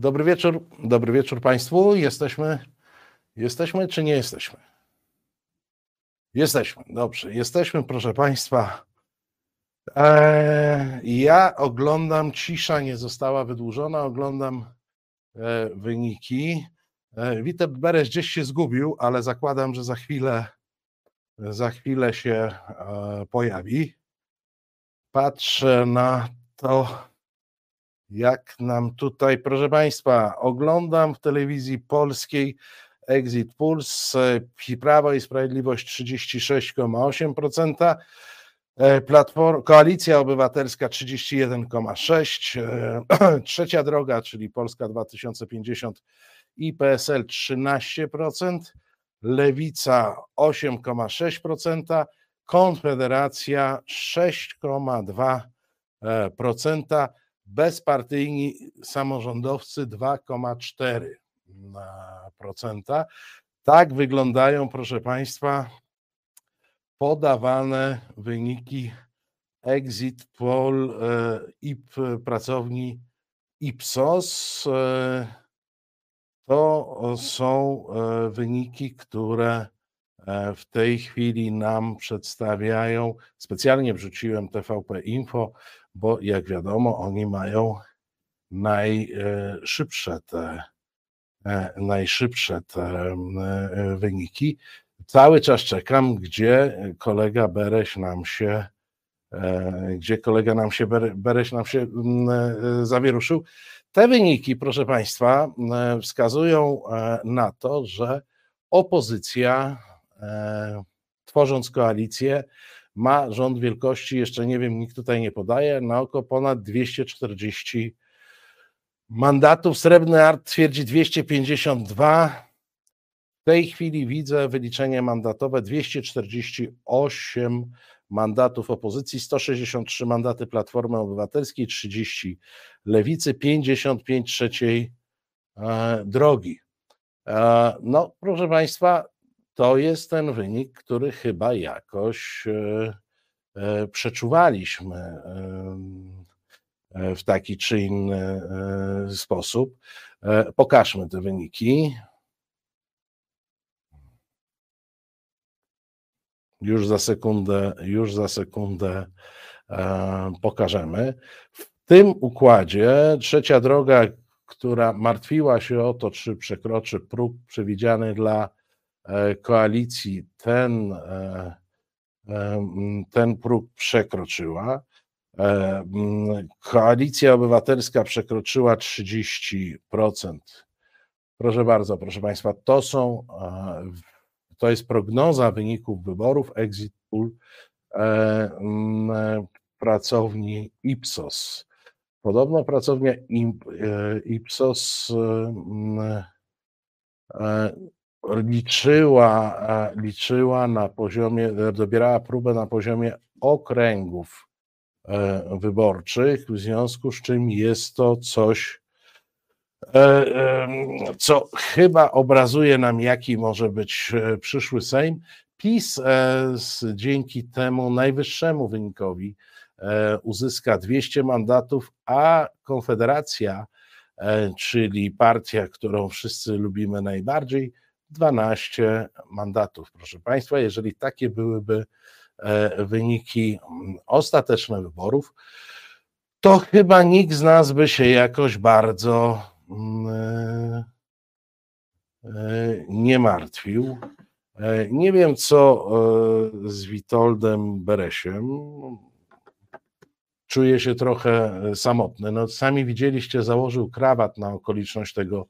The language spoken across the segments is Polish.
Dobry wieczór, dobry wieczór Państwu. Jesteśmy, jesteśmy czy nie jesteśmy? Jesteśmy, dobrze. Jesteśmy, proszę Państwa. Eee, ja oglądam, cisza nie została wydłużona, oglądam e, wyniki. E, Witeb Beres gdzieś się zgubił, ale zakładam, że za chwilę, za chwilę się e, pojawi. Patrzę na to, jak nam tutaj, proszę Państwa, oglądam w telewizji polskiej Exit Pulse, Prawo i Sprawiedliwość 36,8%, e, Platform, Koalicja Obywatelska 31,6%, Trzecia Droga, czyli Polska 2050 i PSL 13%, Lewica 8,6%, Konfederacja 6,2%, bezpartyjni samorządowcy 2,4%. Tak wyglądają, proszę Państwa, podawane wyniki exit poll e, IP pracowni Ipsos. E, to są e, wyniki, które w tej chwili nam przedstawiają. Specjalnie wrzuciłem TVP Info bo jak wiadomo, oni mają najszybsze te, e, najszybsze te e, wyniki. Cały czas czekam, gdzie kolega Bereś nam się, e, gdzie kolega nam się, Bereś nam się zawieruszył. Te wyniki, proszę Państwa, wskazują na to, że opozycja, tworząc koalicję, ma rząd wielkości, jeszcze nie wiem, nikt tutaj nie podaje, na oko ponad 240 mandatów. Srebrny Art twierdzi 252. W tej chwili widzę wyliczenie mandatowe 248 mandatów opozycji, 163 mandaty Platformy Obywatelskiej, 30 Lewicy, 55 trzeciej e, drogi. E, no, proszę Państwa, to jest ten wynik, który chyba jakoś e, e, przeczuwaliśmy e, w taki czy inny sposób. Pokażmy te wyniki. Już za sekundę, już za sekundę pokażemy. W tym układzie trzecia droga, która martwiła się o to, czy przekroczy próg przewidziany dla koalicji ten, e, e, ten próg przekroczyła. Koalicja Obywatelska przekroczyła 30%. Proszę bardzo, proszę Państwa, to są, to jest prognoza wyników wyborów Exit Poll pracowni Ipsos. Podobno pracownia Ipsos liczyła, liczyła na poziomie, dobierała próbę na poziomie okręgów e, wyborczych, w związku z czym jest to coś, e, co chyba obrazuje nam, jaki może być e, przyszły Sejm. PiS dzięki temu najwyższemu wynikowi uzyska 200 mandatów, a Konfederacja, czyli partia, którą wszyscy lubimy najbardziej, 12 mandatów, proszę Państwa. Jeżeli takie byłyby e, wyniki mm, ostateczne wyborów, to chyba nikt z nas by się jakoś bardzo mm, e, e, nie martwił. Nie wiem, co z Witoldem Beresiem. Czuję się trochę samotny. No, sami widzieliście, założył krawat na okoliczność tego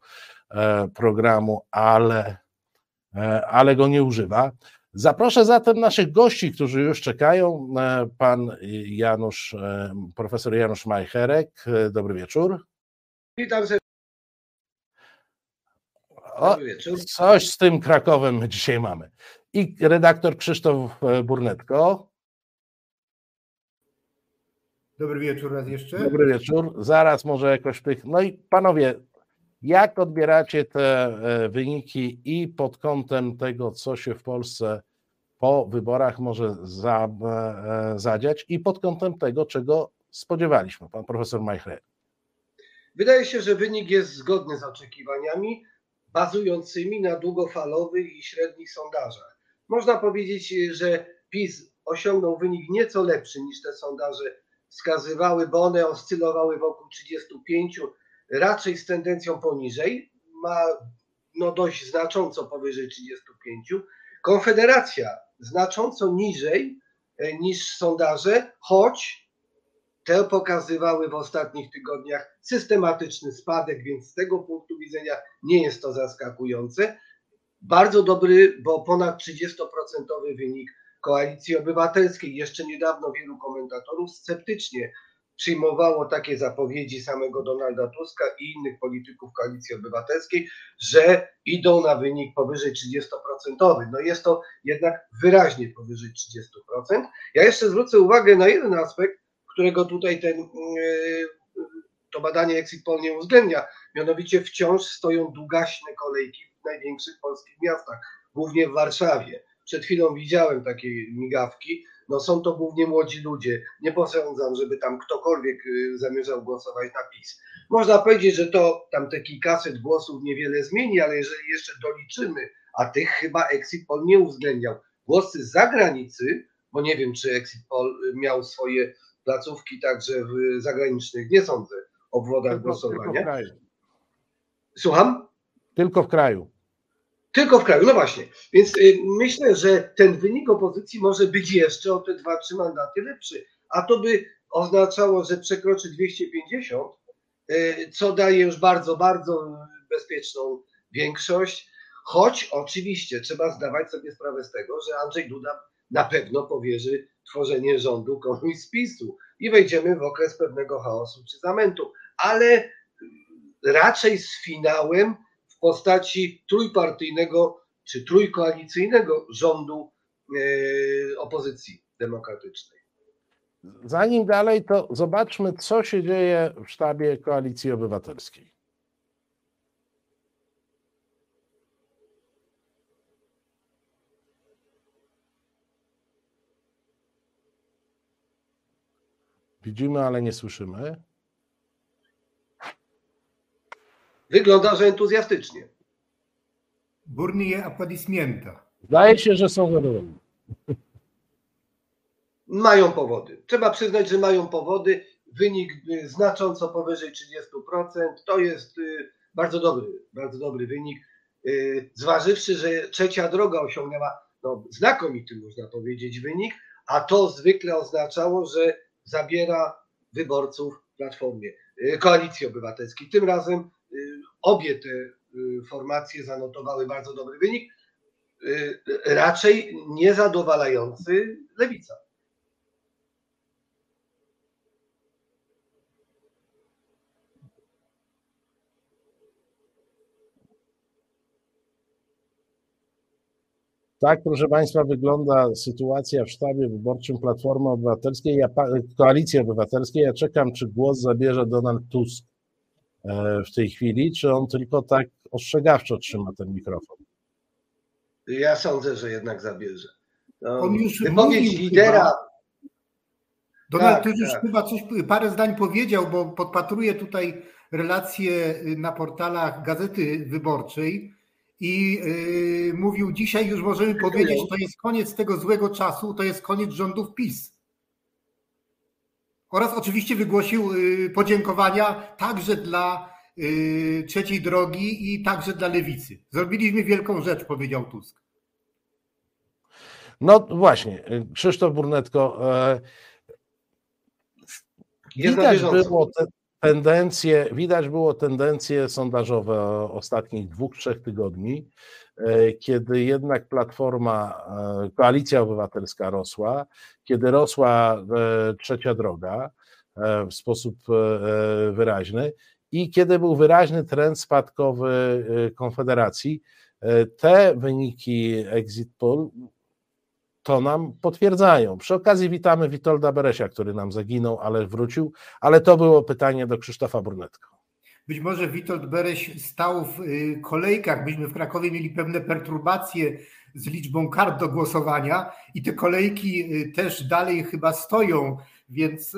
programu, ale ale go nie używa. Zaproszę zatem naszych gości, którzy już czekają. E, pan Janusz, e, profesor Janusz Majcherek. Dobry wieczór. Witam serdecznie. Dobry wieczór. Coś z tym Krakowem dzisiaj mamy. I redaktor Krzysztof Burnetko. Dobry wieczór raz jeszcze. Dobry wieczór. Zaraz może jakoś tych. No i panowie, jak odbieracie te e, wyniki i pod kątem tego, co się w Polsce po wyborach może za, e, zadziać, i pod kątem tego, czego spodziewaliśmy, pan profesor Majchre? Wydaje się, że wynik jest zgodny z oczekiwaniami, bazującymi na długofalowych i średnich sondażach. Można powiedzieć, że PiS osiągnął wynik nieco lepszy niż te sondaże wskazywały, bo one oscylowały wokół 35, raczej z tendencją poniżej. Ma no dość znacząco powyżej 35. Konfederacja znacząco niżej e, niż sondaże, choć te pokazywały w ostatnich tygodniach systematyczny spadek, więc z tego punktu widzenia nie jest to zaskakujące. Bardzo dobry, bo ponad 30% wynik Koalicji Obywatelskiej. Jeszcze niedawno wielu komentatorów sceptycznie przyjmowało takie zapowiedzi samego Donalda Tuska i innych polityków Koalicji Obywatelskiej, że idą na wynik powyżej 30%. No jest to jednak wyraźnie powyżej 30%. Ja jeszcze zwrócę uwagę na jeden aspekt, którego tutaj ten, yy, to badanie Exit Poll nie uwzględnia, mianowicie wciąż stoją długaśne kolejki w największych polskich miastach, głównie w Warszawie. Przed chwilą widziałem takie migawki. No są to głównie młodzi ludzie. Nie posądzam, żeby tam ktokolwiek y, zamierzał głosować na PiS. Można powiedzieć, że to tam te kilkaset głosów niewiele zmieni, ale jeżeli jeszcze doliczymy, a tych chyba Exit Poll nie uwzględniał, głosy z zagranicy, bo nie wiem, czy Exit Poll miał swoje placówki także w zagranicznych, nie sądzę, obwodach tylko, głosowania. Tylko w kraju. Słucham? Tylko w kraju. Tylko w kraju, no właśnie. Więc y, myślę, że ten wynik opozycji może być jeszcze o te dwa, trzy mandaty lepszy. A to by oznaczało, że przekroczy 250, y, co daje już bardzo, bardzo bezpieczną większość. Choć oczywiście trzeba zdawać sobie sprawę z tego, że Andrzej Duda na pewno powierzy tworzenie rządu komuś z PiSu i wejdziemy w okres pewnego chaosu czy zamętu. Ale raczej z finałem postaci trójpartyjnego czy trójkoalicyjnego rządu e, opozycji demokratycznej. Zanim dalej, to zobaczmy, co się dzieje w sztabie Koalicji Obywatelskiej. Widzimy, ale nie słyszymy. Wygląda, że entuzjastycznie. Burnie aplodismienta. Zdaje się, że są zadowoleni. Mają powody. Trzeba przyznać, że mają powody. Wynik y, znacząco powyżej 30%. To jest y, bardzo dobry, bardzo dobry wynik. Y, zważywszy, że trzecia droga osiągnęła no, znakomity, można powiedzieć, wynik, a to zwykle oznaczało, że zabiera wyborców Platformie, Koalicji Obywatelskiej. Tym razem obie te y, formacje zanotowały bardzo dobry wynik, y, raczej niezadowalający lewica. Tak, proszę Państwa, wygląda sytuacja w sztabie wyborczym Platformy Obywatelskiej, ja, Koalicji Obywatelskiej. Ja czekam, czy głos zabierze Donald Tusk. E, w tej chwili, czy on tylko tak ostrzegawczo trzyma ten mikrofon? Ja sądzę, że jednak zabierze. No, on już wypowiedź lidera. Chyba. Donald tak, już tak. chyba coś, parę zdań powiedział, bo podpatruję tutaj relacje na portalach Gazety Wyborczej i yy, mówił, dzisiaj już możemy powiedzieć, to jest koniec tego złego czasu, to jest koniec rządów PiS. Oraz oczywiście wygłosił y, podziękowania także dla y, trzeciej drogi i także dla lewicy. Zrobiliśmy wielką rzecz, powiedział Tusk. No właśnie, Krzysztof Burnetko. E, widać było te tendencje, widać było tendencje sondażowe ostatnich dwóch, trzech tygodni, e, kiedy jednak Platforma, e, Koalicja Obywatelska rosła, kiedy rosła trzecia droga w sposób wyraźny i kiedy był wyraźny trend spadkowy Konfederacji. Te wyniki exit poll to nam potwierdzają. Przy okazji witamy Witolda Beresia, który nam zaginął, ale wrócił, ale to było pytanie do Krzysztofa Brunetko. Być może Witold Bereś stał w y, kolejkach, byśmy w Krakowie mieli pewne perturbacje z liczbą kart do głosowania i te kolejki y, też dalej chyba stoją, więc,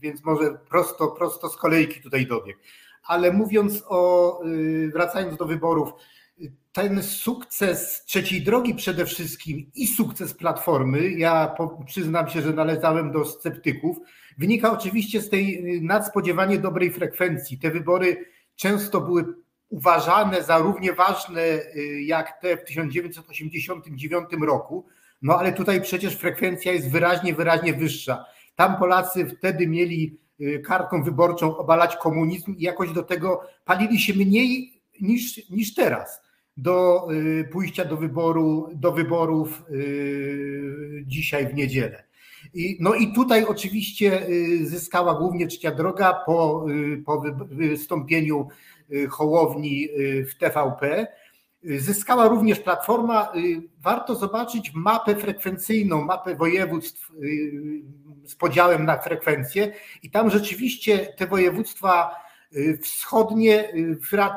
więc może prosto, prosto z kolejki tutaj dobiegł. Ale mówiąc o, wracając do wyborów, ten sukces trzeciej drogi przede wszystkim i sukces Platformy, ja przyznam się, że należałem do sceptyków, wynika oczywiście z tej nadspodziewanie dobrej frekwencji. Te wybory często były uważane za równie ważne y, jak te w 1989 roku, no ale tutaj przecież frekwencja jest wyraźnie, wyraźnie wyższa. Tam Polacy wtedy mieli y, kartką wyborczą obalać komunizm i jakoś do tego palili się mniej niż, niż teraz do y, pójścia do wyboru, do wyborów dzisiaj w niedzielę. No i tutaj oczywiście zyskała głównie trzecia droga po, po wystąpieniu Y, Hołowni y, w TVP. Y, zyskała również Platforma. Warto zobaczyć mapę frekwencyjną, mapę województw z podziałem na frekwencję i tam rzeczywiście te województwa wschodnie,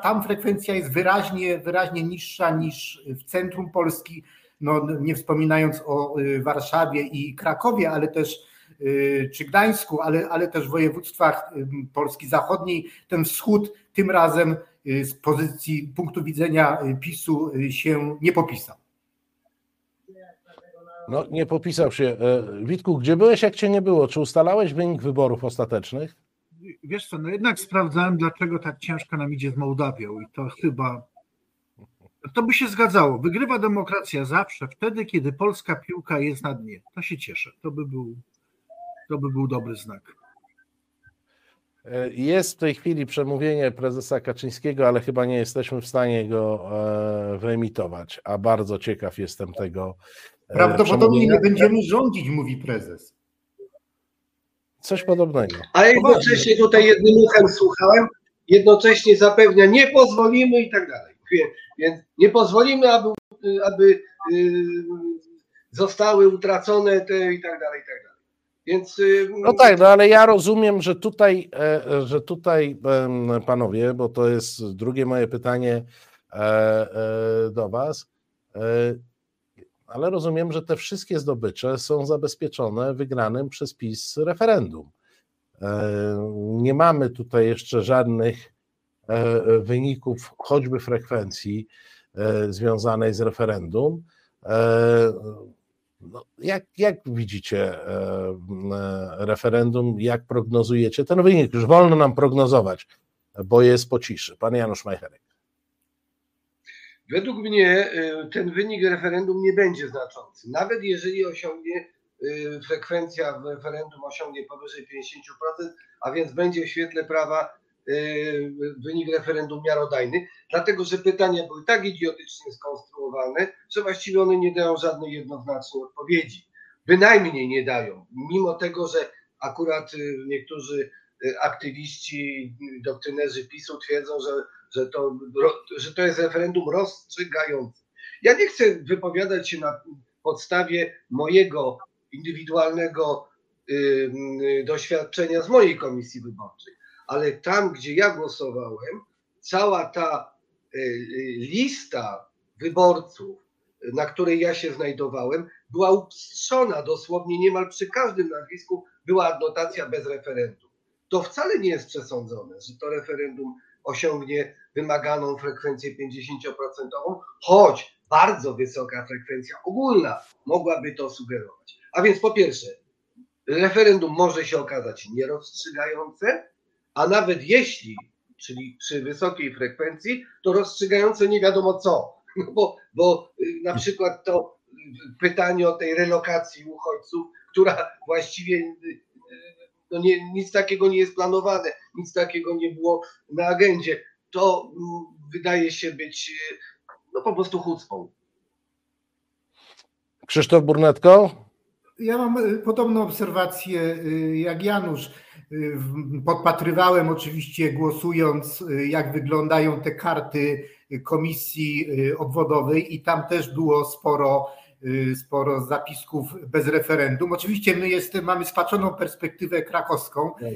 tam frekwencja jest wyraźnie, wyraźnie niższa niż w centrum Polski, no, nie wspominając o Warszawie i Krakowie, ale też czy Gdańsku, ale, ale też w województwach Polski Zachodniej, ten wschód tym razem y, z pozycji punktu widzenia y, PiSu y, się nie popisał. No, nie popisał się. E, Witku, gdzie byłeś, jak cię nie było? Czy ustalałeś wynik wyborów ostatecznych? Wiesz co, no jednak sprawdzałem, dlaczego tak ciężko nam idzie z Mołdawią i to chyba to by się zgadzało. Wygrywa demokracja zawsze wtedy, kiedy polska piłka jest na dnie. To się cieszę. To by był, to by był dobry znak. E, jest w tej chwili przemówienie prezesa Kaczyńskiego, ale chyba nie jesteśmy w stanie go e, wyemitować, a bardzo ciekaw jestem tego. E, Prawdopodobnie nie będziemy rządzić, mówi prezes. Coś podobnego. Ale jednocześnie tutaj jednym uchem słuchałem, jednocześnie zapewnia, nie pozwolimy i tak dalej. Więc nie pozwolimy, aby, aby zostały utracone te i tak dalej, i tak dalej. Więc... No tak, no ale ja rozumiem, że tutaj, e, że tutaj panowie, bo to jest drugie moje pytanie e, e, do was, ale rozumiem, że te wszystkie zdobycze są zabezpieczone wygranym przez PiS referendum. Nie mamy tutaj jeszcze żadnych wyników, choćby frekwencji związanej z referendum. No, jak, jak widzicie e, e, referendum, jak prognozujecie ten wynik? Już wolno nam prognozować, bo jest po ciszy. Pan Janusz Majcherek. Według mnie e, ten wynik referendum nie będzie znaczący. Nawet jeżeli osiągnie frekwencja w referendum osiągnie powyżej 50%, a więc będzie w świetle prawa Y, wynik referendum miarodajny, dlatego że pytania były tak idiotycznie skonstruowane, że właściwie one nie dają żadnej jednoznacznej odpowiedzi. Bynajmniej nie dają, mimo tego, że akurat y, niektórzy y, aktywiści, doktrynerzy PiSu twierdzą, że, że, to, że to jest referendum rozstrzygające. Ja nie chcę wypowiadać się na podstawie mojego indywidualnego doświadczenia z mojej komisji wyborczej ale tam, gdzie ja głosowałem, cała ta y, y, lista wyborców, na której ja się znajdowałem, była upstrzona dosłownie niemal przy każdym nazwisku była adnotacja bez referendum. To wcale nie jest przesądzone, że to referendum osiągnie wymaganą frekwencję 50%, choć bardzo wysoka frekwencja ogólna mogłaby to sugerować. A więc po pierwsze, referendum może się okazać nierozstrzygające, a nawet jeśli, czyli przy wysokiej frekwencji, to rozstrzygające nie wiadomo co. No bo, bo y, na przykład to pytanie o tej relokacji uchodźców, która właściwie y, no nie, nic takiego nie jest planowane, nic takiego nie było na agendzie. To mm, wydaje się być y, no po prostu chucpą. Krzysztof Burnetko? Ja mam podobną obserwację jak Janusz. Podpatrywałem oczywiście głosując, jak wyglądają te karty komisji obwodowej i tam też było sporo, sporo zapisków bez referendum. Oczywiście my jest, mamy spaczoną perspektywę krakowską. Tak.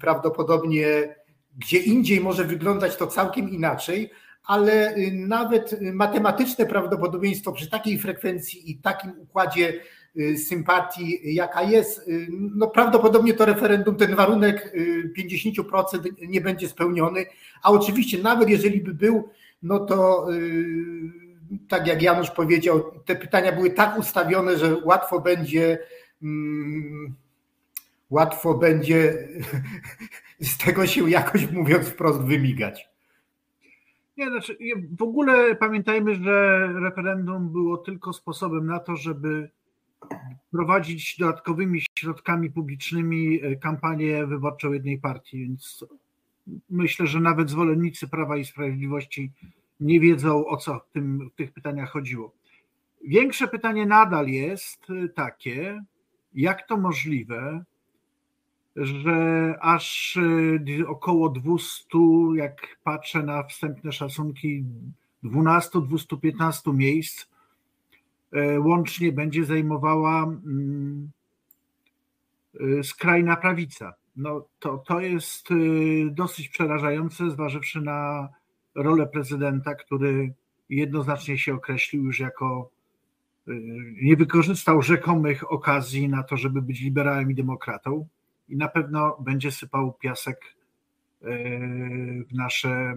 Prawdopodobnie gdzie indziej może wyglądać to całkiem inaczej, ale nawet matematyczne prawdopodobieństwo przy takiej frekwencji i takim układzie sympatii, jaka jest. No prawdopodobnie to referendum, ten warunek 50% nie będzie spełniony, a oczywiście nawet jeżeli by był, no to tak jak Janusz powiedział, te pytania były tak ustawione, że łatwo będzie mm, łatwo będzie z tego się jakoś mówiąc wprost wymigać. Nie, znaczy w ogóle pamiętajmy, że referendum było tylko sposobem na to, żeby prowadzić dodatkowymi środkami publicznymi e, kampanię wyborczą jednej partii, więc myślę, że nawet zwolennicy Prawa i Sprawiedliwości nie wiedzą, o co w, tym, w tych pytaniach chodziło. Większe pytanie nadal jest takie, jak to możliwe, że aż y, około 200, jak patrzę na wstępne szacunki, 12-215 miejsc y, łącznie będzie zajmowała mm, y, skrajna prawica. No to, to jest dosyć przerażające, zważywszy na rolę prezydenta, który jednoznacznie się określił już jako nie wykorzystał rzekomych okazji na to, żeby być liberałem i demokratą i na pewno będzie sypał piasek e, w nasze e,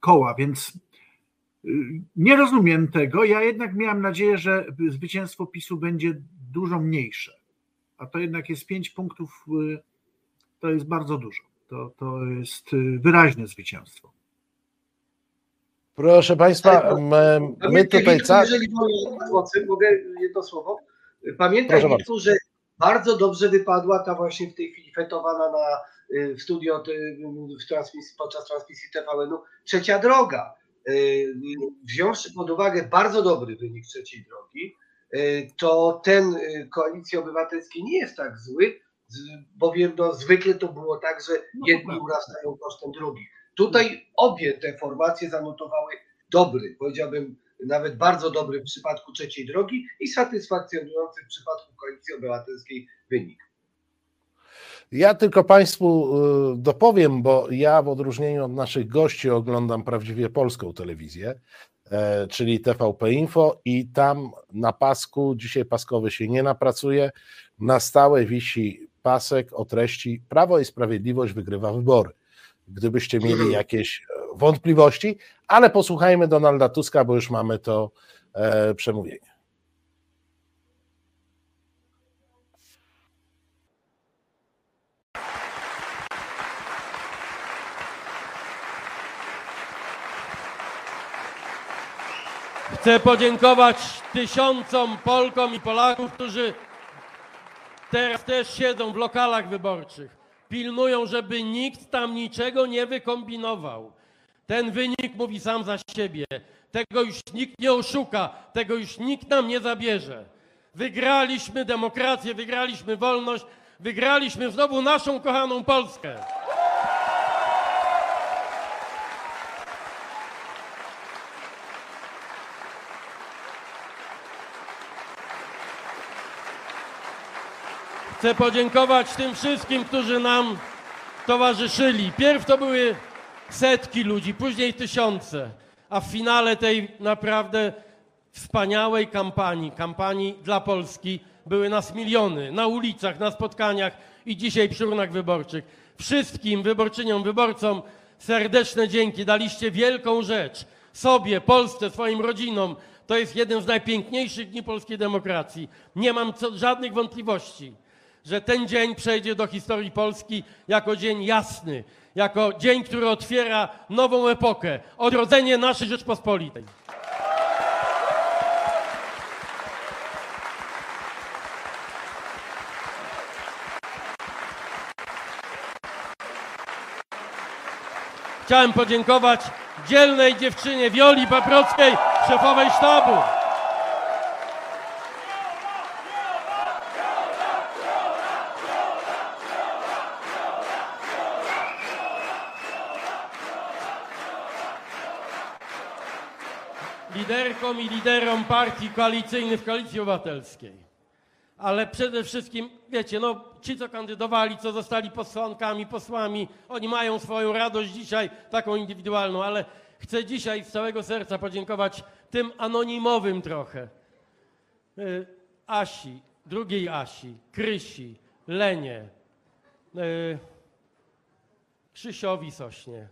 koła, więc nie rozumiem tego. Ja jednak miałem nadzieję, że zwycięstwo PiSu będzie dużo mniejsze, a to jednak jest pięć punktów, to jest bardzo dużo. To, to jest wyraźne zwycięstwo. Proszę Państwa, my, my tutaj... Jeżeli mogę jedno słowo. Pamiętaj, że bardzo dobrze wypadła ta właśnie w tej chwili fetowana na, y, w studio w transmisji, podczas transmisji TVN-u trzecia droga. Y, wziąwszy pod uwagę bardzo dobry wynik trzeciej drogi, y, to ten koalicji obywatelskiej nie jest tak zły, bowiem no, zwykle to było tak, że no jedni urastają kosztem drugich. Tutaj obie te formacje zanotowały dobry, powiedziałbym nawet bardzo dobry w przypadku trzeciej drogi i satysfakcjonujący w przypadku koalicji obywatelskiej wynik. Ja tylko Państwu y, dopowiem, bo ja w odróżnieniu od naszych gości oglądam prawdziwie polską telewizję, e, czyli TVP Info i tam na pasku, dzisiaj paskowy się nie napracuje, na stałe wisi pasek o treści Prawo i Sprawiedliwość wygrywa wybory. Gdybyście mieli jakieś wątpliwości, ale posłuchajmy Donalda Tuska, bo już mamy to e, przemówienie. Chcę podziękować tysiącom Polkom i Polaków, którzy teraz też siedzą w lokalach wyborczych. Pilnują, żeby nikt tam niczego nie wykombinował. Ten wynik mówi sam za siebie. Tego już nikt nie oszuka, tego już nikt nam nie zabierze. Wygraliśmy demokrację, wygraliśmy wolność, wygraliśmy znowu naszą kochaną Polskę. Chcę podziękować tym wszystkim, którzy nam towarzyszyli. Pierw to były setki ludzi, później tysiące, a w finale tej naprawdę wspaniałej kampanii, kampanii dla Polski, były nas miliony na ulicach, na spotkaniach i dzisiaj przy urnach wyborczych. Wszystkim wyborczyniom, wyborcom serdeczne dzięki. Daliście wielką rzecz sobie, Polsce, swoim rodzinom. To jest jeden z najpiękniejszych dni polskiej demokracji. Nie mam co, żadnych wątpliwości, że ten dzień przejdzie do historii Polski jako dzień jasny, jako dzień, który otwiera nową epokę, odrodzenie naszej Rzeczpospolitej. Chciałem podziękować dzielnej dziewczynie Wioli Paprockiej, szefowej sztabu. Liderkom i liderom partii koalicyjnych w Koalicji Obywatelskiej. Ale przede wszystkim, wiecie, no ci, co kandydowali, co zostali posłankami, posłami, oni mają swoją radość dzisiaj, taką indywidualną, ale chcę dzisiaj z całego serca podziękować tym anonimowym trochę. Y, Asi, drugiej Asi, Krysi, Lenie, yy, Krzysiowi Sośnie.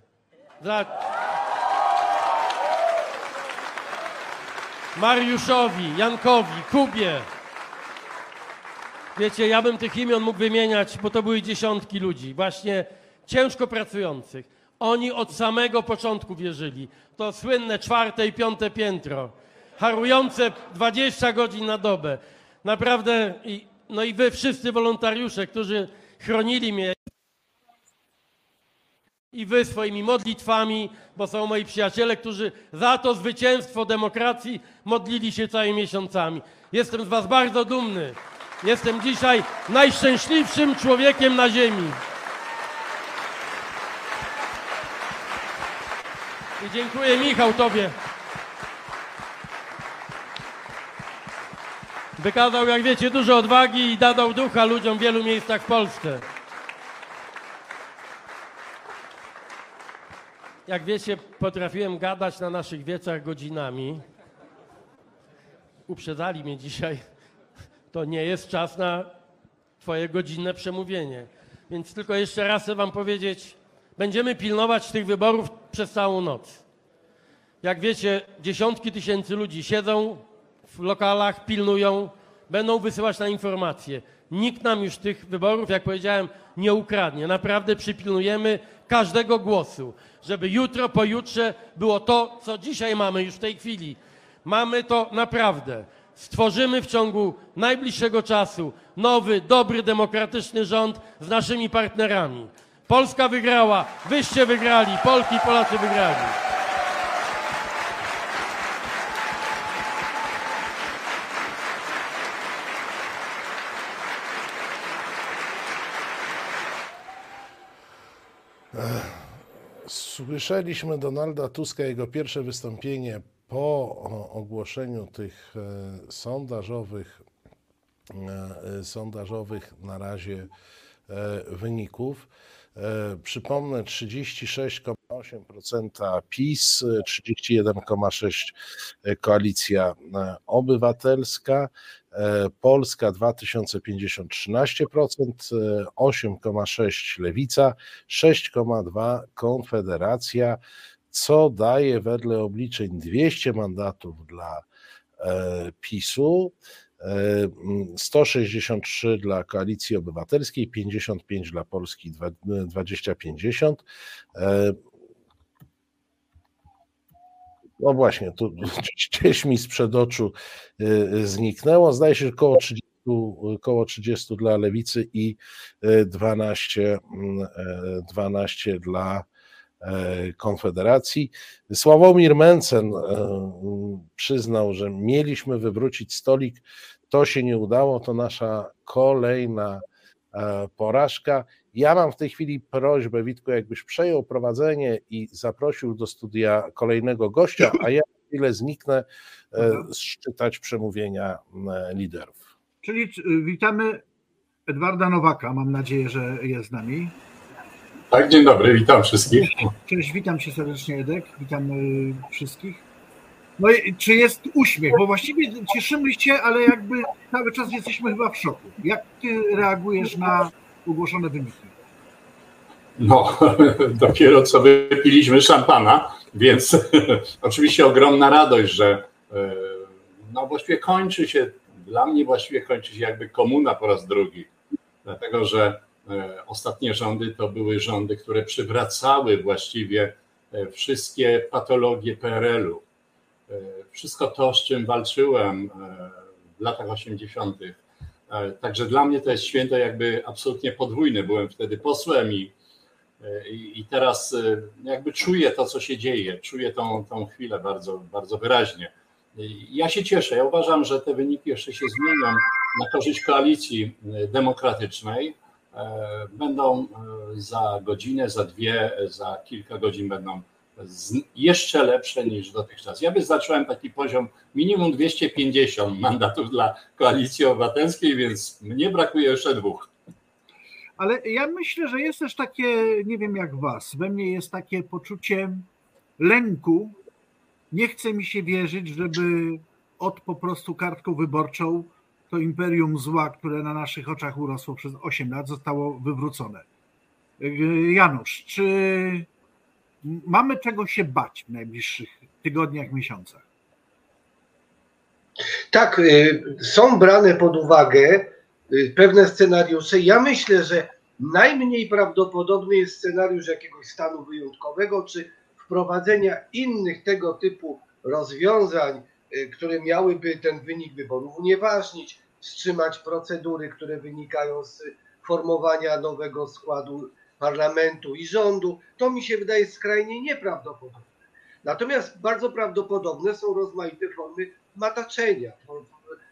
Mariuszowi, Jankowi, Kubie. Wiecie, ja bym tych imion mógł wymieniać, bo to były dziesiątki ludzi, właśnie ciężko pracujących. Oni od samego początku wierzyli. To słynne czwarte i piąte piętro, harujące 20 godzin na dobę. Naprawdę, no i wy wszyscy wolontariusze, którzy chronili mnie i wy swoimi modlitwami, bo są moi przyjaciele, którzy za to zwycięstwo demokracji modlili się całymi miesiącami. Jestem z was bardzo dumny. Jestem dzisiaj najszczęśliwszym człowiekiem na ziemi. I dziękuję Michał Tobie. Wykazał, jak wiecie, dużo odwagi i dadał ducha ludziom w wielu miejscach w Polsce. Jak wiecie, potrafiłem gadać na naszych wiecach godzinami. Uprzedzali mnie dzisiaj. To nie jest czas na Twoje godzinne przemówienie. Więc tylko jeszcze raz chcę Wam powiedzieć, będziemy pilnować tych wyborów przez całą noc. Jak wiecie, dziesiątki tysięcy ludzi siedzą w lokalach, pilnują, będą wysyłać na informacje. Nikt nam już tych wyborów, jak powiedziałem, nie ukradnie. Naprawdę przypilnujemy każdego głosu, żeby jutro, pojutrze było to, co dzisiaj mamy już w tej chwili. Mamy to naprawdę. Stworzymy w ciągu najbliższego czasu nowy, dobry, demokratyczny rząd z naszymi partnerami. Polska wygrała, wyście wygrali, Polki i Polacy wygrali. Słyszeliśmy Donalda Tuska, jego pierwsze wystąpienie po ogłoszeniu tych e, sondażowych, e, sondażowych na razie e, wyników. Przypomnę 36,8% PiS, 31,6% Koalicja Obywatelska, Polska 2050 13%, 8,6% Lewica, 6,2% Konfederacja, co daje wedle obliczeń 200 mandatów dla PiSu, 163 dla Koalicji Obywatelskiej, 55 dla Polski 2050. No właśnie, tu gdzieś mi sprzed oczu zniknęło. Zdaje się, że około 30, około 30 dla Lewicy i 12, 12 dla Konfederacji. Sławomir Mencen przyznał, że mieliśmy wywrócić stolik. To się nie udało, to nasza kolejna porażka. Ja mam w tej chwili prośbę, Witku, jakbyś przejął prowadzenie i zaprosił do studia kolejnego gościa, a ja chwilę zniknę szczytać przemówienia liderów. Czyli witamy Edwarda Nowaka, mam nadzieję, że jest z nami. Tak, dzień dobry, witam wszystkich. Cześć, witam cię serdecznie Edek, witam wszystkich. No i czy jest uśmiech? Bo właściwie cieszymy się, ale jakby cały czas jesteśmy chyba w szoku. Jak ty reagujesz na ogłoszone wyniki? No, dopiero co wypiliśmy szampana, więc oczywiście ogromna radość, że no właściwie kończy się, dla mnie właściwie kończy się jakby komuna po raz drugi, dlatego że ostatnie rządy to były rządy, które przywracały właściwie wszystkie patologie PRL-u. Wszystko to, z czym walczyłem w latach 80. Także dla mnie to jest święto jakby absolutnie podwójne. Byłem wtedy posłem i, i teraz jakby czuję to, co się dzieje. Czuję tą, tą chwilę bardzo, bardzo wyraźnie. Ja się cieszę. Ja uważam, że te wyniki jeszcze się zmienią na korzyść koalicji demokratycznej. Będą za godzinę, za dwie, za kilka godzin będą jeszcze lepsze niż dotychczas. Ja wyznaczyłem taki poziom minimum 250 mandatów dla Koalicji Obywatelskiej, więc mnie brakuje jeszcze dwóch. Ale ja myślę, że jest też takie, nie wiem jak was, we mnie jest takie poczucie lęku. Nie chce mi się wierzyć, żeby od po prostu kartką wyborczą to imperium zła, które na naszych oczach urosło przez 8 lat, zostało wywrócone. Janusz, czy mamy czego się bać w najbliższych tygodniach, miesiącach? Tak, y, są brane pod uwagę y, pewne scenariusze. Ja myślę, że najmniej prawdopodobny jest scenariusz jakiegoś stanu wyjątkowego czy wprowadzenia innych tego typu rozwiązań, y, które miałyby ten wynik wyborów unieważnić, wstrzymać procedury, które wynikają z formowania nowego składu parlamentu i rządu. To mi się wydaje skrajnie nieprawdopodobne. Natomiast bardzo prawdopodobne są rozmaite formy mataczenia,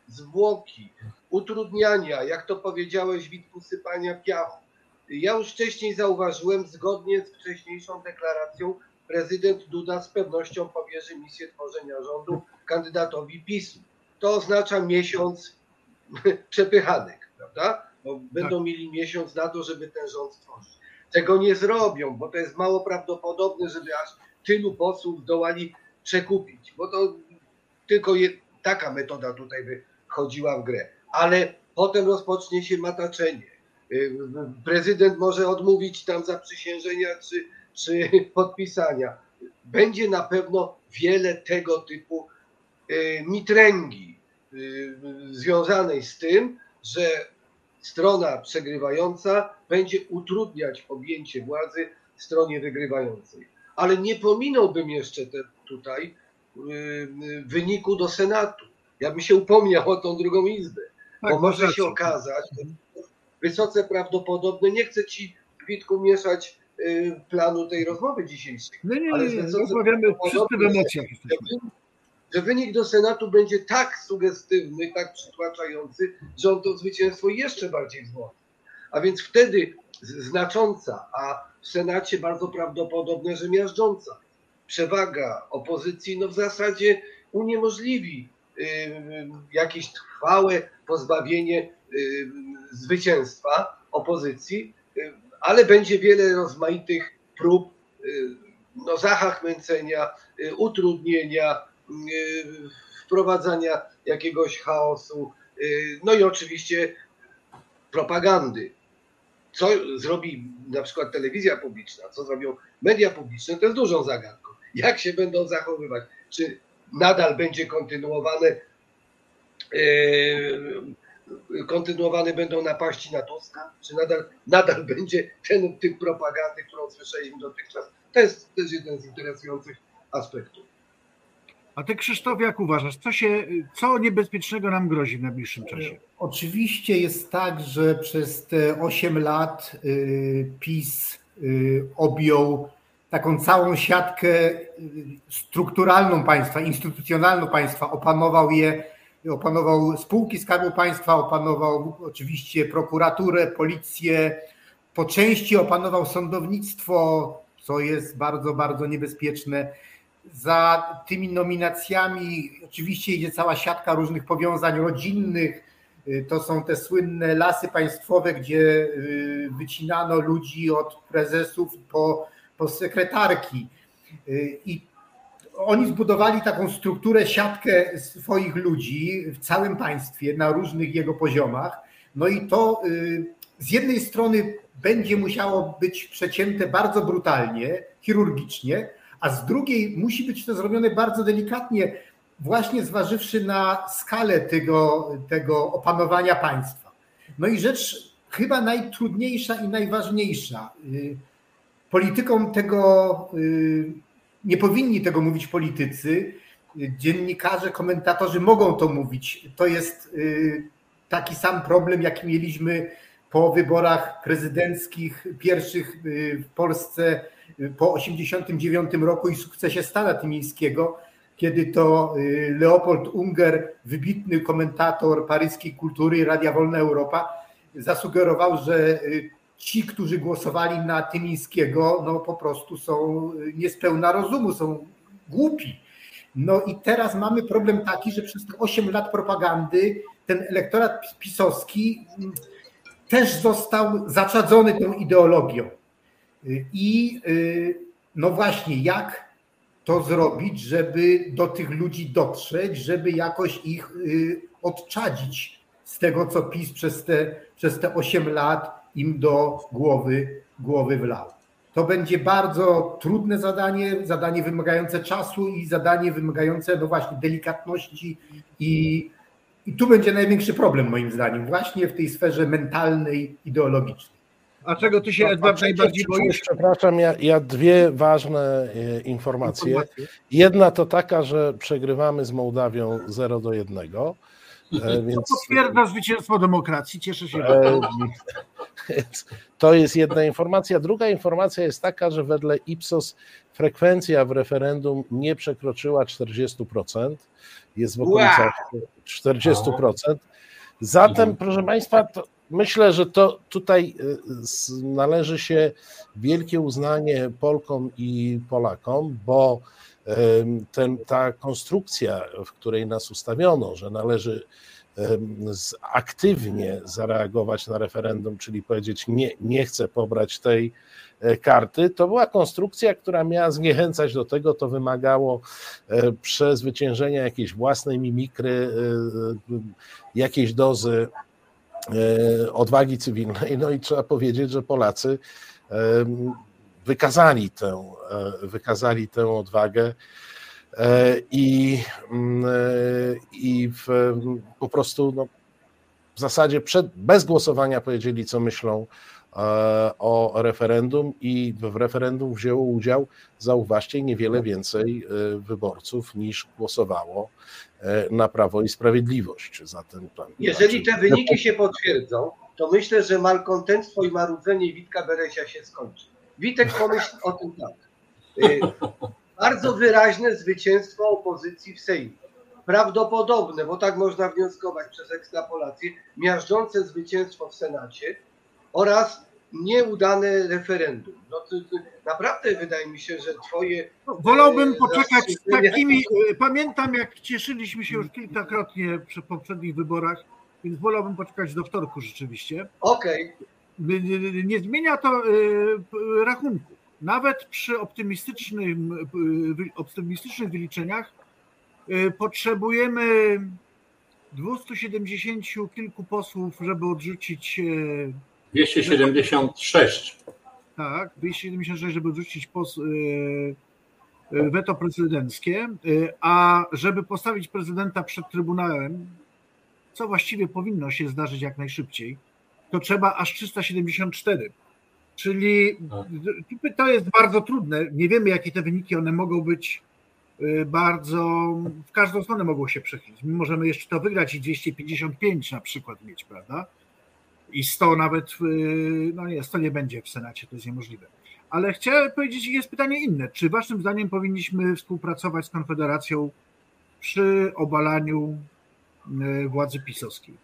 zwłoki, utrudniania, jak to powiedziałeś, Witku, sypania piachu. Ja już wcześniej zauważyłem, zgodnie z wcześniejszą deklaracją, prezydent Duda z pewnością powierzy misję tworzenia rządu kandydatowi PiSu. To oznacza miesiąc przepychanek, prawda? Bo będą tak. mieli miesiąc na to, żeby ten rząd stworzyć. Tego nie zrobią, bo to jest mało prawdopodobne, żeby aż tylu posłów zdołali przekupić, bo to tylko je, taka metoda tutaj by chodziła w grę. Ale potem rozpocznie się mataczenie. Y, prezydent może odmówić tam zaprzysiężenia czy, czy podpisania. Będzie na pewno wiele tego typu y, mitręgi y, związanej z tym, że strona przegrywająca będzie utrudniać objęcie władzy stronie wygrywającej. Ale nie pominąłbym jeszcze te, tutaj y, wyniku do Senatu. Ja bym się upomniał o tą drugą izbę, tak, bo może się okazać, wysoce prawdopodobne, nie chcę ci Witku mieszać y, planu tej rozmowy dzisiejszej. Nie, nie, nie, nie. rozmawiamy wszyscy w emocjach. Że, że wynik do Senatu będzie tak sugestywny, tak przytłaczający, że on to zwycięstwo jeszcze bardziej wzmocni. A więc wtedy znacząca, a w Senacie bardzo prawdopodobne, że miażdżąca przewaga opozycji no w zasadzie uniemożliwi y, jakieś trwałe pozbawienie y, zwycięstwa opozycji, y, ale będzie wiele rozmaitych prób no, zachachmęcenia, utrudnienia, wprowadzania jakiegoś chaosu, no i oczywiście propagandy co zrobi na przykład telewizja publiczna, co zrobią media publiczne, to jest dużą zagadką. Jak się będą zachowywać? Czy nadal będzie kontynuowane, yy, kontynuowane będą napaści na Tuska? Czy nadal, nadal będzie ten typ propagandy, którą słyszeliśmy dotychczas? To jest też jeden z interesujących aspektów. A ty Krzysztof, jak uważasz, co, się, co niebezpiecznego nam grozi w najbliższym czasie? Oczywiście jest tak, że przez te 8 lat y, PiS y, objął taką całą siatkę y, strukturalną państwa, instytucjonalną państwa, opanował je, opanował spółki Skarbu Państwa, opanował oczywiście prokuraturę, policję, po części opanował sądownictwo, co jest bardzo, bardzo niebezpieczne za tymi nominacjami oczywiście idzie cała siatka różnych powiązań rodzinnych. Y, to są te słynne lasy państwowe, gdzie y, wycinano ludzi od prezesów po, po sekretarki. Y, I oni zbudowali taką strukturę, siatkę swoich ludzi w całym państwie na różnych jego poziomach. No i to z jednej strony będzie musiało być przecięte bardzo brutalnie, chirurgicznie, a z drugiej musi być to zrobione bardzo delikatnie, właśnie zważywszy na skalę tego, tego opanowania państwa. No i rzecz chyba najtrudniejsza i najważniejsza. Y, polityką tego y, nie powinni tego mówić politycy. Dziennikarze, komentatorzy mogą to mówić. To jest y, taki sam problem, jaki mieliśmy po wyborach prezydenckich pierwszych w Polsce po 1989 roku i sukcesie Stana Tymińskiego, kiedy to y, Leopold Unger, wybitny komentator paryskiej kultury Radia Wolna Europa, zasugerował, że y, ci, którzy głosowali na Tymińskiego, no po prostu są y, niespełna rozumu, są głupi. No i teraz mamy problem taki, że przez te 8 lat propagandy ten elektorat pisowski mm, też został zaczadzony tą ideologią. I y, no właśnie, jak to zrobić, żeby do tych ludzi dotrzeć, żeby jakoś ich y, odczadzić z tego, co PiS przez te, przez te 8 lat im do głowy, głowy wlał. To będzie bardzo trudne zadanie, zadanie wymagające czasu i zadanie wymagające, no właśnie, delikatności i, i tu będzie największy problem moim zdaniem, właśnie w tej sferze mentalnej, ideologicznej. A czego ty się, Edward, najbardziej boisz? Przepraszam, ja, ja dwie ważne e, informacje. informacje. Jedna to taka, że przegrywamy z Mołdawią 0 do 1. E, więc... To potwierdza zwycięstwo demokracji, cieszę się. E, to jest jedna informacja. Druga informacja jest taka, że wedle Ipsos frekwencja w referendum nie przekroczyła 40%, jest w okolicach 40%. Zatem, proszę Państwa, myślę, że to tutaj y, należy się wielkie uznanie Polkom i Polakom, bo ten, ta konstrukcja, w której nas ustawiono, że należy aktywnie zareagować na referendum, czyli powiedzieć nie, nie chcę pobrać tej e, karty, to była konstrukcja, która miała zniechęcać do tego, to wymagało e, przezwyciężenia jakiejś własnej mimikry, e, jakiejś dozy odwagi cywilnej. No i trzeba powiedzieć, że Polacy wykazali tę, wykazali tę odwagę. E, i, mm, e, i w, po prostu no, w zasadzie przed, bez głosowania powiedzieli, co myślą e, o referendum i w referendum wzięło udział, zauważcie, niewiele więcej wyborców niż głosowało na Prawo i Sprawiedliwość. Zatem tam, Jeżeli znaczy, te wyniki się potwierdzą, to myślę, że malkontentstwo i marudzenie Witka Beresia się skończy. Witek pomyśl o tym tak. Y, bardzo wyraźne zwycięstwo opozycji w Sejmie. Prawdopodobne, bo tak można wnioskować przez ekstrapolację, miażdżące zwycięstwo w Senacie oraz nieudane referendum. No to, to naprawdę wydaje mi się, że twoje... No, wolałbym poczekać z takimi... E, pamiętam, jak cieszyliśmy się już kilkakrotnie przy poprzednich wyborach, więc wolałbym poczekać do wtorku rzeczywiście. Okej. Okay. Nie, zmienia to e, rachunku nawet przy optymistycznym, optymistycznych wyliczeniach potrzebujemy 270 kilku posłów, żeby odrzucić. 276. Y, tak, 276, żeby odrzucić pos, weto prezydenckie, a żeby postawić prezydenta przed Trybunałem, co właściwie powinno się zdarzyć jak najszybciej, to trzeba aż 374. Czyli tak. to jest bardzo trudne. Nie wiemy, jakie te wyniki one mogą być y, bardzo, w każdą stronę mogą się przechylić. My możemy jeszcze to wygrać i 255 na przykład mieć, prawda? I 100 nawet, y, no nie, 100 nie będzie w Senacie, to jest niemożliwe. Ale chciałem powiedzieć, jest pytanie inne. Czy waszym zdaniem powinniśmy współpracować z Konfederacją przy obalaniu y, władzy pisowskiej?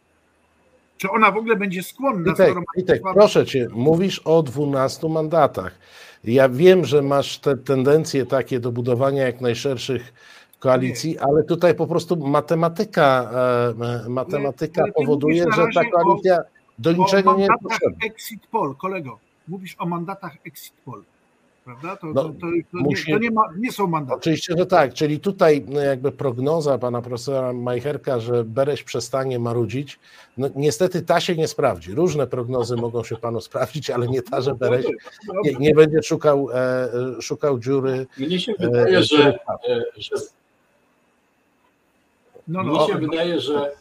Czy ona w ogóle będzie skłonna? Witek, Witek proszę cię, mówisz o 12 mandatach. Ja wiem, że masz te tendencje takie do budowania jak najszerszych koalicji, nie. ale tutaj po prostu matematyka, e, matematyka nie, powoduje, że ta koalicja do niczego nie jest. Exit poll, kolego, mówisz o mandatach exit poll prawda? To, no, to, to, musi... nie, nie, ma, nie, są mandaty. Oczywiście, że tak, czyli tutaj no jakby prognoza pana profesora Majcherka, że Bereś przestanie marudzić, no niestety ta się nie sprawdzi. Różne prognozy mogą się panu sprawdzić, ale nie ta, że Bereś nie, nie będzie szukał, e, szukał dziury. Mnie się e, wydaje, e, że, że no, no. Mnie się wydaje, że e,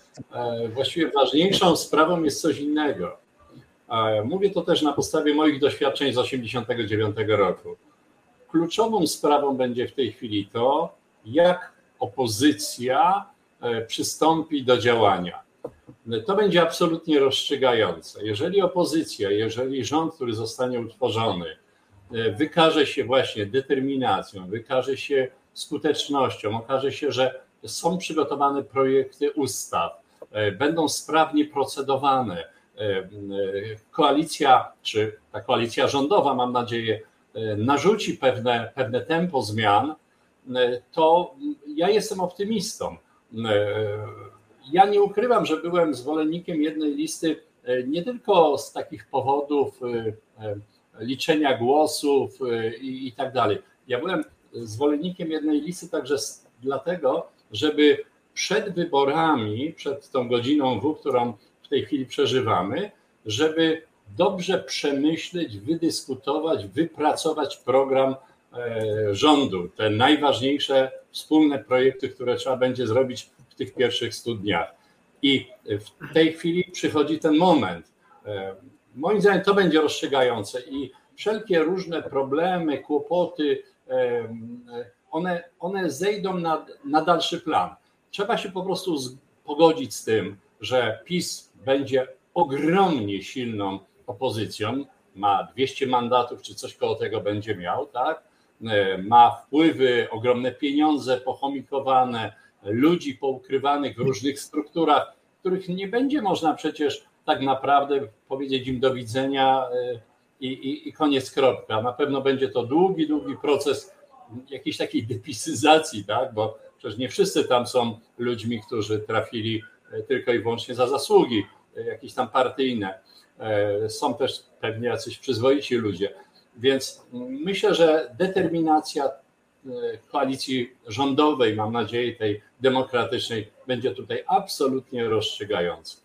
właściwie ważniejszą sprawą jest coś innego Mówię to też na podstawie moich doświadczeń z 1989 roku. Kluczową sprawą będzie w tej chwili to, jak opozycja e, przystąpi do działania. To będzie absolutnie rozstrzygające. Jeżeli opozycja, jeżeli rząd, który zostanie utworzony, e, wykaże się właśnie determinacją, wykaże się skutecznością, okaże się, że są przygotowane projekty ustaw, e, będą sprawnie procedowane, E, koalicja, czy ta koalicja rządowa, mam nadzieję, e, narzuci pewne, pewne tempo zmian, e, to ja jestem optymistą. Ja nie ukrywam, że byłem zwolennikiem jednej listy nie tylko z takich powodów liczenia głosów i, i tak dalej. Ja byłem zwolennikiem jednej listy także dlatego, żeby przed wyborami, przed tą godziną W, którą w tej chwili przeżywamy, żeby dobrze przemyśleć, wydyskutować, wypracować program e, rządu, te najważniejsze wspólne projekty, które trzeba będzie zrobić w tych pierwszych 100 dniach. I w tej chwili przychodzi ten moment. E, moim zdaniem to będzie rozstrzygające i wszelkie różne problemy, kłopoty, e, one, one zejdą na, na dalszy plan. Trzeba się po prostu pogodzić z tym, że PiS będzie ogromnie silną opozycją, ma 200 mandatów, czy coś koło tego będzie miał, tak? E, ma wpływy, ogromne pieniądze pochomikowane, ludzi poukrywanych w różnych strukturach, których nie będzie można przecież tak naprawdę powiedzieć im do widzenia e, i, i, i koniec kropka. Na pewno będzie to długi, długi proces jakiejś takiej depisyzacji, tak? bo przecież nie wszyscy tam są ludźmi, którzy trafili e, tylko i wyłącznie za zasługi, jakieś tam partyjne. Są też pewnie jacyś przyzwoici ludzie. Więc myślę, że determinacja E, koalicji rządowej, mam nadzieję, tej demokratycznej, będzie tutaj absolutnie rozstrzygający.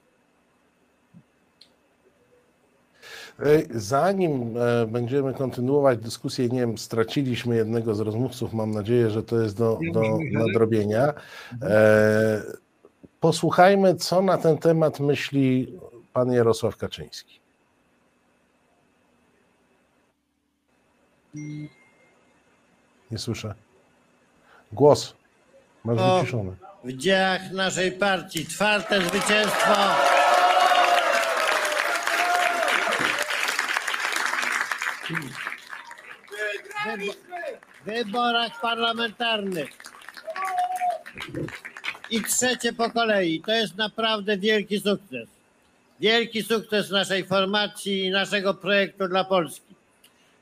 Zanim e, będziemy kontynuować dyskusję, nie wiem, straciliśmy jednego z rozmówców, mam nadzieję, że to jest do, do nadrobienia. E, posłuchajmy, co na ten temat myśli pan Jarosław Kaczyński. Nie słyszę. Głos. Masz wyciszony. W dziejach naszej partii czwarte zwycięstwo. Wyborach parlamentarnych. I trzecie po kolei. To jest naprawdę wielki sukces. Wielki sukces naszej formacji i naszego projektu dla Polski.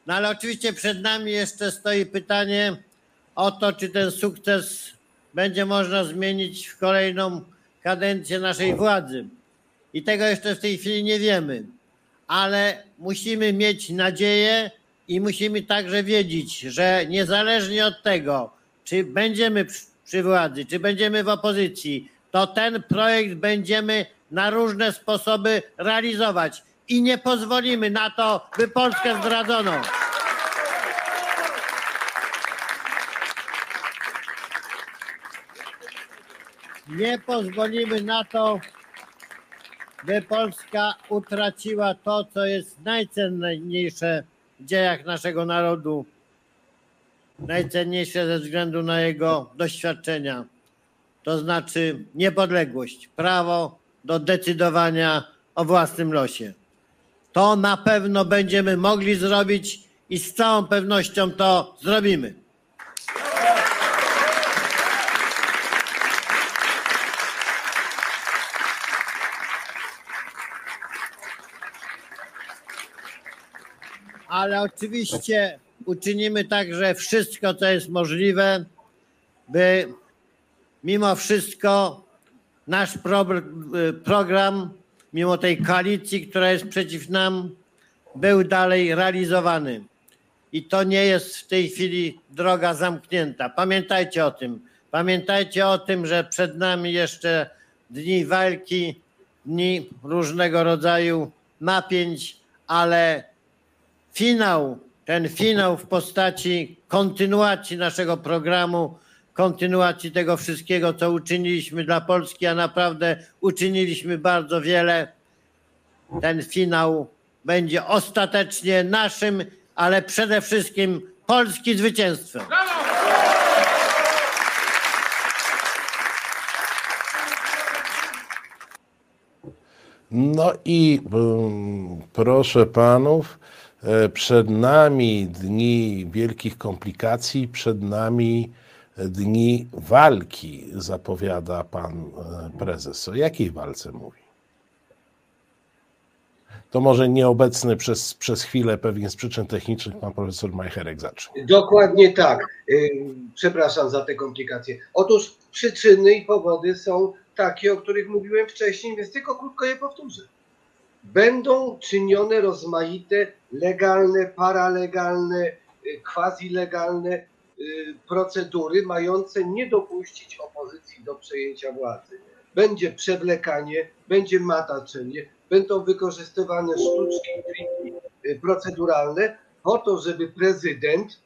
No ale oczywiście przed nami jeszcze stoi pytanie o to, czy ten sukces będzie można zmienić w kolejną kadencję naszej władzy. I tego jeszcze w tej chwili nie wiemy, ale musimy mieć nadzieję i musimy także wiedzieć, że niezależnie od tego, czy będziemy przy władzy, czy będziemy w opozycji, to ten projekt będziemy na różne sposoby realizować i nie pozwolimy na to, by Polskę zdradzono. Nie pozwolimy na to, by Polska utraciła to, co jest najcenniejsze w dziejach naszego narodu, najcenniejsze ze względu na jego doświadczenia, to znaczy niepodległość, prawo do decydowania o własnym losie. To na pewno będziemy mogli zrobić i z całą pewnością to zrobimy. Ale oczywiście uczynimy także wszystko, co jest możliwe, by mimo wszystko nasz program, mimo tej koalicji, która jest przeciw nam, był dalej realizowany. I to nie jest w tej chwili droga zamknięta. Pamiętajcie o tym. Pamiętajcie o tym, że przed nami jeszcze dni walki, dni różnego rodzaju napięć, ale finał, ten finał w postaci kontynuacji naszego programu, kontynuacji tego wszystkiego, co uczyniliśmy dla Polski, a naprawdę uczyniliśmy bardzo wiele. Ten finał będzie ostatecznie naszym, ale przede wszystkim Polski zwycięstwem. No i um, proszę panów, przed nami dni wielkich komplikacji, przed nami dni walki, zapowiada pan e, prezes. O jakiej walce mówi? To może nieobecny przez, przez chwilę, pewnie z przyczyn technicznych, pan profesor Majcherek zacznie. Dokładnie tak. Przepraszam za te komplikacje. Otóż przyczyny i powody są takie, o których mówiłem wcześniej, więc tylko krótko je powtórzę będą czynione rozmaite legalne, paralegalne, y, quasi-legalne y, procedury mające nie dopuścić opozycji do przejęcia władzy. będzie przewlekanie, będzie mataczenie, będą wykorzystywane sztuczki, triki y, proceduralne po to, żeby prezydent,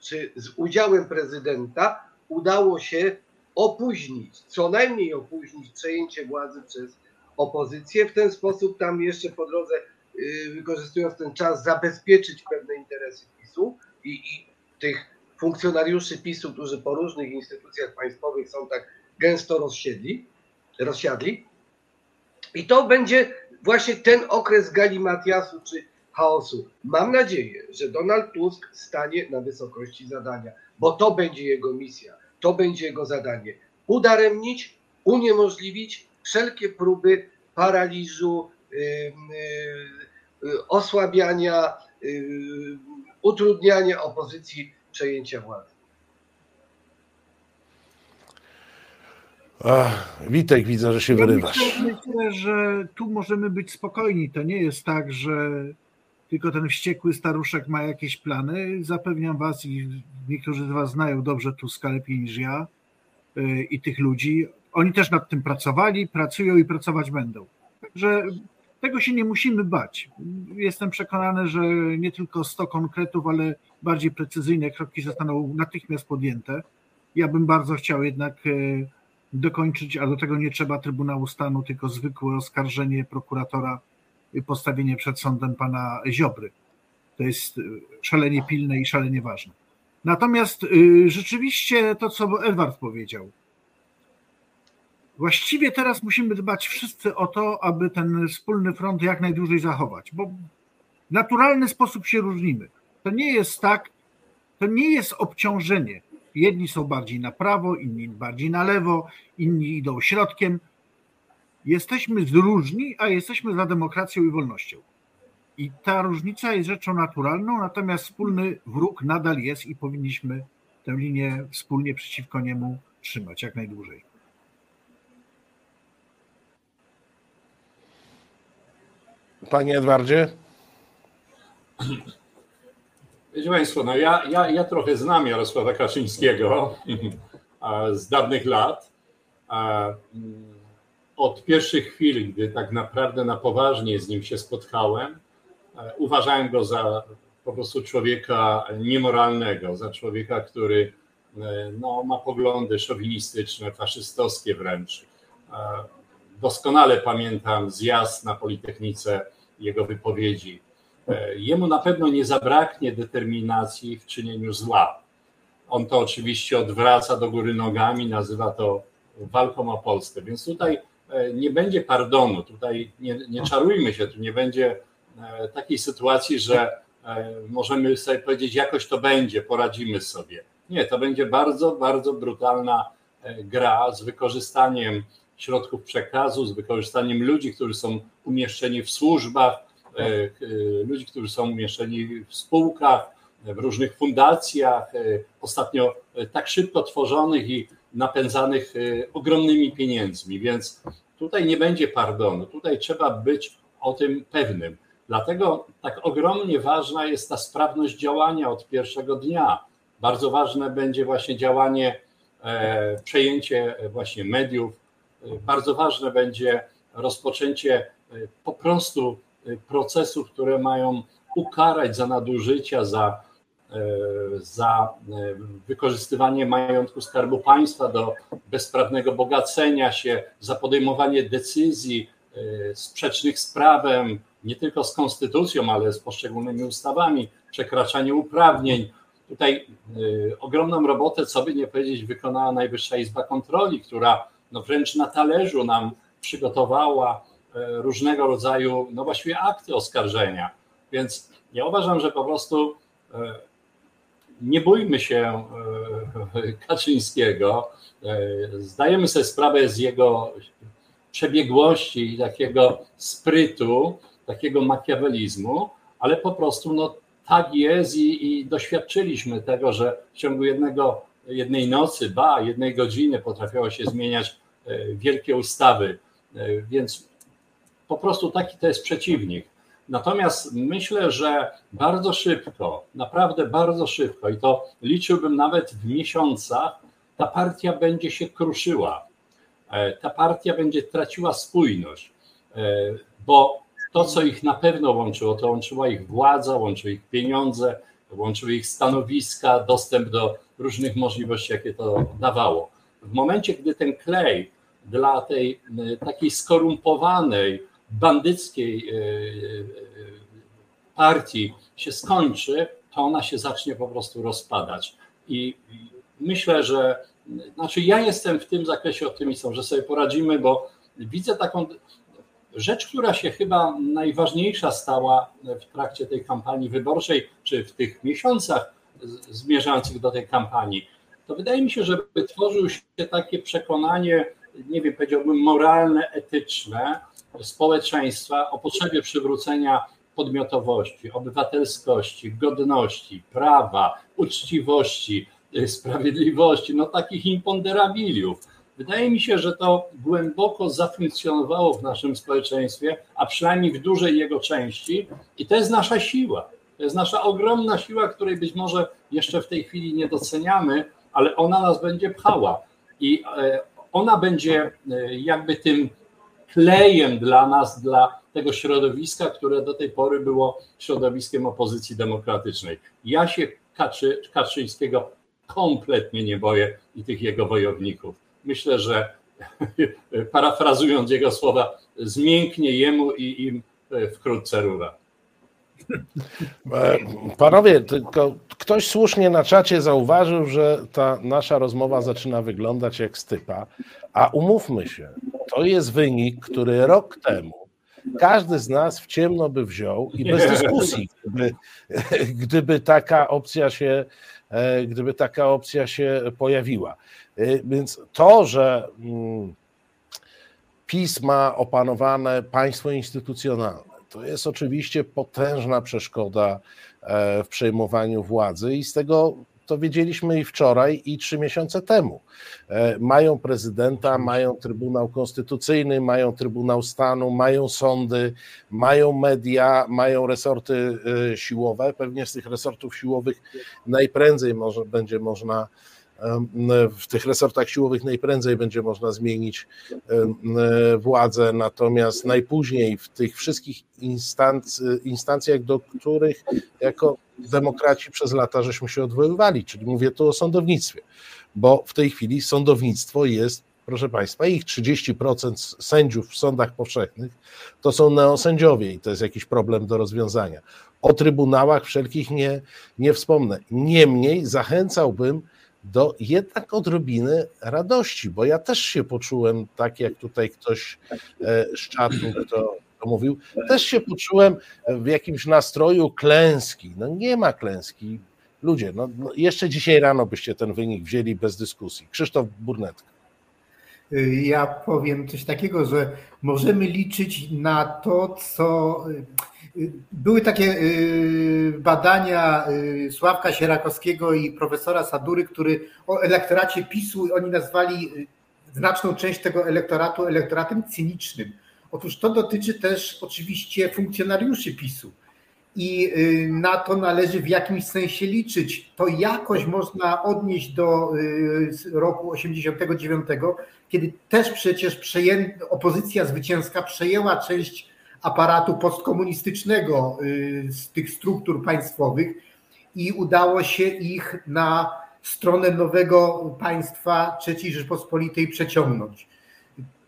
czy z udziałem prezydenta udało się opóźnić, co najmniej opóźnić przejęcie władzy przez opozycję. W ten sposób tam jeszcze po drodze, y, wykorzystując ten czas, zabezpieczyć pewne interesy PiSu i, i tych funkcjonariuszy PiSu, którzy po różnych instytucjach państwowych są tak gęsto rozsiedli, rozsiadli. I to będzie właśnie ten okres galimatiasu czy chaosu. Mam nadzieję, że Donald Tusk stanie na wysokości zadania, bo to będzie jego misja, to będzie jego zadanie. Udaremnić, uniemożliwić wszelkie próby paraliżu, yy, yy, osłabiania, yy, utrudniania opozycji przejęcia władzy. Ach, Witek, widzę, że się Ja wyrywasz. Myślę, że tu możemy być spokojni. To nie jest tak, że tylko ten wściekły staruszek ma jakieś plany. Zapewniam Was i niektórzy z Was znają dobrze Tuska lepiej niż ja i tych ludzi. Oni też nad tym pracowali, pracują i pracować będą. Także tego się nie musimy bać. Jestem przekonany, że nie tylko 100 konkretów, ale bardziej precyzyjne kroki zostaną natychmiast podjęte. Ja bym bardzo chciał jednak yy, dokończyć, a do tego nie trzeba Trybunału Stanu, tylko zwykłe oskarżenie prokuratora i postawienie przed sądem pana Ziobry. To jest y, szalenie pilne i szalenie ważne. Natomiast y, rzeczywiście to, co Edward powiedział, właściwie teraz musimy dbać wszyscy o to, aby ten wspólny front jak najdłużej zachować, bo w naturalny sposób się różnimy. To nie jest tak, to nie jest obciążenie. Jedni są bardziej na prawo, inni bardziej na lewo, inni idą środkiem. Jesteśmy różni, a jesteśmy za demokracją i wolnością. I ta różnica jest rzeczą naturalną, natomiast wspólny wróg nadal jest i powinniśmy tę linię wspólnie przeciwko niemu trzymać jak najdłużej. Panie Edwardzie? Wiecie Państwo, no ja, ja, ja trochę znam Jarosława Kaczyńskiego z dawnych lat. Od pierwszych chwil, gdy tak naprawdę na poważnie z nim się spotkałem, uważałem go za po prostu człowieka niemoralnego, za człowieka, który no, ma poglądy szowinistyczne, faszystowskie wręcz. Doskonale pamiętam zjazd na Politechnice, jego wypowiedzi Jemu na pewno nie zabraknie determinacji w czynieniu zła. On to oczywiście odwraca do góry nogami, nazywa to walką o Polskę. Więc tutaj nie będzie pardonu, tutaj nie, nie czarujmy się, tu nie będzie takiej sytuacji, że możemy sobie powiedzieć, jakoś to będzie, poradzimy sobie. Nie, to będzie bardzo, bardzo brutalna gra z wykorzystaniem środków przekazu, z wykorzystaniem ludzi, którzy są umieszczeni w służbach, ludzi, którzy są umieszczeni w spółkach, w różnych fundacjach, ostatnio tak szybko tworzonych i napędzanych ogromnymi pieniędzmi, więc tutaj nie będzie pardonu, tutaj trzeba być o tym pewnym. Dlatego tak ogromnie ważna jest ta sprawność działania od pierwszego dnia. Bardzo ważne będzie właśnie działanie, przejęcie właśnie mediów, bardzo ważne będzie rozpoczęcie po prostu procesów, które mają ukarać za nadużycia, za, za wykorzystywanie majątku Skarbu Państwa do bezprawnego bogacenia się, za podejmowanie decyzji sprzecznych z prawem, nie tylko z konstytucją, ale z poszczególnymi ustawami, przekraczanie uprawnień. Tutaj ogromną robotę, co by nie powiedzieć, wykonała Najwyższa Izba Kontroli, która no wręcz na talerzu nam przygotowała różnego rodzaju, no właściwie akty oskarżenia. Więc ja uważam, że po prostu nie bójmy się Kaczyńskiego. Zdajemy sobie sprawę z jego przebiegłości i takiego sprytu, takiego makiawelizmu, ale po prostu no, tak jest i, i doświadczyliśmy tego, że w ciągu jednego, jednej nocy, ba, jednej godziny potrafiało się zmieniać wielkie ustawy. Więc po prostu taki to jest przeciwnik. Natomiast myślę, że bardzo szybko, naprawdę bardzo szybko, i to liczyłbym nawet w miesiącach, ta partia będzie się kruszyła. ta partia będzie traciła spójność, bo to, co ich na pewno łączyło, to łączyła ich władza, łączyły ich pieniądze, łączyły ich stanowiska, dostęp do różnych możliwości, jakie to dawało. W momencie, gdy ten klej dla tej takiej skorumpowanej, bandyckiej partii się skończy, to ona się zacznie po prostu rozpadać. I myślę, że znaczy ja jestem w tym zakresie optymistą, że sobie poradzimy, bo widzę taką rzecz, która się chyba najważniejsza stała w trakcie tej kampanii wyborczej, czy w tych miesiącach zmierzających do tej kampanii. To wydaje mi się, że wytworzył się takie przekonanie, nie wiem, powiedziałbym moralne, etyczne społeczeństwa o potrzebie przywrócenia podmiotowości, obywatelskości, godności, prawa, uczciwości, y, sprawiedliwości, no takich imponderabiliów. Wydaje mi się, że to głęboko zafunkcjonowało w naszym społeczeństwie, a przynajmniej w dużej jego części, i to jest nasza siła. To jest nasza ogromna siła, której być może jeszcze w tej chwili nie doceniamy, ale ona nas będzie pchała. I e, ona będzie e, jakby tym klejem dla nas, dla tego środowiska, które do tej pory było środowiskiem opozycji demokratycznej. Ja się Kaczy, Kaczyńskiego kompletnie nie boję i tych jego wojowników. Myślę, że parafrazując jego słowa, zmięknie jemu i im wkrótce rura. E, panowie, tylko ktoś słusznie na czacie zauważył, że ta nasza rozmowa zaczyna wyglądać jak stypa, a umówmy się, to jest wynik, który rok temu każdy z nas w ciemno by wziął i bez dyskusji, gdyby, gdyby taka opcja się, e, gdyby taka opcja się pojawiła. E, więc to, że mm, PiS ma opanowane państwo instytucjonalne, to jest oczywiście potężna przeszkoda e, w przejmowaniu władzy i z tego to wiedzieliśmy i wczoraj, i trzy miesiące temu. E, mają prezydenta, mają Trybunał Konstytucyjny, mają Trybunał Stanu, mają sądy, mają media, mają resorty e, siłowe. Pewnie z tych resortów siłowych najprędzej może, będzie można w tych resortach siłowych najprędzej będzie można zmienić władzę, natomiast najpóźniej w tych wszystkich instanc, instancjach, do których jako demokraci przez lata żeśmy się odwoływali, czyli mówię tu o sądownictwie, bo w tej chwili sądownictwo jest, proszę Państwa, ich 30% sędziów w sądach powszechnych to są neosędziowie i to jest jakiś problem do rozwiązania. O trybunałach wszelkich nie, nie wspomnę. Niemniej zachęcałbym do jednak odrobiny radości, bo ja też się poczułem tak, jak tutaj ktoś e, z czatu, kto, mówił, też się poczułem w jakimś nastroju klęski. No nie ma klęski. Ludzie, no, no jeszcze dzisiaj rano byście ten wynik wzięli bez dyskusji. Krzysztof Burnetka. Ja powiem coś takiego, że możemy liczyć na to, co były takie y, badania y, Sławka Sierakowskiego i profesora Sadury, który o elektoracie PiSu oni nazwali y, znaczną część tego elektoratu elektoratem cynicznym. Otóż to dotyczy też oczywiście funkcjonariuszy PiSu i na to należy w jakimś sensie liczyć. To jakoś można odnieść do roku 89, kiedy też przecież opozycja zwycięska przejęła część aparatu postkomunistycznego y, z tych struktur państwowych i udało się ich na stronę nowego państwa III Rzeczpospolitej przeciągnąć.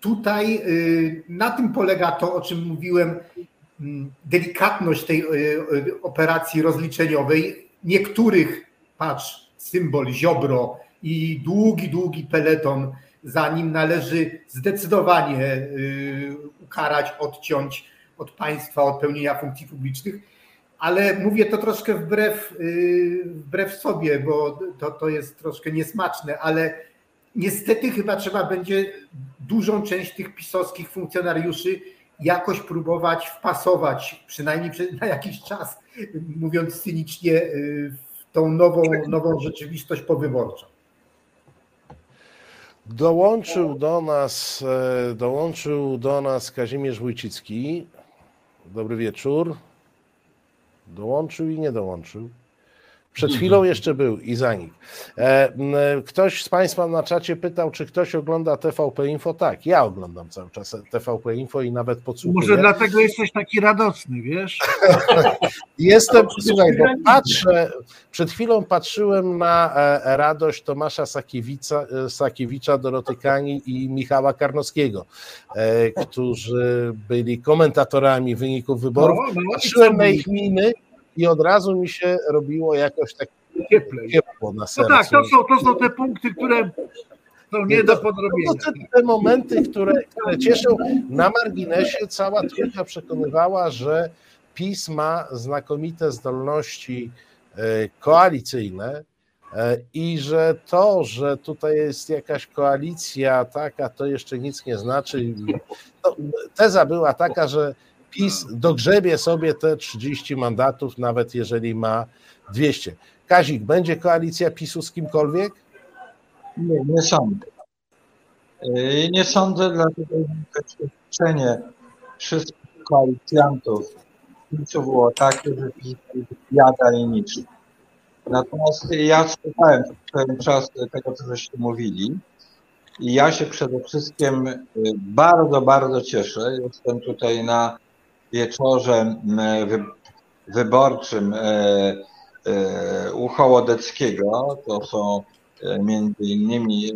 Tutaj y, na tym polega to, o czym mówiłem, mm, delikatność tej y, operacji rozliczeniowej. Niektórych, patrz, symbol Ziobro i długi, długi peleton, za nim należy zdecydowanie ukarać, odciąć od państwa, od pełnienia funkcji publicznych, ale mówię to troszkę wbrew, y, wbrew sobie, bo to, to jest troszkę niesmaczne, ale niestety chyba trzeba będzie dużą część tych pisowskich funkcjonariuszy jakoś próbować wpasować, przynajmniej na jakiś czas, mówiąc cynicznie, y, w tą nową, nową rzeczywistość powyborczą. Dołączył do nas, e, dołączył do nas Kazimierz Wójcicki. Dobry wieczór. Dołączył i nie dołączył. Przed chwilą jeszcze był i zanik. E, ktoś z Państwa na czacie pytał, czy ktoś ogląda TVP Info? Tak, ja oglądam cały czas TVP Info i nawet podsłuchuję. Może dlatego jesteś taki radosny, wiesz? Jestem, słuchaj, bo patrzę, przed chwilą patrzyłem na e, radość Tomasza Sakiewicza, e, Sakiewicza Doroty Kani i Michała Karnowskiego, którzy byli komentatorami wyników wyborów. No, no, patrzyłem na ich miny i od razu mi się robiło jakoś tak Cieplej. ciepło na sercu. No tak, to są, to są te punkty, które są nie do podrobienia. To te, te momenty, które, które cieszą. Na marginesie cała trójka przekonywała, że PiS ma znakomite zdolności e, koalicyjne e, i że to, że tutaj jest jakaś koalicja taka, to jeszcze nic nie znaczy. No, teza była taka, że PiS dogrzebie sobie te 30 mandatów, nawet jeżeli ma 200. Kazik, będzie koalicja PiSu z kimkolwiek? Nie, nie sądzę. Yy, nie sądzę, dlatego doświadczenie wszystkich koalicjantów PiSu było takie, że PiS jada i niczym. Natomiast ja słuchałem pewien czas tego, co żeście mówili i ja się przede wszystkim yy, bardzo, bardzo cieszę. Jestem tutaj na wieczorze wyborczym E, u Hołodeckiego, to są e, między innymi e,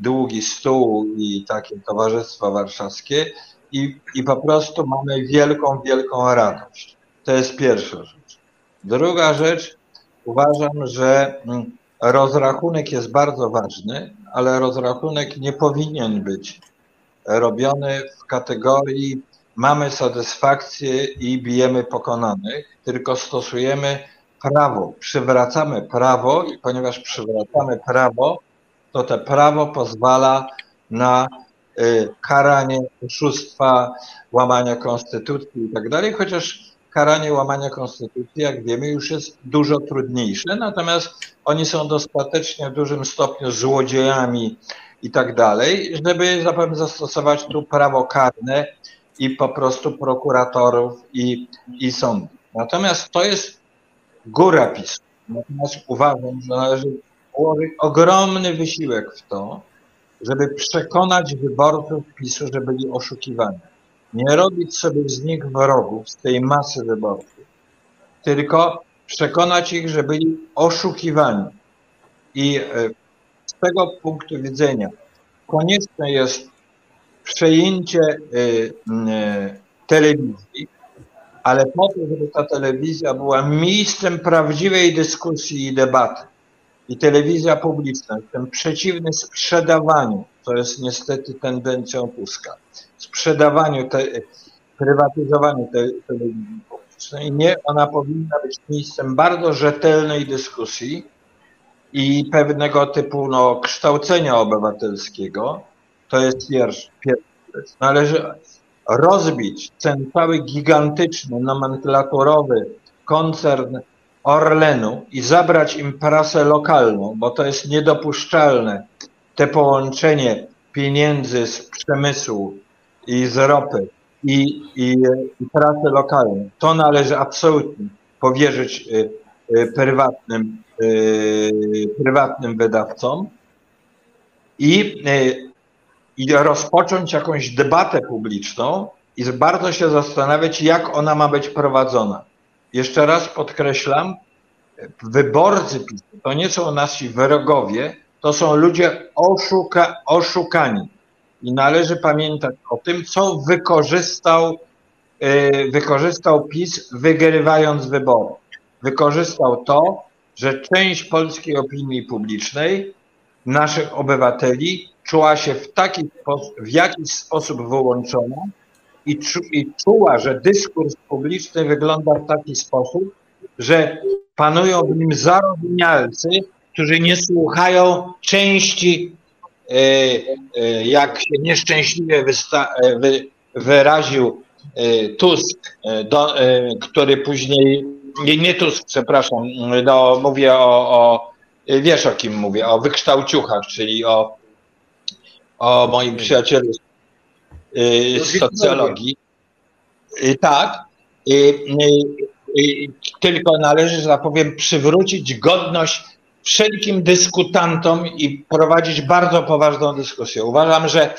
Długi Stół i takie Towarzystwo Warszawskie i, i po prostu mamy wielką, wielką radość. To jest pierwsza rzecz. Druga rzecz, uważam, że rozrachunek jest bardzo ważny, ale rozrachunek nie powinien być robiony w kategorii mamy satysfakcję i bijemy pokonanych, tylko stosujemy prawo, przywracamy prawo i ponieważ przywracamy prawo, to to prawo pozwala na y, karanie oszustwa, łamania konstytucji i tak dalej, chociaż karanie łamania konstytucji, jak wiemy, już jest dużo trudniejsze, natomiast oni są dostatecznie w dużym stopniu złodziejami i tak dalej, żeby zapewne zastosować tu prawo karne i po prostu prokuratorów i, i sądów. Natomiast to jest góra PiSu. Natomiast uważam, że należy włożyć ogromny wysiłek w to, żeby przekonać wyborców PiSu, że byli oszukiwani. Nie robić sobie z nich wrogów, z tej masy wyborców, tylko przekonać ich, że byli oszukiwani. I e, z tego punktu widzenia konieczne jest przejęcie e, e, telewizji, ale po to, żeby ta telewizja była miejscem prawdziwej dyskusji i debaty. I telewizja publiczna, jestem przeciwny sprzedawaniu, to jest niestety tendencją Tuska, sprzedawaniu, te, prywatyzowaniu tej telewizji publicznej. Nie, ona powinna być miejscem bardzo rzetelnej dyskusji i pewnego typu no, kształcenia obywatelskiego. To jest pierwszy. pierwszy. Należy rozbić ten cały gigantyczny, nomenklaturowy koncern Orlenu i zabrać im prasę lokalną, bo to jest niedopuszczalne, te połączenie pieniędzy z przemysłu i z ropy i, i, i prasy. To należy absolutnie powierzyć y, y, prywatnym, y, prywatnym wydawcom i i rozpocząć jakąś debatę publiczną i bardzo się zastanawiać, jak ona ma być prowadzona. Jeszcze raz podkreślam, wyborcy to nie są nasi wrogowie, to są ludzie oszuka, oszukani. I należy pamiętać o tym, co wykorzystał, yy, wykorzystał PiS, wygrywając wybory. Wykorzystał to, że część polskiej opinii publicznej, naszych obywateli, czuła się w, taki w jakiś sposób wyłączona i, czu, i czuła, że dyskurs publiczny wygląda w taki sposób, że panują w nim zarozumialcy, którzy nie słuchają części, e, e, jak się nieszczęśliwie e, wy, wyraził Tusk, do, który później, nie, nie Tusk, przepraszam, no, mówię o, o, wiesz o kim mówię, o wykształciuchach, czyli o o moim przyjacielu z socjologii. Tak. tylko należy, że tak powiem, przywrócić godność wszelkim dyskutantom i prowadzić bardzo poważną dyskusję. Uważam, że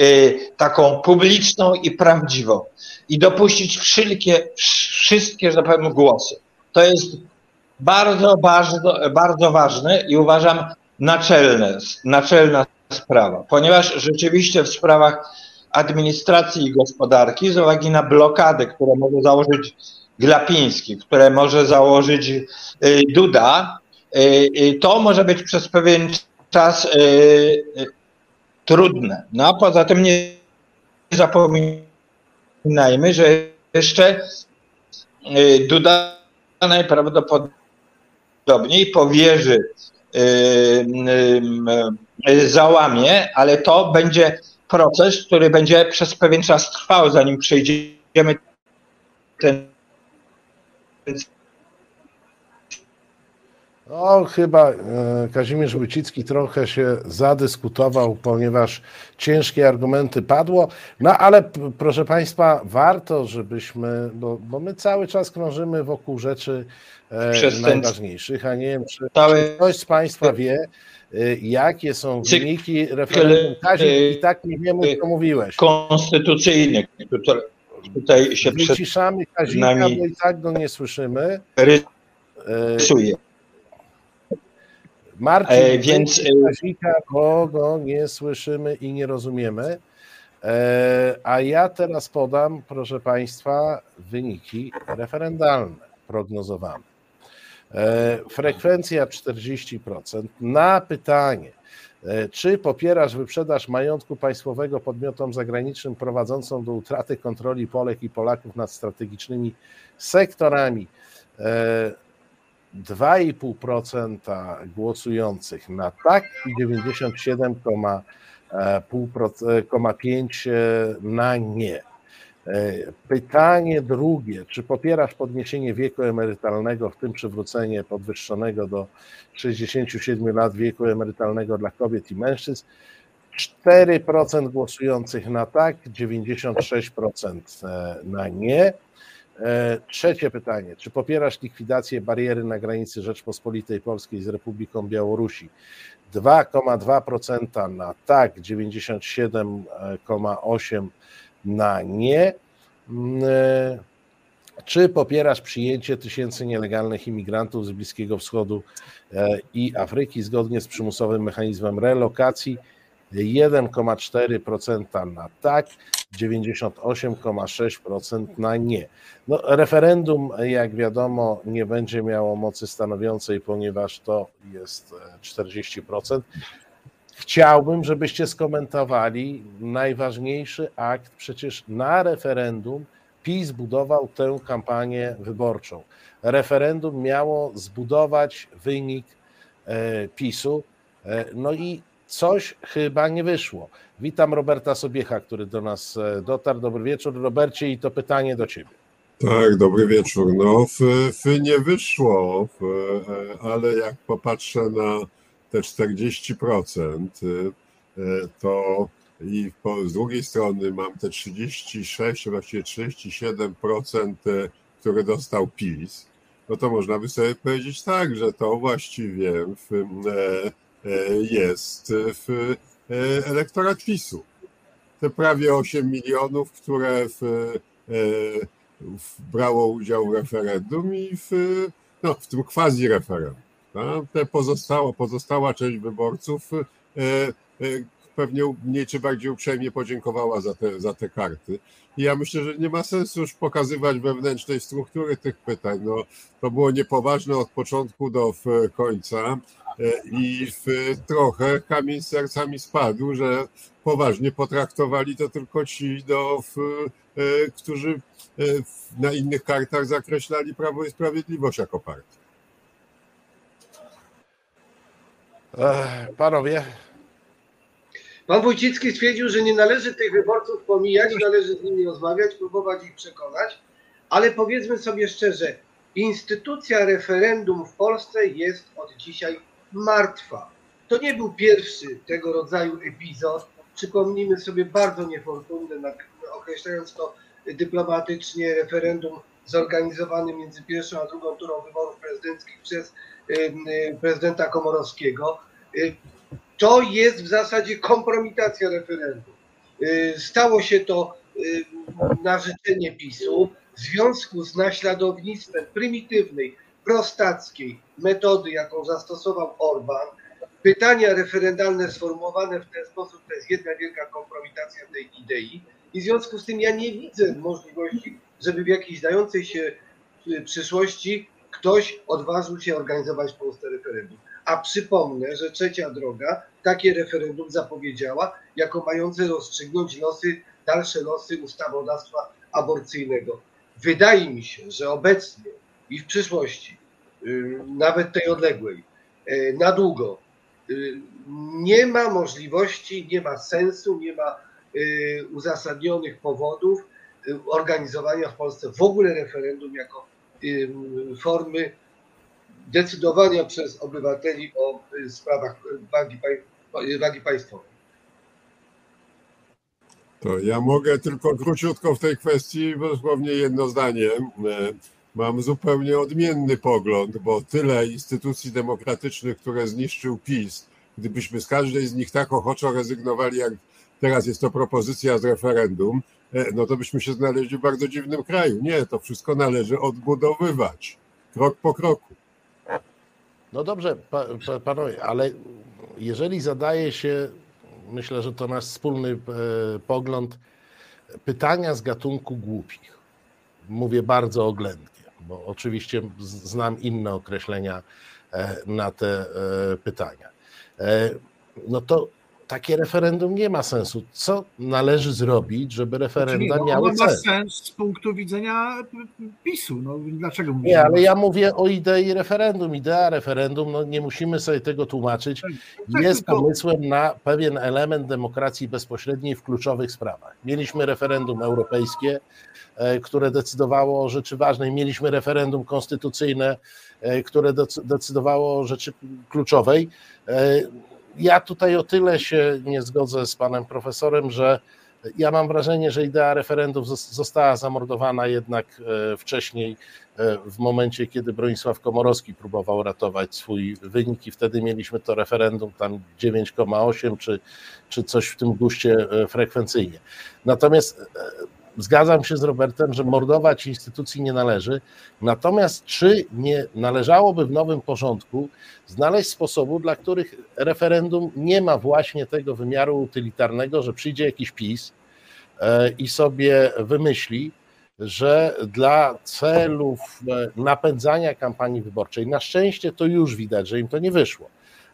y, taką publiczną i prawdziwą i dopuścić wszelkie, wszystkie, że tak powiem, głosy. To jest bardzo, bardzo, bardzo ważne i uważam naczelne, naczelna sprawa, ponieważ rzeczywiście w sprawach administracji i gospodarki z uwagi na blokady, które może założyć Glapiński, które może założyć y, Duda, y, y, to może być przez pewien czas trudne. No a poza tym nie zapominajmy, że jeszcze Duda najprawdopodobniej powierzy załamie, ale to będzie proces, który będzie przez pewien czas trwał, zanim przejdziemy ten no, chyba e, Kazimierz Wójcicki trochę się zadyskutował, ponieważ ciężkie argumenty padło. No ale proszę Państwa, warto, żebyśmy, bo, bo my cały czas krążymy wokół rzeczy e, najważniejszych, a nie wiem, czy, ktoś z Państwa wie, Y, jakie są wyniki referendum. Kazik, i tak nie wiemy, co mówiłeś. Konstytucyjny, tutaj, tutaj się Wyciszamy Kazika, bo i tak go nie słyszymy. Rysuje. Marcin, e, więc Kazika, bo go nie słyszymy i nie rozumiemy. E, a ja teraz podam, proszę Państwa, wyniki referendalne prognozowane. E, frekwencja 40%. Na pytanie, e, czy popierasz wyprzedaż majątku państwowego podmiotom zagranicznym prowadzącą do utraty kontroli Polek i Polaków nad strategicznymi sektorami? 2,5% e, głosujących na tak i 97,5% na nie. E, pytanie drugie, czy popierasz podniesienie wieku emerytalnego, w tym przywrócenie podwyższonego do 67 lat wieku emerytalnego dla kobiet i mężczyzn? 4% głosujących na tak, 96% e, na nie. E, trzecie pytanie, czy popierasz likwidację bariery na granicy Rzeczpospolitej Polskiej z Republiką Białorusi? 2,2% na tak, 97,8% na nie. Mm, e, czy popierasz przyjęcie tysięcy nielegalnych imigrantów z Bliskiego Wschodu e, i Afryki zgodnie z przymusowym mechanizmem relokacji? 1,4% na tak, 98,6% na nie. No, referendum, jak wiadomo, nie będzie miało mocy stanowiącej, ponieważ to jest 40%. E, Chciałbym, żebyście skomentowali najważniejszy akt. Przecież na referendum PiS budował tę kampanię wyborczą. Referendum miało zbudować wynik e, PiSu. E, no i coś chyba nie wyszło. Witam Roberta Sobiecha, który do nas e, dotarł. Dobry wieczór, Robercie, i to pytanie do ciebie. Tak, dobry wieczór. No, w, w nie wyszło, w, ale jak popatrzę na te 40%, y, y, to i po, z drugiej strony mam te 36, właściwie 37%, y, które dostał PiS, no to można by sobie powiedzieć tak, że to właściwie w, jest w elektorat PiSu. Te prawie 8 milionów, które w, w brało udział w referendum i w, no, w tym quasi referendum. Te pozostała, pozostała część wyborców e, e, pewnie mniej czy bardziej uprzejmie podziękowała za te, za te karty. I ja myślę, że nie ma sensu już pokazywać wewnętrznej struktury tych pytań. No, to było niepoważne od początku do końca e, i w trochę kamień z sercami spadł, że poważnie potraktowali to tylko ci, do, w, którzy na innych kartach zakreślali Prawo i Sprawiedliwość jako partię. Panowie. Pan Wójcicki stwierdził, że nie należy tych wyborców pomijać, należy z nimi rozmawiać, próbować ich przekonać, ale powiedzmy sobie szczerze, instytucja referendum w Polsce jest od dzisiaj martwa. To nie był pierwszy tego rodzaju epizod. Przypomnijmy sobie bardzo niefortunne, określając to dyplomatycznie, referendum zorganizowany między pierwszą a drugą turą wyborów prezydenckich przez prezydenta Komorowskiego, to jest w zasadzie kompromitacja referendum. Stało się to na życzenie PiSu w związku z naśladownictwem prymitywnej, prostackiej metody, jaką zastosował Orban, pytania referendalne sformułowane w ten sposób to jest jedna wielka kompromitacja tej idei i w związku z tym ja nie widzę możliwości, żeby w jakiejś dającej się przyszłości ktoś odważył się organizować w Polsce referendum. A przypomnę, że trzecia droga takie referendum zapowiedziała jako mające rozstrzygnąć losy, dalsze losy ustawodawstwa aborcyjnego. Wydaje mi się, że obecnie i w przyszłości, y, nawet tej odległej, y, na długo, y, nie ma możliwości, nie ma sensu, nie ma uzasadnionych powodów organizowania w Polsce w ogóle referendum jako formy decydowania przez obywateli o sprawach wagi, wagi państwowej. To ja mogę tylko króciutko w tej kwestii, dosłownie jedno zdanie. E, mam zupełnie odmienny pogląd, bo tyle instytucji demokratycznych, które zniszczył PiS, gdybyśmy z każdej z nich tak ochoczo rezygnowali, jak teraz jest to propozycja z referendum, e, no to byśmy się znaleźli w bardzo dziwnym kraju. Nie, to wszystko należy odbudowywać, krok po kroku. No dobrze, pa, pa, panowie, ale jeżeli zadaje się myślę, że to nasz wspólny e, pogląd, pytania z gatunku głupich. Mówię bardzo oględnie, bo oczywiście znam inne określenia e, na te e, pytania. No to takie referendum nie ma sensu. Co należy zrobić, żeby referenda no, miały ma sens z punktu widzenia PiSu. No, dlaczego mówimy? Nie, ale ja mówię o idei referendum. Idea referendum, no nie musimy sobie tego tłumaczyć, tak, tak jest pomysłem na pewien element demokracji bezpośredniej w kluczowych sprawach. Mieliśmy referendum europejskie, e, które decydowało o rzeczy ważnej. Mieliśmy referendum konstytucyjne, e, które decydowało o rzeczy kluczowej e, ja tutaj o tyle się nie zgodzę z panem profesorem, że ja mam wrażenie, że idea referendum została zamordowana jednak e, wcześniej, e, w momencie, kiedy Bronisław Komorowski próbował ratować swój wynik i wtedy mieliśmy to referendum tam 9,8 czy, czy coś w tym guście e, frekwencyjnie. Natomiast zgadzam się z Robertem, że mordować instytucji nie należy. Natomiast czy nie należałoby w nowym porządku znaleźć sposobu, dla których referendum nie ma właśnie tego wymiaru utylitarnego, że przyjdzie jakiś PiS e, i sobie wymyśli, że dla celów e, napędzania kampanii wyborczej, na szczęście to już widać, że im to nie wyszło,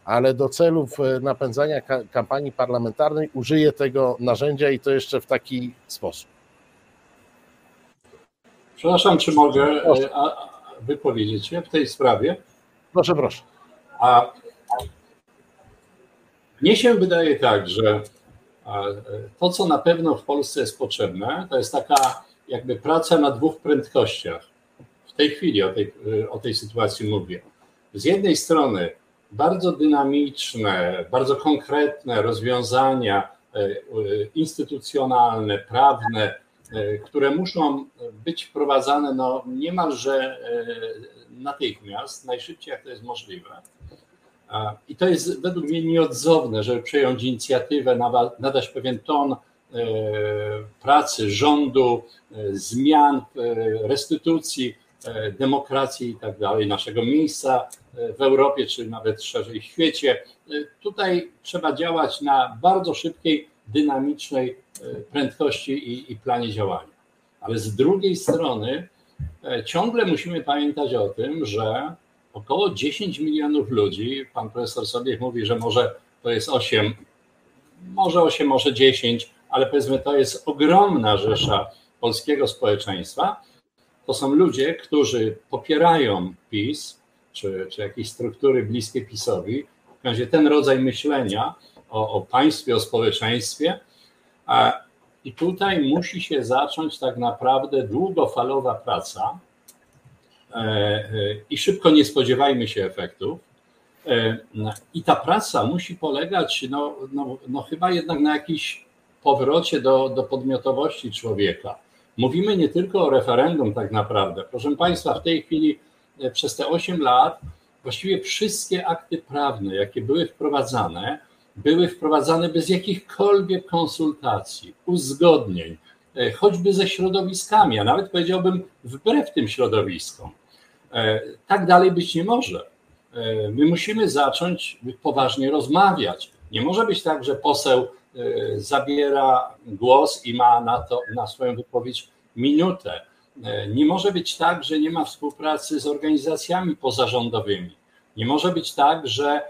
ale do celów e, napędzania kampanii parlamentarnej użyje tego narzędzia i to jeszcze w taki sposób. Przepraszam, czy mogę e, wypowiedzieć się w tej sprawie? Proszę, proszę. A mnie się wydaje tak, że to, co na pewno w Polsce jest potrzebne, to jest taka jakby praca na dwóch prędkościach. W tej chwili o tej, o tej sytuacji mówię. Z jednej strony bardzo dynamiczne, bardzo konkretne rozwiązania e, e, instytucjonalne, prawne, E, które muszą być wprowadzane no, niemalże e, natychmiast, najszybciej jak to jest możliwe. I to jest według mnie nieodzowne, żeby przejąć inicjatywę, nadać pewien ton e, pracy rządu, zmian, restytucji, demokracji i tak dalej, naszego miejsca w Europie, czy nawet szerzej w świecie. Tutaj trzeba działać na bardzo szybkiej, dynamicznej prędkości i, i planie działania. Ale z drugiej strony e, ciągle musimy pamiętać o tym, że około 10 milionów ludzi, pan profesor sobie mówi, że może to jest 8, może 8, może 10, ale powiedzmy to jest ogromna rzesza polskiego społeczeństwa. To są ludzie, którzy popierają PiS, czy, czy jakieś struktury bliskie PiSowi. W razie ten rodzaj myślenia o, o państwie, o społeczeństwie, i tutaj musi się zacząć tak naprawdę długofalowa praca e, e, i szybko nie spodziewajmy się efektów. E, I ta praca musi polegać, no, no, no chyba jednak na jakimś powrocie do, do podmiotowości człowieka. Mówimy nie tylko o referendum tak naprawdę. Proszę Państwa, w tej chwili przez te 8 lat właściwie wszystkie akty prawne, jakie były wprowadzane, były wprowadzane bez jakichkolwiek konsultacji, uzgodnień, e, choćby ze środowiskami, a nawet powiedziałbym wbrew tym środowiskom. E, tak dalej być nie może. My musimy zacząć poważnie rozmawiać. Nie może być tak, że poseł zabiera głos i ma na to na swoją wypowiedź minutę. Nie może być tak, że nie ma współpracy z organizacjami pozarządowymi. Nie może być tak, że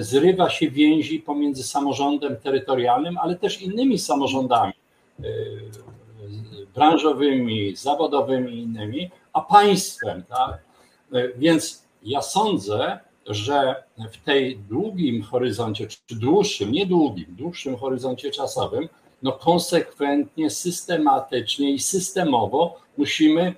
zrywa się więzi pomiędzy samorządem terytorialnym, ale też innymi samorządami e, branżowymi, zawodowymi i innymi, a państwem. Tak? E, więc ja sądzę, że w tej długim horyzoncie, czy dłuższym, nie długim, dłuższym horyzoncie czasowym, no konsekwentnie, systematycznie i systemowo musimy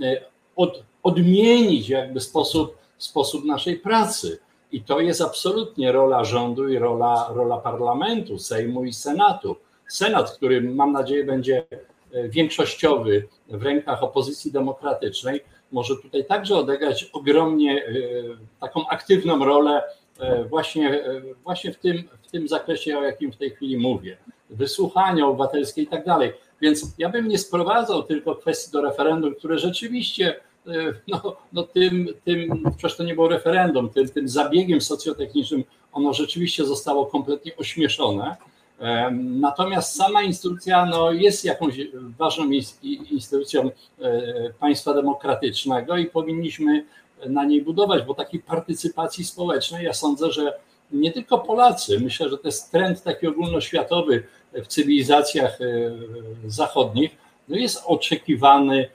e, od, odmienić jakby sposób, sposób naszej pracy. I to jest absolutnie rola rządu i rola, rola parlamentu, Sejmu i Senatu. Senat, który mam nadzieję będzie e, większościowy w rękach opozycji demokratycznej, może tutaj także odegrać ogromnie e, taką aktywną rolę właśnie, właśnie w, tym, w tym zakresie, o jakim w tej chwili mówię wysłuchania obywatelskie i tak dalej. Więc ja bym nie sprowadzał tylko kwestii do referendum, które rzeczywiście e, no, no tym, tym, przecież to nie było referendum, tym, tym zabiegiem socjotechnicznym ono rzeczywiście zostało kompletnie ośmieszone. Natomiast sama instytucja no, jest jakąś ważną instytucją e, państwa demokratycznego i powinniśmy na niej budować, bo takiej partycypacji społecznej ja sądzę, że nie tylko Polacy, myślę, że to jest trend taki ogólnoświatowy w cywilizacjach e, zachodnich, no jest oczekiwany,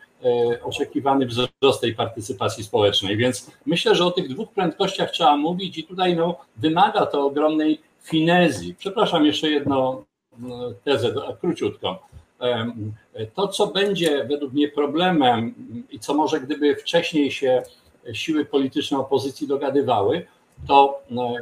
oczekiwany wzrost tej partycypacji społecznej. Więc myślę, że o tych dwóch prędkościach trzeba mówić i tutaj no, wymaga to ogromnej finezji. Przepraszam, jeszcze jedną no, tezę, króciutką. To, co będzie według mnie problemem i co może gdyby wcześniej się siły polityczne opozycji dogadywały, to no,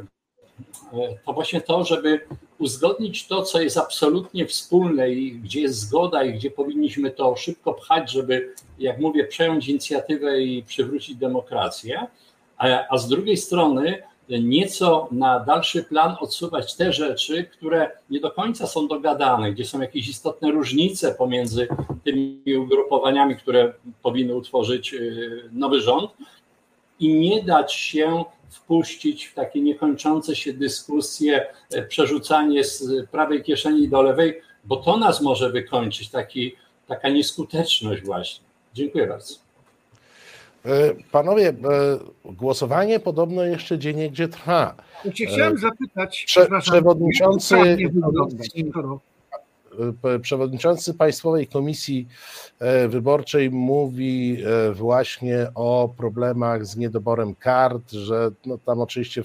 to właśnie to, żeby uzgodnić to, co jest absolutnie wspólne i gdzie jest zgoda i gdzie powinniśmy to szybko pchać, żeby, jak mówię, przejąć inicjatywę i przywrócić demokrację, a, a z drugiej strony nieco na dalszy plan odsuwać te rzeczy, które nie do końca są dogadane, gdzie są jakieś istotne różnice pomiędzy tymi ugrupowaniami, które powinny utworzyć y, nowy rząd i nie dać się wpuścić w takie niekończące się dyskusje, e, przerzucanie z prawej kieszeni do lewej, bo to nas może wykończyć, taki, taka nieskuteczność właśnie. Dziękuję bardzo. E, panowie, e, głosowanie podobno jeszcze gdzie gdzie trwa. Chciałem zapytać, Prze przewodniczący przewodniczący Państwowej Komisji e, Wyborczej mówi e, właśnie o problemach z niedoborem kart, że no tam oczywiście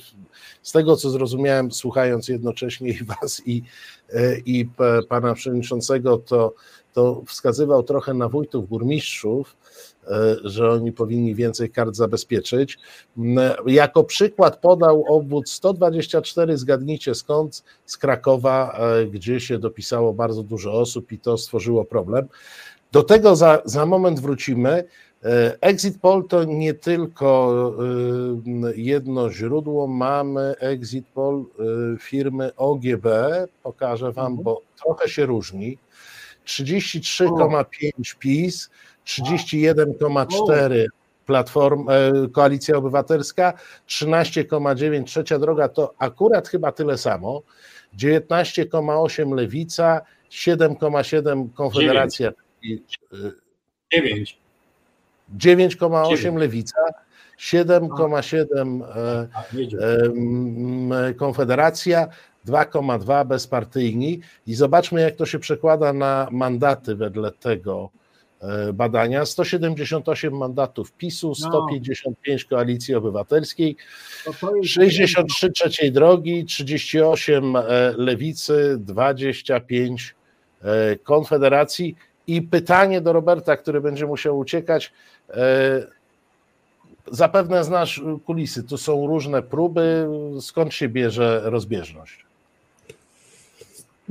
z tego co zrozumiałem, słuchając jednocześnie i Was i, e, i pana przewodniczącego, to, to wskazywał trochę na wójtów, burmistrzów, E, że oni powinni więcej kart zabezpieczyć. Jako przykład podał obwód 124, zgadnijcie skąd, z Krakowa, e, gdzie się dopisało bardzo dużo osób i to stworzyło problem. Do tego za, za moment wrócimy. E, exit poll to nie tylko jedno źródło, mamy exit poll firmy OGB, pokażę Wam, mhm. bo trochę się różni. 33,5 PiS, 31,4 Platform, e, Koalicja Obywatelska, 13,9 Trzecia Droga to akurat chyba tyle samo, 19,8 Lewica, 7,7 Konfederacja. 9. 9,8 Lewica, 7,7 e, Konfederacja, 2,2 bezpartyjni i zobaczmy jak to się przekłada na mandaty wedle tego E, badania, 178 mandatów PiSu, 155 no. Koalicji Obywatelskiej, 63 trzeciej drogi, 38 e, Lewicy, 25 e, Konfederacji. I pytanie do Roberta, który będzie musiał uciekać. Zapewne znasz kulisy, tu są różne próby. Skąd się bierze rozbieżność?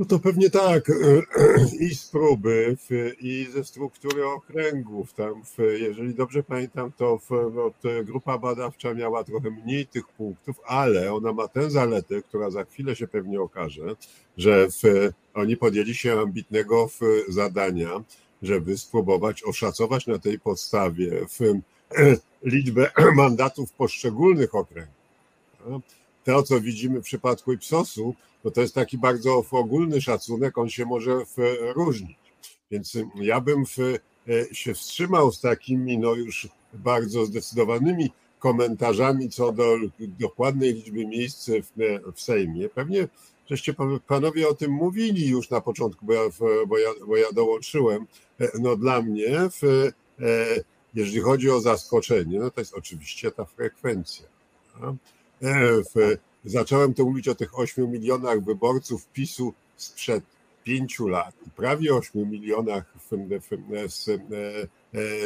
No to pewnie tak. I z próby, i ze struktury okręgów. Tam, jeżeli dobrze pamiętam, to no, grupa badawcza miała trochę mniej tych punktów, ale ona ma tę zaletę, która za chwilę się pewnie okaże, że oni podjęli się ambitnego zadania, żeby spróbować oszacować na tej podstawie liczbę mandatów w poszczególnych okręgach. To, co widzimy w przypadku IPSOS-u, no to jest taki bardzo ogólny szacunek, on się może różnić. Więc ja bym e, się wstrzymał z takimi, no już bardzo zdecydowanymi komentarzami co do dokładnej liczby miejsc w, w Sejmie. Pewnie żeście panowie o tym mówili już na początku, bo ja, bo ja, bo ja dołączyłem. E, no dla mnie, w, e, jeżeli chodzi o zaskoczenie, no to jest oczywiście ta frekwencja. W, zacząłem to mówić o tych 8 milionach wyborców PiSu sprzed pięciu lat, prawie 8 milionach z,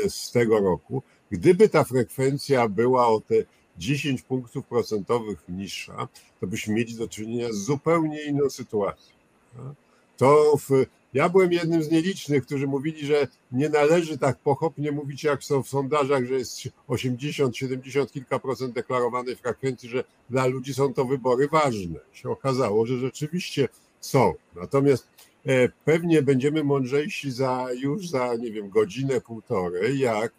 z tego roku. Gdyby ta frekwencja była o te 10 punktów procentowych niższa, to byśmy mieli do czynienia z zupełnie inną sytuacją. To w, ja byłem jednym z nielicznych, którzy mówili, że nie należy tak pochopnie mówić, jak są w sondażach, że jest 80, 70 kilka procent deklarowanej frekwencji, że dla ludzi są to wybory ważne. Się okazało, że rzeczywiście są. Natomiast e, pewnie będziemy mądrzejsi za już za, nie wiem, godzinę, półtorej, jak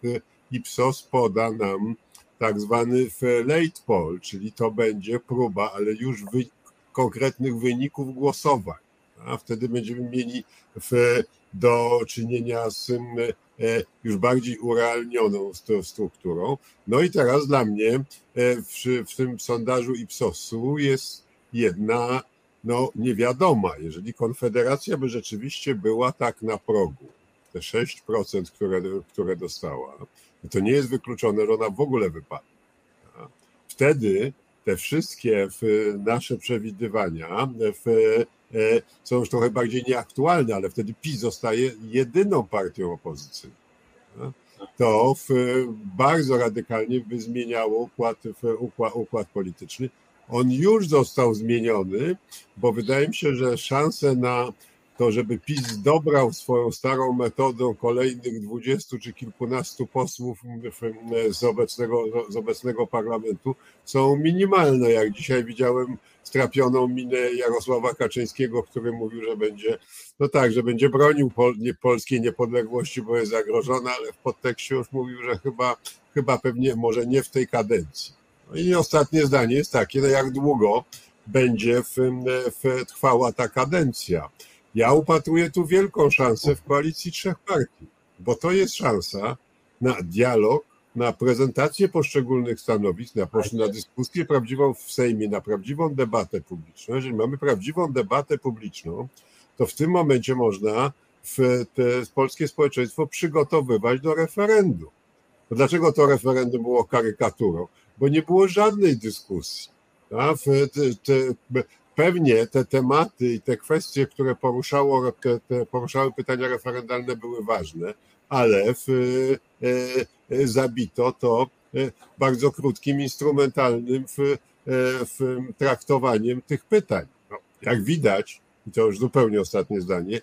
Ipsos poda nam tak zwany late poll, czyli to będzie próba, ale już wy, konkretnych wyników głosowań a wtedy będziemy mieli w, do czynienia z e, już bardziej urealnioną strukturą. No i teraz dla mnie e, w, w tym sondażu Ipsosu jest jedna no, niewiadoma. Jeżeli Konfederacja by rzeczywiście była tak na progu, te 6%, które, które dostała, to nie jest wykluczone, że ona w ogóle wypadnie. Wtedy te wszystkie nasze przewidywania w są już trochę bardziej nieaktualne, ale wtedy PiS zostaje jedyną partią opozycyjną. To w, bardzo radykalnie by zmieniało układ, układ, układ polityczny. On już został zmieniony, bo wydaje mi się, że szanse na to, żeby PiS dobrał swoją starą metodą kolejnych dwudziestu czy kilkunastu posłów z obecnego, z obecnego parlamentu są minimalne. Jak dzisiaj widziałem strapioną minę Jarosława Kaczyńskiego, który mówił, że będzie, no tak, że będzie bronił pol, nie, polskiej niepodległości, bo jest zagrożona, ale w podtekście już mówił, że chyba, chyba pewnie może nie w tej kadencji. No i ostatnie zdanie jest takie, no jak długo będzie w, w, trwała ta kadencja. Ja upatruję tu wielką szansę w koalicji trzech partii, bo to jest szansa na dialog, na prezentację poszczególnych stanowisk, na, na dyskusję prawdziwą w Sejmie, na prawdziwą debatę publiczną. Jeżeli mamy prawdziwą debatę publiczną, to w tym momencie można w te polskie społeczeństwo przygotowywać do referendum. Dlaczego to referendum było karykaturą? Bo nie było żadnej dyskusji. Te, te, pewnie te tematy i te kwestie, które poruszało, te, te poruszały pytania referendalne, były ważne, ale w, e, e, zabito to e, bardzo krótkim, instrumentalnym w, w traktowaniem tych pytań. No, jak widać, i to już zupełnie ostatnie zdanie,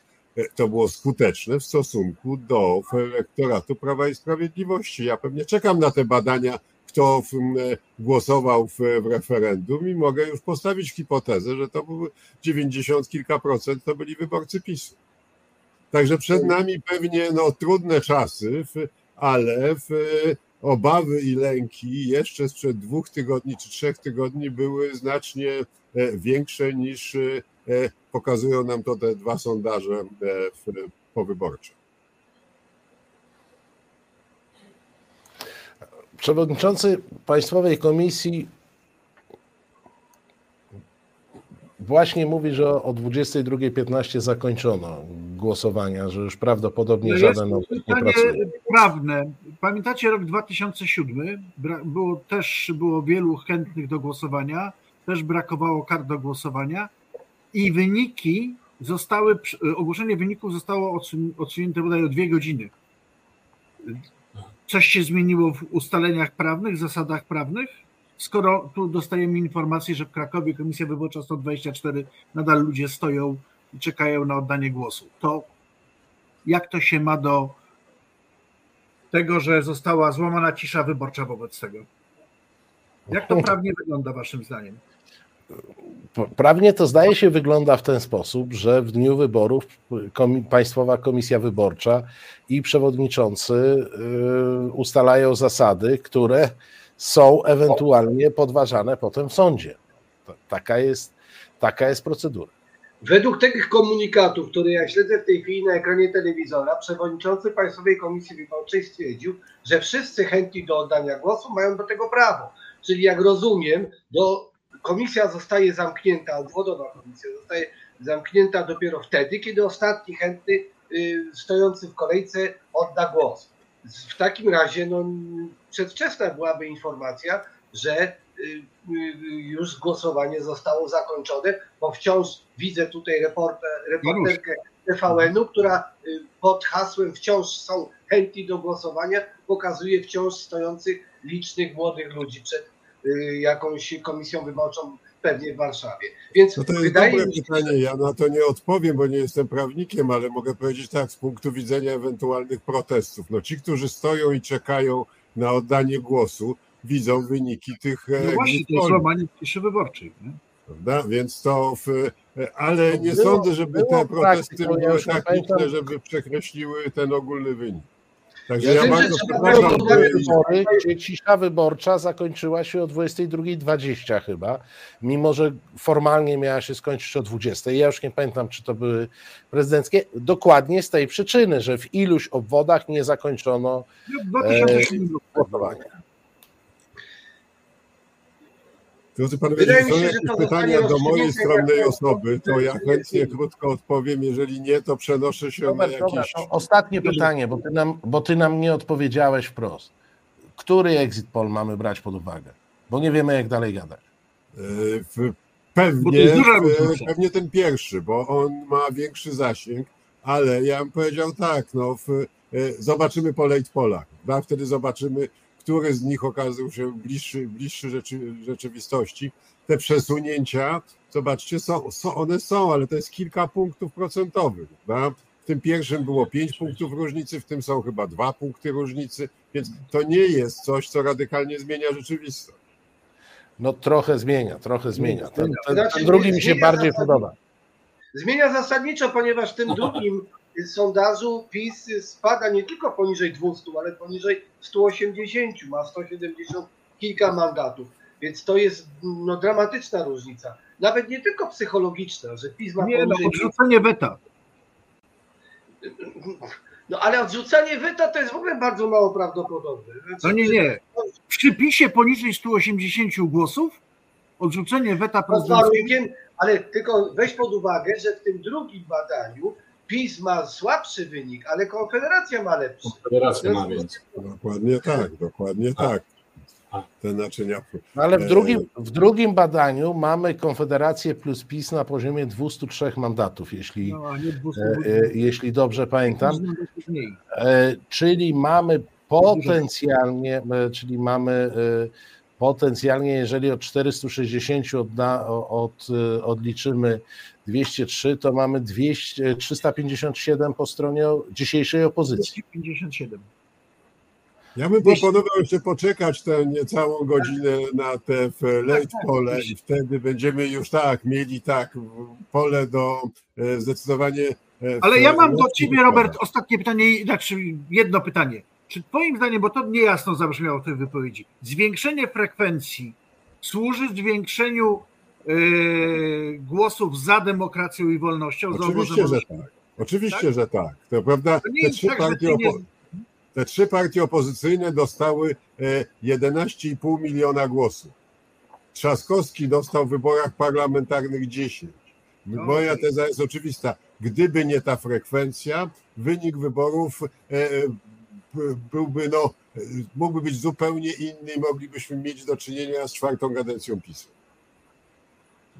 to było skuteczne w stosunku do elektoratu Prawa i Sprawiedliwości. Ja pewnie czekam na te badania kto głosował w, referendum i mogę już postawić hipotezę, że to były 90 kilka procent to byli wyborcy PiSu. Także przed nami pewnie no, trudne czasy, ale w, obawy i lęki jeszcze sprzed dwóch tygodni czy trzech tygodni były znacznie e, większe niż e, pokazują nam to te dwa sondaże e, powyborcze. Przewodniczący Państwowej Komisji właśnie mówi, że o 22.15 zakończono głosowania, że już prawdopodobnie no żaden nie pracuje. prawne. Pamiętacie rok 2007? Było, też było wielu chętnych do głosowania, też brakowało kart do głosowania i wyniki zostały, ogłoszenie wyników zostało odsunięte bodaj o dwie godziny coś się zmieniło w ustaleniach prawnych, zasadach prawnych? Skoro tu dostajemy informację, że w Krakowie Komisja Wyborcza 124 nadal ludzie stoją i czekają na oddanie głosu. To jak to się ma do tego, że została złamana cisza wyborcza wobec tego? Jak to prawnie wygląda Waszym zdaniem? Prawnie to zdaje się wygląda w ten sposób, że w dniu wyborów Państwowa Komisja Wyborcza i przewodniczący y, ustalają zasady, które są ewentualnie podważane potem w sądzie. Taka jest, taka jest procedura. Według tych komunikatów, które ja śledzę w tej chwili na ekranie telewizora, przewodniczący Państwowej Komisji Wyborczej stwierdził, że wszyscy chętni do oddania głosu mają do tego prawo. Czyli jak rozumiem, do, komisja zostaje zamknięta, obwodowa komisja zostaje zamknięta dopiero wtedy, kiedy ostatni chętny y, stojący w kolejce odda głos. W takim razie no, przedwczesna byłaby informacja, że y, y, już głosowanie zostało zakończone, bo wciąż widzę tutaj reporter, reporterkę TVN-u, która pod hasłem wciąż są chętni do głosowania, pokazuje wciąż stojących licznych młodych ludzi przed jakąś komisją wyborczą pewnie w Warszawie. Więc no to jest wydaje dobre mi się, pytanie. Ja na to nie odpowiem, bo nie jestem prawnikiem, ale mogę powiedzieć tak, z punktu widzenia ewentualnych protestów. No ci, którzy stoją i czekają na oddanie głosu, widzą wyniki tych. No właśnie, to jest łamanie ciszy wyborczej. Nie? Prawda? Więc to. W, ale nie było, sądzę, żeby te protesty były tak liczne, żeby przekreśliły ten ogólny wynik. Także ja, ja bardzo przepraszam. Wybory, gdzie cisza wyborcza zakończyła się o 22.20 chyba, mimo że formalnie miała się skończyć o 20. Ja już nie pamiętam, czy to były prezydenckie. Dokładnie z tej przyczyny, że w iluś obwodach nie zakończono głosowania. Drodzy panowie, jeżeli są jakieś pytania do mojej skromnej osoby, to ja chętnie krótko odpowiem. Jeżeli nie, to przenoszę się Robert, na jakieś... Dobra, ostatnie pytanie, bo ty, nam, bo ty nam nie odpowiedziałeś wprost. Który exit poll mamy brać pod uwagę? Bo nie wiemy, jak dalej gadać. E, pewnie, pewnie ten pierwszy, bo on ma większy zasięg, ale ja bym powiedział tak, no, w, e, zobaczymy po late polach, a wtedy zobaczymy, który z nich okazał się bliższy, bliższy rzeczy, rzeczywistości. Te przesunięcia, zobaczcie, są, są, one są, ale to jest kilka punktów procentowych. Prawda? W tym pierwszym było pięć punktów różnicy, w tym są chyba dwa punkty różnicy, więc to nie jest coś, co radykalnie zmienia rzeczywistość. No trochę zmienia, trochę zmienia. Ten, ten, ten drugi mi się bardziej podoba. Zmienia zasadniczo, ponieważ w tym drugim sondażu PiS spada nie tylko poniżej 200, ale poniżej 180, ma 170 kilka mandatów. Więc to jest no, dramatyczna różnica. Nawet nie tylko psychologiczna, że PiS ma nie, no, poniżej... No, odrzucenie weta. No ale odrzucenie weta to jest w ogóle bardzo mało prawdopodobne. No nie, nie. Przy PiSie poniżej 180 głosów odrzucenie weta prezydenckiego... Ale tylko weź pod uwagę, że w tym drugim badaniu PiS ma słabszy wynik, ale Konfederacja ma lepszy. Konfederacja ma więcej. Dokładnie tak, dokładnie tak. Te naczynia. No, ale w drugim, w drugim badaniu mamy Konfederację plus PiS na poziomie 203 mandatów, jeśli, no, 200, e, e, jeśli dobrze pamiętam. E, czyli mamy potencjalnie, e, czyli mamy e, potencjalnie, jeżeli od 460 odda, od, e, odliczymy 203, to mamy 200, 357 po stronie dzisiejszej opozycji. 257. Ja bym proponował jeszcze poczekać tę niecałą godzinę na te late tak, tak, pole i wtedy będziemy już tak, mieli tak pole do e, zdecydowanie. E, Ale ja mam do ciebie, Robert, ostatnie pytanie, znaczy jedno pytanie. Czy twoim zdaniem, bo to niejasno zabrzmiało w tej wypowiedzi, zwiększenie frekwencji służy zwiększeniu głosów za demokracją i wolnością? Oczywiście, że tak. Oczywiście, tak? że tak. To prawda, te trzy, tak, partie opo- te trzy partie opozycyjne dostały 11,5 e, miliona głosów. Trzaskowski dostał w wyborach parlamentarnych 10. No, Moja teza jest oczywista. Gdyby nie ta frekwencja, wynik wyborów e, byłby, no, mógłby być zupełnie inny i moglibyśmy mieć do czynienia z czwartą kadencją PiSu.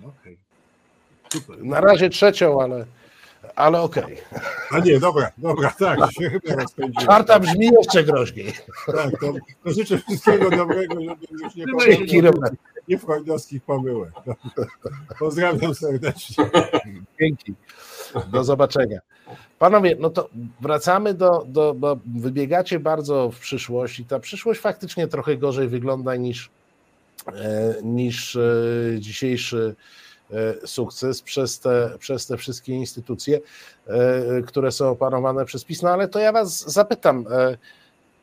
Okej. Okay. Na razie trzecią, ale, ale okej. Okay. A nie, dobra, dobra, tak, się chyba rozpędziłem. Czwarta brzmi jeszcze groźniej. Tak, to, to życzę wszystkiego dobrego, żeby już nie Dzięki, nie freudowskich pomyłek. Pozdrawiam serdecznie. Dzięki. Do zobaczenia. Panowie, no to wracamy do, do, bo wybiegacie bardzo w przyszłość i ta przyszłość faktycznie trochę gorzej wygląda niż, niż e, dzisiejszy e, sukces przez te, przez te wszystkie instytucje, które są opanowane przez PiS. No ale to ja was zapytam.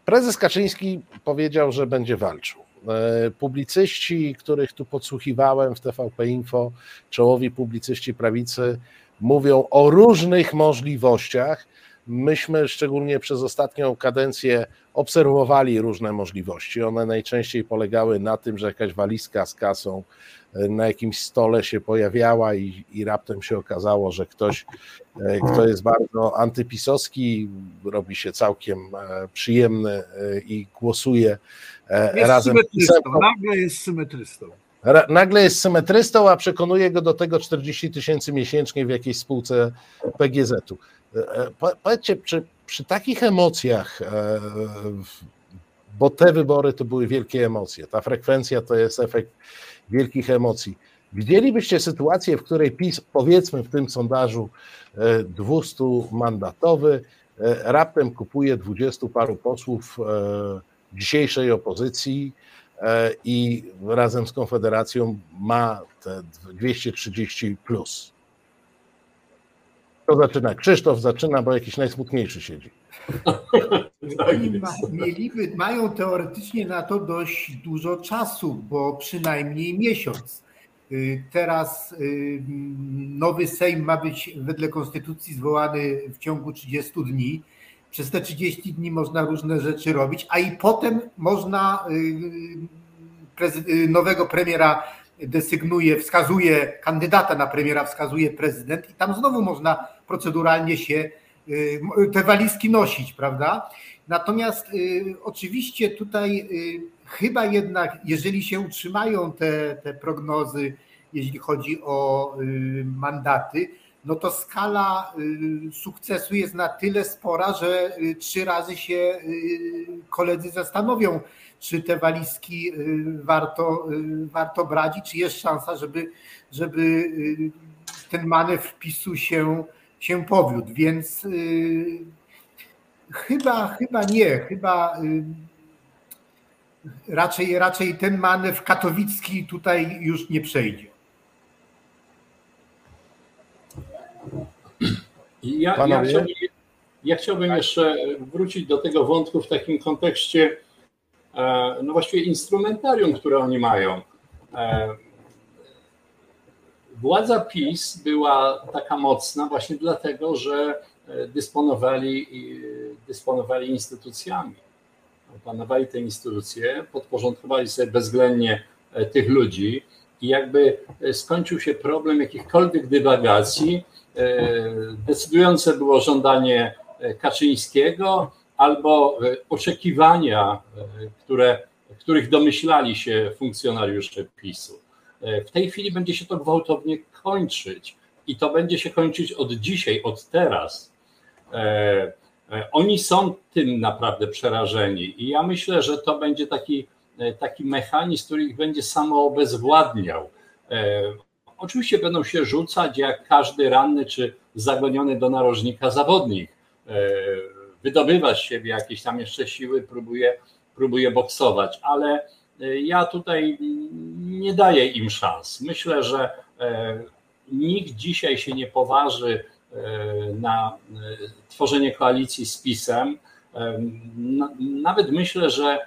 Prezes Kaczyński powiedział, że będzie walczył. Publicyści, których tu podsłuchiwałem w TVP Info, czołowi publicyści prawicy, mówią o różnych możliwościach. Myśmy szczególnie przez ostatnią kadencję obserwowali różne możliwości. One najczęściej polegały na tym, że jakaś walizka z kasą e, na jakimś stole się pojawiała i, i raptem się okazało, że ktoś, e, kto jest bardzo antypisowski, robi się całkiem e, przyjemny i głosuje jest razem. Symetrystą, nagle jest symetrystą nagle jest symetrystą, a przekonuje go do tego 40 tysięcy miesięcznie w jakiejś spółce PGZ-u. E, e, powiedzcie, czy przy takich emocjach, e, bo te wybory to były wielkie emocje, ta frekwencja to jest efekt wielkich emocji. Widzielibyście sytuację, w której PiS, powiedzmy w tym sondażu 200 mandatowy, raptem kupuje 20 paru posłów dzisiejszej opozycji, i razem z Konfederacją ma te 230 plus. Kto zaczyna? Krzysztof zaczyna, bo jakiś najsmutniejszy siedzi. mieliby, mają teoretycznie na to dość dużo czasu, bo przynajmniej miesiąc. Y, teraz y, nowy Sejm ma być wedle konstytucji zwołany w ciągu 30 dni przez te 30 dni można różne rzeczy robić, a i potem można y, y, nowego premiera desygnuje, wskazuje, kandydata na premiera wskazuje prezydent i tam znowu można proceduralnie się y, te walizki nosić, prawda? Natomiast oczywiście tutaj chyba jednak, jeżeli się utrzymają te, te prognozy, jeśli chodzi o mandaty, no to skala y, sukcesu jest na tyle spora, że y, trzy razy się y, koledzy zastanowią, czy te walizki warto, warto brać i czy jest szansa, żeby, żeby ten manewr wpisu się, się powiódł. Więc chyba, chyba nie, chyba raczej, raczej ten manewr katowicki tutaj już nie przejdzie. Ja, ja, chciałbym, ja chciałbym jeszcze wrócić do tego wątku w takim kontekście, e, no właściwie instrumentarium, które oni mają. E, władza PiS była taka mocna właśnie dlatego, że dysponowali, dysponowali instytucjami. Opanowali te instytucje, podporządkowali sobie bezwzględnie e, tych ludzi i jakby skończył się problem jakichkolwiek dywagacji, E, decydujące było żądanie e, Kaczyńskiego albo e, oczekiwania, które, których domyślali się funkcjonariusze PiSu. W tej chwili będzie się to gwałtownie kończyć i to będzie się kończyć od dzisiaj, od teraz. Oni są tym naprawdę przerażeni i ja myślę, że to będzie taki, taki mechanizm, który ich będzie samo obezwładniał. Oczywiście będą się rzucać jak każdy ranny czy zagoniony do narożnika zawodnik. E, wydobywać z siebie jakieś tam jeszcze siły, próbuje, próbuje boksować, ale e, ja tutaj nie daję im szans. Myślę, że e, nikt dzisiaj się nie poważy na tworzenie koalicji z PiSem. Nawet myślę, że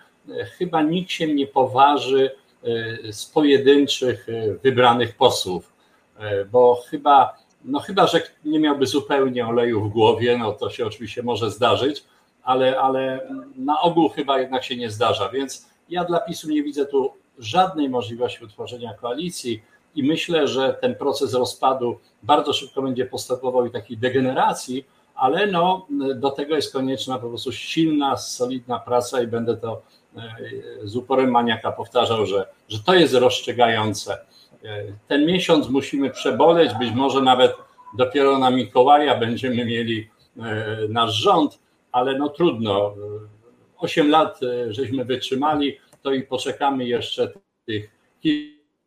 chyba nikt się nie poważy z pojedynczych wybranych posłów, bo chyba, no chyba, że nie miałby zupełnie oleju w głowie, no to się oczywiście może zdarzyć, ale, ale na ogół chyba jednak się nie zdarza, więc ja dla PiSu nie widzę tu żadnej możliwości utworzenia koalicji i myślę, że ten proces rozpadu bardzo szybko będzie postępował i takiej degeneracji, ale no, do tego jest konieczna po prostu silna, solidna praca i będę to z uporem maniaka powtarzał, że, że to jest rozstrzygające. E, ten miesiąc musimy przeboleć, być może nawet dopiero na Mikołaja będziemy mieli e, nasz rząd, ale no trudno. Osiem lat żeśmy wytrzymali, to i poczekamy jeszcze tych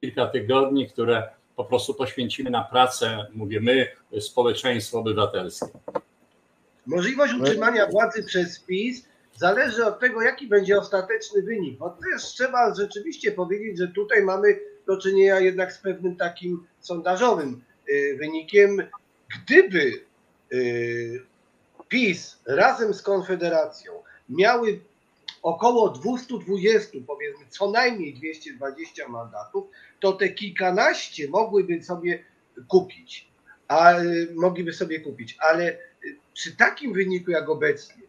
kilka tygodni, które po prostu poświęcimy na pracę, mówię my, społeczeństwo obywatelskie. Możliwość utrzymania władzy przez PiS zależy od tego, jaki będzie ostateczny wynik. Bo też trzeba rzeczywiście powiedzieć, że tutaj mamy do czynienia jednak z pewnym takim sondażowym y, wynikiem. Gdyby y, PiS razem z Konfederacją miały około 220, powiedzmy co najmniej 220 mandatów, to te kilkanaście mogłyby sobie kupić, a mogliby sobie kupić, ale przy takim wyniku jak obecnie,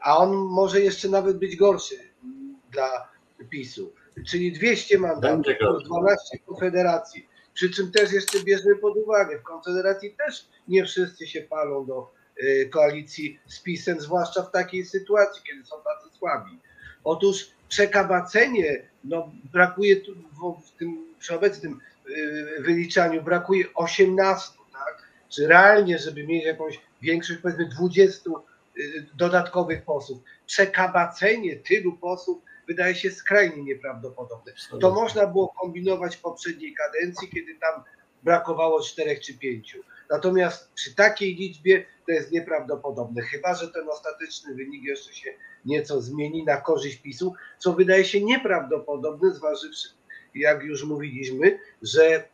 a on może jeszcze nawet być gorszy dla PiSu, czyli 200 mandatów, 12 konfederacji, przy czym też jeszcze bierzmy pod uwagę, w Konfederacji też nie wszyscy się palą do y, koalicji z PiSem, zwłaszcza w takiej sytuacji, kiedy są tacy słabi. Otóż przekabacenie, no brakuje tu w tym przy obecnym y, wyliczaniu, brakuje 18, tak? Czy realnie, żeby mieć jakąś większość, powiedzmy 20 y, dodatkowych posłów, przekabacenie tylu posłów wydaje się skrajnie nieprawdopodobne. To można było kombinować w poprzedniej kadencji, kiedy tam brakowało czterech czy pięciu. Natomiast przy takiej liczbie to jest nieprawdopodobne, chyba że ten ostateczny wynik jeszcze się nieco zmieni na korzyść PiSu, co wydaje się nieprawdopodobne, zważywszy, jak już mówiliśmy, że e,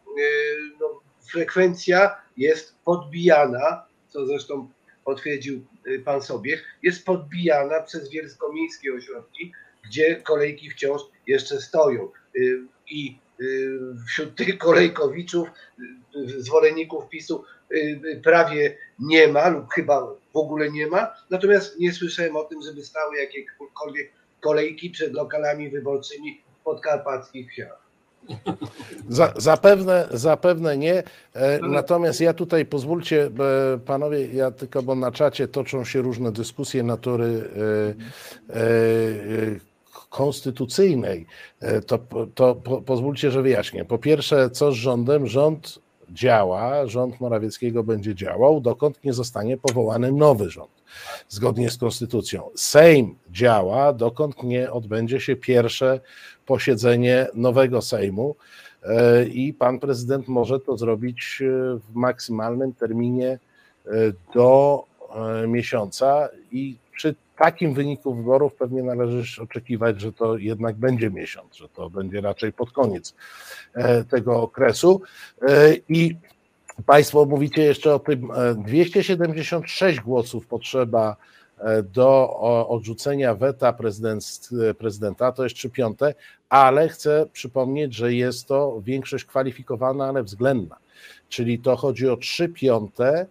no, frekwencja jest podbijana, co zresztą potwierdził e, pan Sobiech, jest podbijana przez wielkomiejskie ośrodki, gdzie kolejki wciąż jeszcze stoją. Y, I y, wśród tych kolejkowiczów, y, zwolenników PiSu prawie nie ma lub chyba w ogóle nie ma. Natomiast nie słyszałem o tym, żeby stały jakiekolwiek kolejki przed lokalami wyborczymi w podkarpackich wsiach. Za, zapewne, zapewne nie. E, natomiast ja tutaj pozwólcie, e, panowie, ja tylko, bo na czacie toczą się różne dyskusje natury e, konstytucyjnej, to, to po, pozwólcie, że wyjaśnię. Po pierwsze, co z rządem? Rząd działa, rząd Morawieckiego będzie działał, dokąd nie zostanie powołany nowy rząd, zgodnie z konstytucją. Sejm działa, dokąd nie odbędzie się pierwsze posiedzenie nowego Sejmu e, i pan prezydent może to zrobić e, w maksymalnym terminie do miesiąca i przy takim wyniku wyborów pewnie należy oczekiwać, że to jednak będzie miesiąc, że to będzie raczej pod koniec e, tego okresu. E, I Państwo mówicie jeszcze o tym, 276 e, głosów potrzeba do odrzucenia weta prezydenta, to jest 3 piąte, ale chcę przypomnieć, że jest to większość kwalifikowana, ale względna. Czyli to chodzi o 3 piąte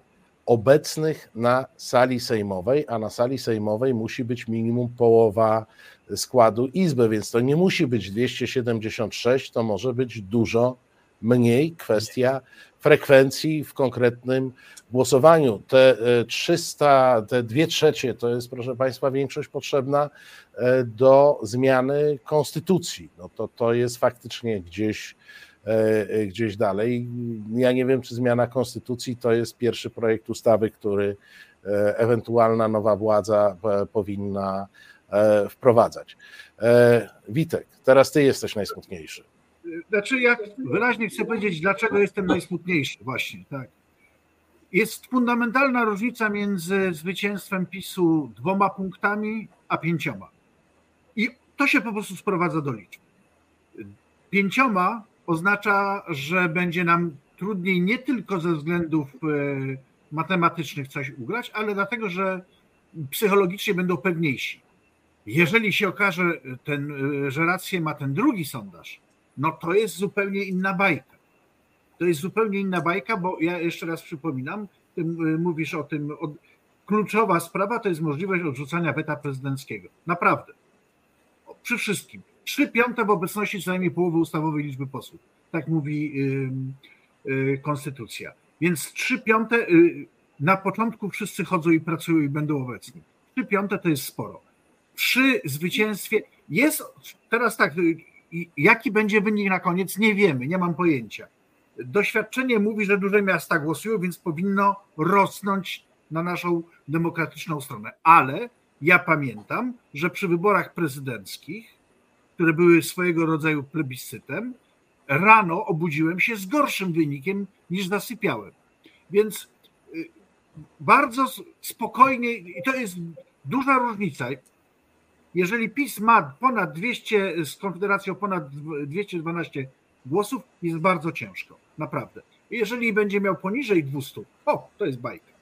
obecnych na sali sejmowej, a na sali sejmowej musi być minimum połowa składu Izby, więc to nie musi być 276, to może być dużo mniej. Kwestia frekwencji w konkretnym głosowaniu. Te 300, e, te dwie trzecie to jest, proszę Państwa, większość potrzebna e, do zmiany konstytucji. No to, to jest faktycznie gdzieś E, gdzieś dalej. Ja nie wiem, czy zmiana konstytucji to jest pierwszy projekt ustawy, który ewentualna nowa władza powinna wprowadzać. Witek, teraz ty jesteś najsmutniejszy. Znaczy, ja wyraźnie chcę powiedzieć, dlaczego jestem najsmutniejszy, właśnie, tak. Jest fundamentalna różnica między zwycięstwem PiSu dwoma punktami, a pięcioma. I to się po prostu sprowadza do liczb. Pięcioma oznacza, że będzie nam trudniej nie tylko ze względów e, matematycznych coś ugrać, ale dlatego, że psychologicznie będą pewniejsi. Jeżeli się okaże, ten, e, że rację ma ten drugi sondaż, no to jest zupełnie inna bajka. To jest zupełnie inna bajka, bo ja jeszcze raz przypominam, ty mówisz o tym, kluczowa sprawa to jest możliwość odrzucania weta prezydenckiego. Naprawdę. Przy wszystkim. Trzy piąte w obecności co najmniej połowy ustawowej liczby posłów. Tak mówi y, konstytucja. Więc trzy piąte y, na początku wszyscy chodzą i pracują i będą obecni. Trzy piąte to jest sporo. Przy zwycięstwie jest teraz tak, y, jaki będzie wynik na koniec, nie wiemy, nie mam pojęcia. Doświadczenie mówi, że duże miasta głosują, więc powinno rosnąć na naszą demokratyczną stronę. Ale ja pamiętam, że przy wyborach prezydenckich które były swojego rodzaju plebiscytem, rano obudziłem się z gorszym wynikiem niż zasypiałem. Więc y, bardzo spokojnie, i to jest duża różnica. Jeżeli PiS ma ponad 200, z Konfederacją ponad 212 głosów, jest bardzo ciężko, naprawdę. Jeżeli będzie miał poniżej 200, o, to jest bajka.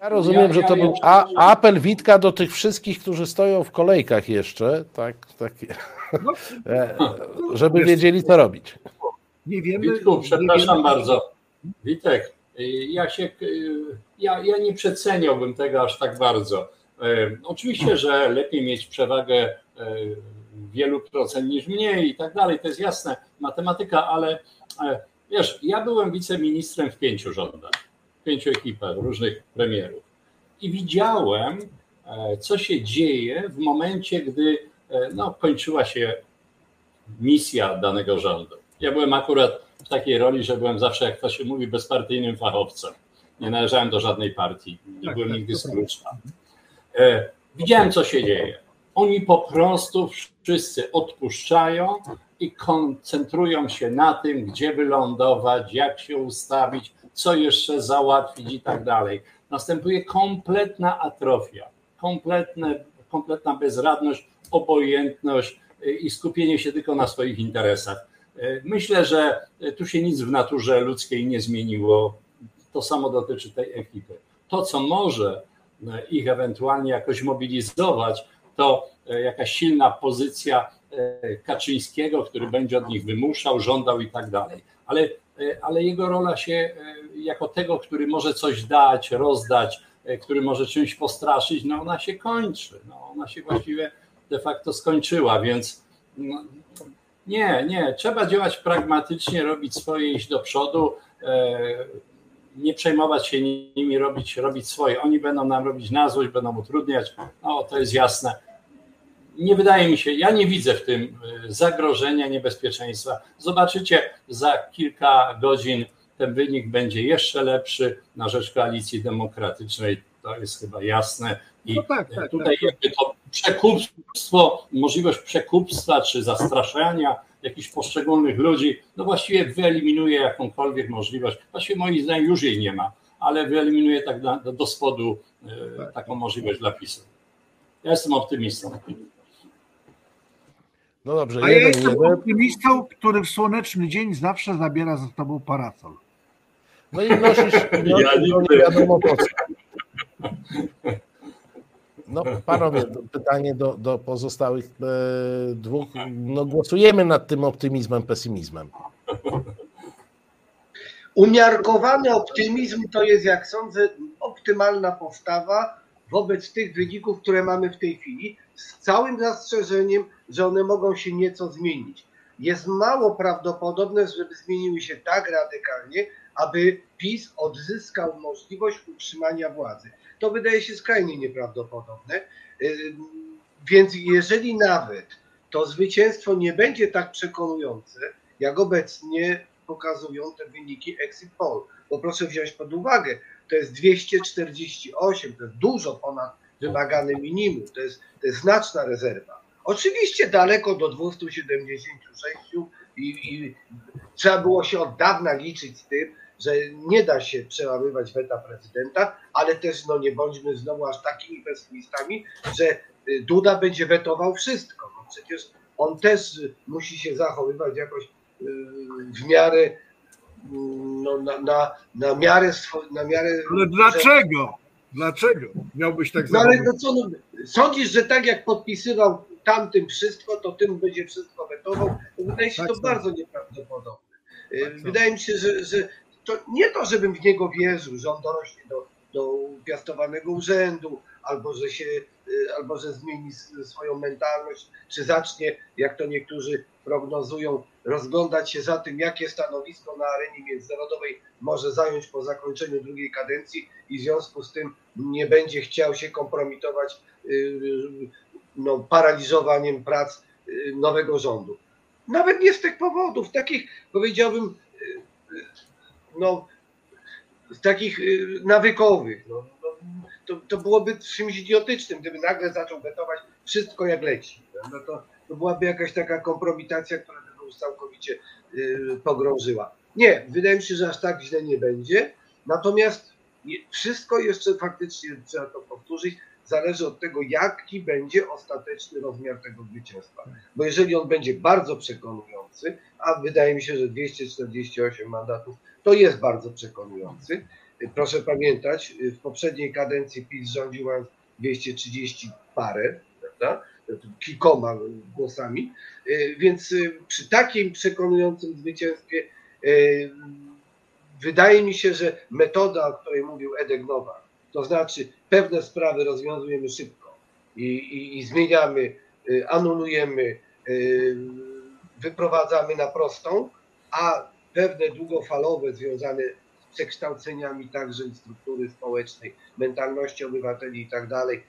Ja rozumiem, że to był a, apel Witka do tych wszystkich, którzy stoją w kolejkach jeszcze, tak, tak żeby wiedzieli, co robić. Nie wiemy. Witku, przepraszam nie bardzo. Witek, ja się, ja, ja nie przeceniałbym tego aż tak bardzo. Oczywiście, że lepiej mieć przewagę wielu procent niż mniej i tak dalej, to jest jasne, matematyka, ale wiesz, ja byłem wiceministrem w pięciu rządach pięciu ekipach różnych premierów. I widziałem, e, co się dzieje w momencie, gdy e, no, kończyła się misja danego rządu. Ja byłem akurat w takiej roli, że byłem zawsze, jak to się mówi, bezpartyjnym fachowcem. Nie należałem do żadnej partii, nie tak, byłem tak, nigdy z klucza. E, widziałem, co się dzieje. Oni po prostu wszyscy odpuszczają i koncentrują się na tym, gdzie wylądować, jak się ustawić, co jeszcze załatwić i tak dalej. Następuje kompletna atrofia, kompletne, kompletna bezradność, obojętność y, i skupienie się tylko na swoich interesach. Y, myślę, że tu się nic w naturze ludzkiej nie zmieniło. To samo dotyczy tej ekipy. To, co może ich ewentualnie jakoś mobilizować, to jakaś silna pozycja Kaczyńskiego, który będzie od nich wymuszał, żądał i tak dalej. Ale E, ale jego rola się e, jako tego, który może coś dać, rozdać, e, który może czymś postraszyć, no ona się kończy. No ona się właściwie de facto skończyła, więc no, nie, nie, trzeba działać pragmatycznie, robić swoje, iść do przodu, nie przejmować się nimi, robić, robić swoje. Oni będą nam robić na złość, będą utrudniać, no to jest jasne nie wydaje mi się, ja nie widzę w tym y, zagrożenia, niebezpieczeństwa. Zobaczycie, za kilka godzin ten wynik będzie jeszcze lepszy na rzecz koalicji demokratycznej. To jest chyba jasne. I no tak, tak, tutaj tak. jakby to przekupstwo, możliwość przekupstwa czy zastraszania jakichś poszczególnych ludzi, no właściwie wyeliminuje jakąkolwiek możliwość. Właściwie moim zdaniem już jej nie ma, ale wyeliminuje tak do, do spodu y, tak. taką możliwość dla PiSu. Ja jestem optymistą. No dobrze, A jeden, ja jestem jeden. optymistą, który w słoneczny dzień zawsze zabiera ze sobą parasol. No i nosisz, nosisz ja nie wiadomo po co. No panowie, pytanie do, do pozostałych e, dwóch. No głosujemy nad tym optymizmem, pesymizmem. Umiarkowany optymizm to jest, jak sądzę, optymalna postawa wobec tych wyników, które mamy w tej chwili, z całym zastrzeżeniem, że one mogą się nieco zmienić. Jest mało prawdopodobne, żeby zmieniły się tak radykalnie, aby PiS odzyskał możliwość utrzymania władzy. To wydaje się skrajnie nieprawdopodobne. Więc jeżeli nawet to zwycięstwo nie będzie tak przekonujące, jak obecnie pokazują te wyniki exit poll, bo proszę wziąć pod uwagę, to jest 248, to jest dużo ponad wymagane minimum, to jest, to jest znaczna rezerwa. Oczywiście daleko do 276 i, i trzeba było się od dawna liczyć z tym, że nie da się przełamywać weta prezydenta, ale też no nie bądźmy znowu aż takimi pesymistami, że y, Duda będzie wetował wszystko. No przecież on też musi się zachowywać jakoś y, w miarę mm, no, na, na, na miarę na miarę. Ale dlaczego? Dlaczego miałbyś tak no, ale no co, no, Sądzisz, że tak jak podpisywał tamtym wszystko, to tym będzie wszystko wetował? Wydaje się tak, to tak. bardzo nieprawdopodobne. Y, tak, wydaje mi się, że, że to nie to, żebym w niego wierzył, że on dorośnie do, do piastowanego urzędu, albo że się, y, albo że zmieni swoją mentalność, czy zacznie, jak to niektórzy prognozują, rozglądać się za tym, jakie stanowisko na arenie międzynarodowej może zająć po zakończeniu drugiej kadencji i w związku z tym nie będzie chciał się kompromitować y, no, paraliżowaniem prac y, nowego rządu. Nawet nie z tych powodów, takich powiedziałbym, y, no, takich nawykowych. No, no, to, to byłoby czymś idiotycznym, gdyby nagle zaczął wetować wszystko jak leci. No to, to byłaby jakaś taka kompromitacja, która tego już całkowicie pogrążyła. Nie, wydaje mi się, że aż tak źle nie będzie. Natomiast wszystko jeszcze faktycznie trzeba to powtórzyć, zależy od tego, jaki będzie ostateczny rozmiar tego zwycięstwa. Bo jeżeli on będzie bardzo przekonujący, a wydaje mi się, że 248 mandatów to jest bardzo przekonujący. Proszę pamiętać, w poprzedniej kadencji PiS rządził 230 parę, prawda? kilkoma głosami, więc przy takim przekonującym zwycięstwie wydaje mi się, że metoda, o której mówił Edek Nowak, to znaczy pewne sprawy rozwiązujemy szybko i, i, i zmieniamy, y, anulujemy, y, wyprowadzamy na prostą, a pewne długofalowe związane z przekształceniami także struktury społecznej, mentalności obywateli i tak dalej,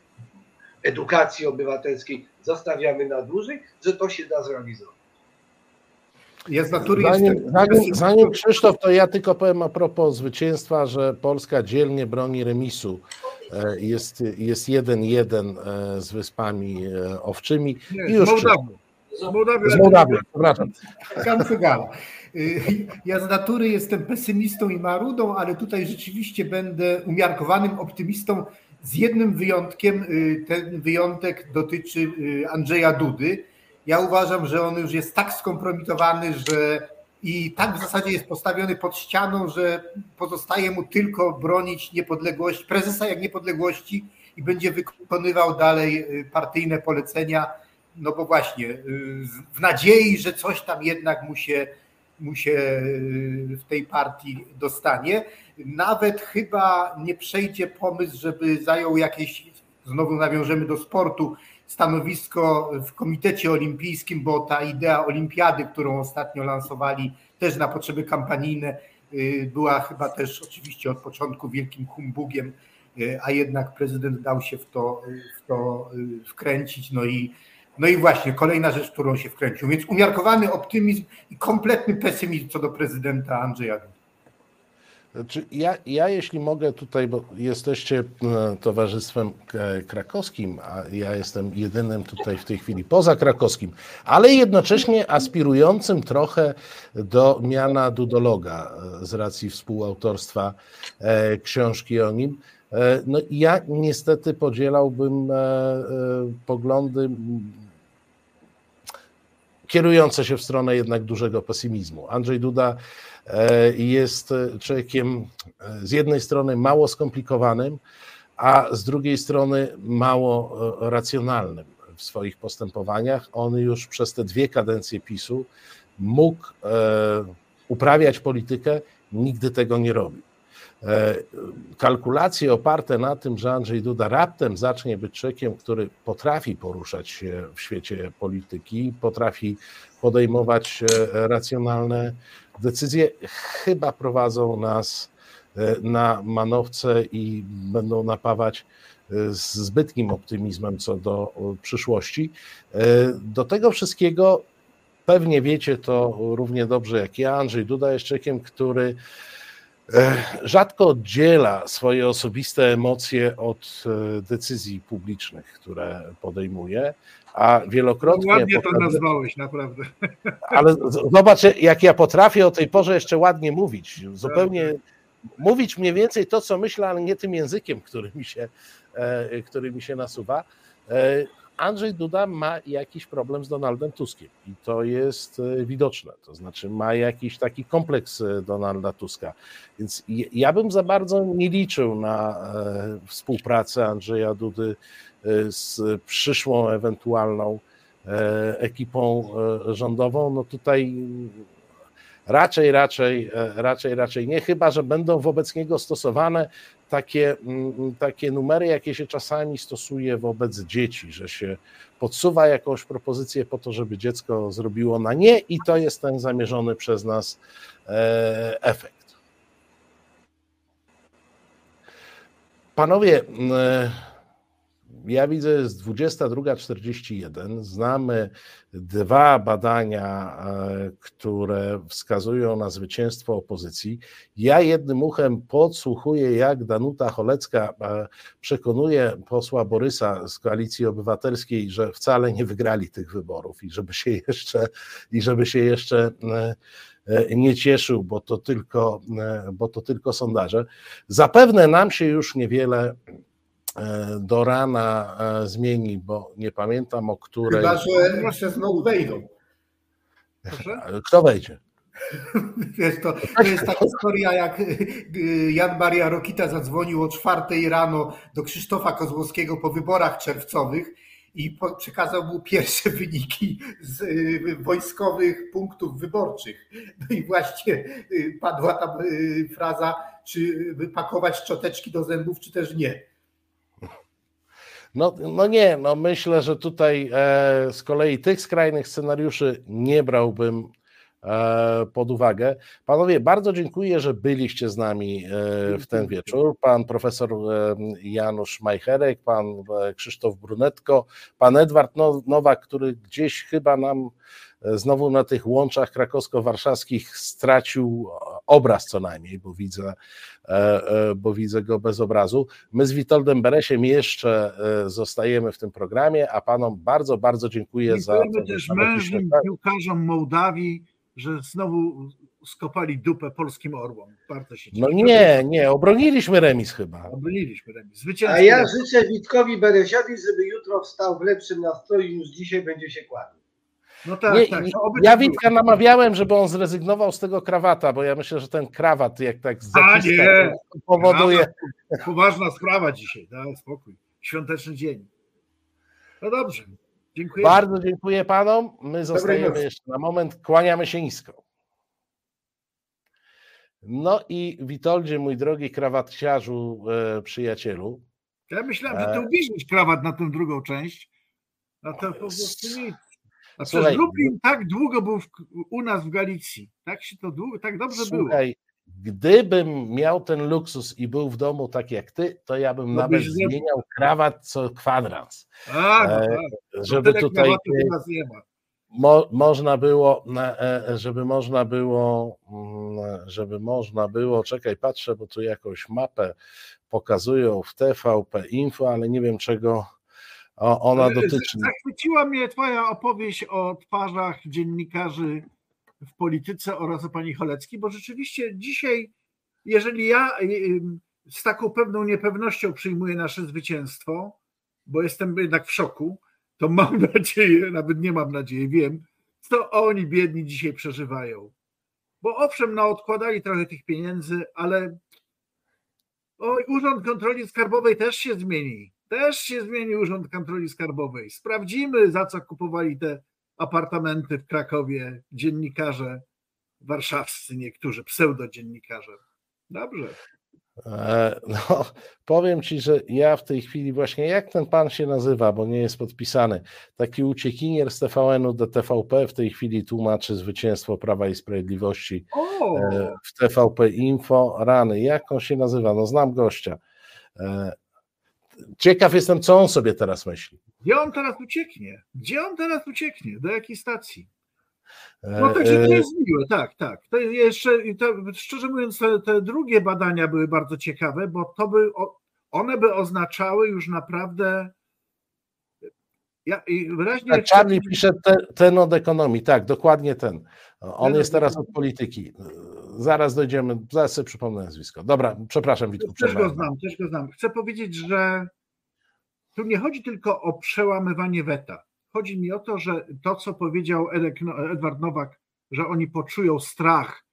edukacji obywatelskiej zostawiamy na dłużej, że to się da zrealizować. Ja z natury zanim, jestem... zanim, zanim Krzysztof, to ja tylko powiem a propos zwycięstwa, że Polska dzielnie broni remisu. E, jest, jest jeden jeden e, z wyspami e, owczymi. Nie, I już z Mołdawią. Z Mołdawią, z Mołdawią przepraszam. Ja z natury jestem pesymistą i marudą, ale tutaj rzeczywiście będę umiarkowanym optymistą z jednym wyjątkiem. Ten wyjątek dotyczy Andrzeja Dudy ja uważam, że on już jest tak skompromitowany, że i tak w zasadzie jest postawiony pod ścianą, że pozostaje mu tylko bronić niepodległości, prezesa jak niepodległości i będzie wykonywał dalej y, partyjne polecenia, no bo właśnie y, w nadziei, że coś tam jednak mu się, mu się y, w tej partii dostanie. Nawet chyba nie przejdzie pomysł, żeby zajął jakieś, znowu nawiążemy do sportu, stanowisko w Komitecie Olimpijskim, bo ta idea olimpiady, którą ostatnio lansowali też na potrzeby kampanijne, y, była chyba też oczywiście od początku wielkim humbugiem, y, a jednak prezydent dał się w to, w to wkręcić. No i, no i właśnie kolejna rzecz, którą się wkręcił. Więc umiarkowany optymizm i kompletny pesymizm co do prezydenta Andrzeja. Znaczy, ja, ja, jeśli mogę tutaj, bo jesteście e, towarzystwem krakowskim, a ja jestem jedynym tutaj w tej chwili poza krakowskim, ale jednocześnie aspirującym trochę do miana dudologa e, z racji współautorstwa e, książki o nim. No ja niestety podzielałbym poglądy kierujące się w stronę jednak dużego pesymizmu. Andrzej Duda E, jest człowiekiem e, z jednej strony mało skomplikowanym, a z drugiej strony mało e, racjonalnym w swoich postępowaniach. On już przez te dwie kadencje PiSu mógł uprawiać politykę, nigdy tego nie robił. Kalkulacje oparte na tym, że Andrzej Duda raptem zacznie być człowiekiem, który potrafi poruszać się w świecie polityki, potrafi podejmować racjonalne decyzje chyba prowadzą nas e, na manowce i będą napawać e, z zbytnim optymizmem co do przyszłości. E, do tego wszystkiego pewnie wiecie to równie dobrze jak ja. Andrzej Duda jest człowiekiem, który rzadko oddziela swoje osobiste emocje od decyzji publicznych, które podejmuje a wielokrotnie. Ładnie to nazwałeś, naprawdę. Ale zobacz, jak ja potrafię o tej porze jeszcze ładnie mówić. Zupełnie mówić mniej więcej to, co myślę, ale nie tym językiem, który mi się, e, który mi się nasuwa. E, Andrzej Duda ma jakiś problem z Donaldem Tuskiem i to jest e, widoczne. To znaczy, ma jakiś taki kompleks Donalda Tuska. Więc ja bym za bardzo nie liczył na współpracę Andrzeja Dudy z przyszłą ewentualną e, ekipą e, rządową, no tutaj raczej, raczej, e, raczej, raczej nie, chyba że będą wobec niego stosowane takie, mm, takie numery, jakie się czasami stosuje wobec dzieci, że się podsuwa jakąś propozycję po to, żeby dziecko zrobiło na nie i to jest ten zamierzony przez nas efekt. Panowie, mm, ja widzę, jest 22.41. Znamy dwa badania, e, które wskazują na zwycięstwo opozycji. Ja jednym uchem podsłuchuję, jak Danuta Cholecka e, przekonuje posła Borysa z Koalicji Obywatelskiej, że wcale nie wygrali tych wyborów i żeby się jeszcze, i żeby się jeszcze e, nie cieszył, bo to tylko, bo to tylko sondaże. Zapewne nam się już niewiele do rana zmieni, bo nie pamiętam o której. Chyba, że jeszcze znowu wejdą. Kto wejdzie? Wiesz, to, to jest ta historia, jak Jan Maria Rokita zadzwonił o czwartej rano do Krzysztofa Kozłowskiego po wyborach czerwcowych i przekazał mu pierwsze wyniki z y, wojskowych punktów wyborczych. No i właśnie y, padła tam y, fraza, czy wypakować szczoteczki do zębów, czy też nie. No, no nie, no myślę, że tutaj e, z kolei tych skrajnych scenariuszy nie brałbym E, pod uwagę. Panowie, bardzo dziękuję, że byliście z nami e, w ten wieczór. Pan profesor e, Janusz Majcherek, pan Krzysztof Brunetko, pan Edward Nowak, który gdzieś chyba nam znowu na tych łączach krakowsko-warszawskich stracił obraz co najmniej, bo widzę, bo widzę go bez obrazu. My z Witoldem Beresiem jeszcze zostajemy w tym programie, a panom bardzo, bardzo dziękuję Dziękujemy za też mężnym piłkarzom Mołdawii, że znowu skopali dupę polskim orłom. Bardzo się cieszę. No nie, nie, obroniliśmy remis chyba. Obroniliśmy remis. A ja życzę Witkowi Beresiowi, żeby jutro wstał w lepszym nastroju niż dzisiaj będzie się kładł. No tak, nie, tak. ja tak Witka namawiałem, żeby on zrezygnował z tego krawata, bo ja myślę, że ten krawat jak tak zaciska, powoduje... Poważna sprawa dzisiaj, daj spokój. Świąteczny dzień. No dobrze. Dziękuję. Bardzo dziękuję panom. My zostajemy jeszcze na moment. Kłaniamy się nisko. No i Witoldzie, mój drogi krawatciarzu, e, przyjacielu. Ja myślałem, że ty e, ubierzesz krawat na tę drugą część. A to po prostu nic. A przecież Lublin tak długo był w, u nas w Galicji. Tak się to długo, tak dobrze słuchaj, było. Gdybym miał ten luksus i był w domu tak jak ty, to ja bym no nawet zmieniał krawat co kwadrans. A, no e, tak. żeby tutaj mo, można było, e, żeby można było, mm, żeby można było, czekaj, patrzę, bo tu jakąś mapę pokazują w TVP Info, ale nie wiem czego ona dotyczy. Zachwyciła mnie twoja opowieść o twarzach dziennikarzy w polityce oraz o pani Cholecki, bo rzeczywiście dzisiaj, jeżeli ja y, y, z taką pewną niepewnością przyjmuję nasze zwycięstwo, bo jestem jednak w szoku, to mam nadzieję, nawet nie mam nadziei, wiem, co oni biedni dzisiaj przeżywają. Bo owszem, no odkładali trochę tych pieniędzy, ale oj, Urząd Kontroli Skarbowej też się zmieni. Też się zmieni Urząd Kontroli Skarbowej. Sprawdzimy, za co kupowali te apartamenty w Krakowie dziennikarze warszawscy, niektórzy pseudodziennikarze. Dobrze. E, no, powiem ci, że ja w tej chwili właśnie, jak ten pan się nazywa, bo nie jest podpisany, taki uciekinier z TVN-u do TVP w tej chwili tłumaczy zwycięstwo Prawa i Sprawiedliwości o! E, w TVP Info. Rany, jak on się nazywa? No znam gościa. E, ciekaw jestem, co on sobie teraz myśli. Gdzie on teraz ucieknie? Gdzie on teraz ucieknie? Do jakiej stacji? No także to jest miłe, tak, tak. To jeszcze, to, szczerze mówiąc, te, te, drugie badania były bardzo ciekawe, bo to by, one by oznaczały już naprawdę. Ja, wyraźnie tak, Charlie pisze te, ten od ekonomii, tak, dokładnie ten. On ten jest teraz od polityki. Zaraz dojdziemy, zaraz sobie przypomnę nazwisko. Dobra, przepraszam, Witku. Też go znam, też go znam. Chcę powiedzieć, że tu nie chodzi tylko o przełamywanie weta. Chodzi mi o to, że to, co powiedział no, Edward Nowak, że oni poczują strach.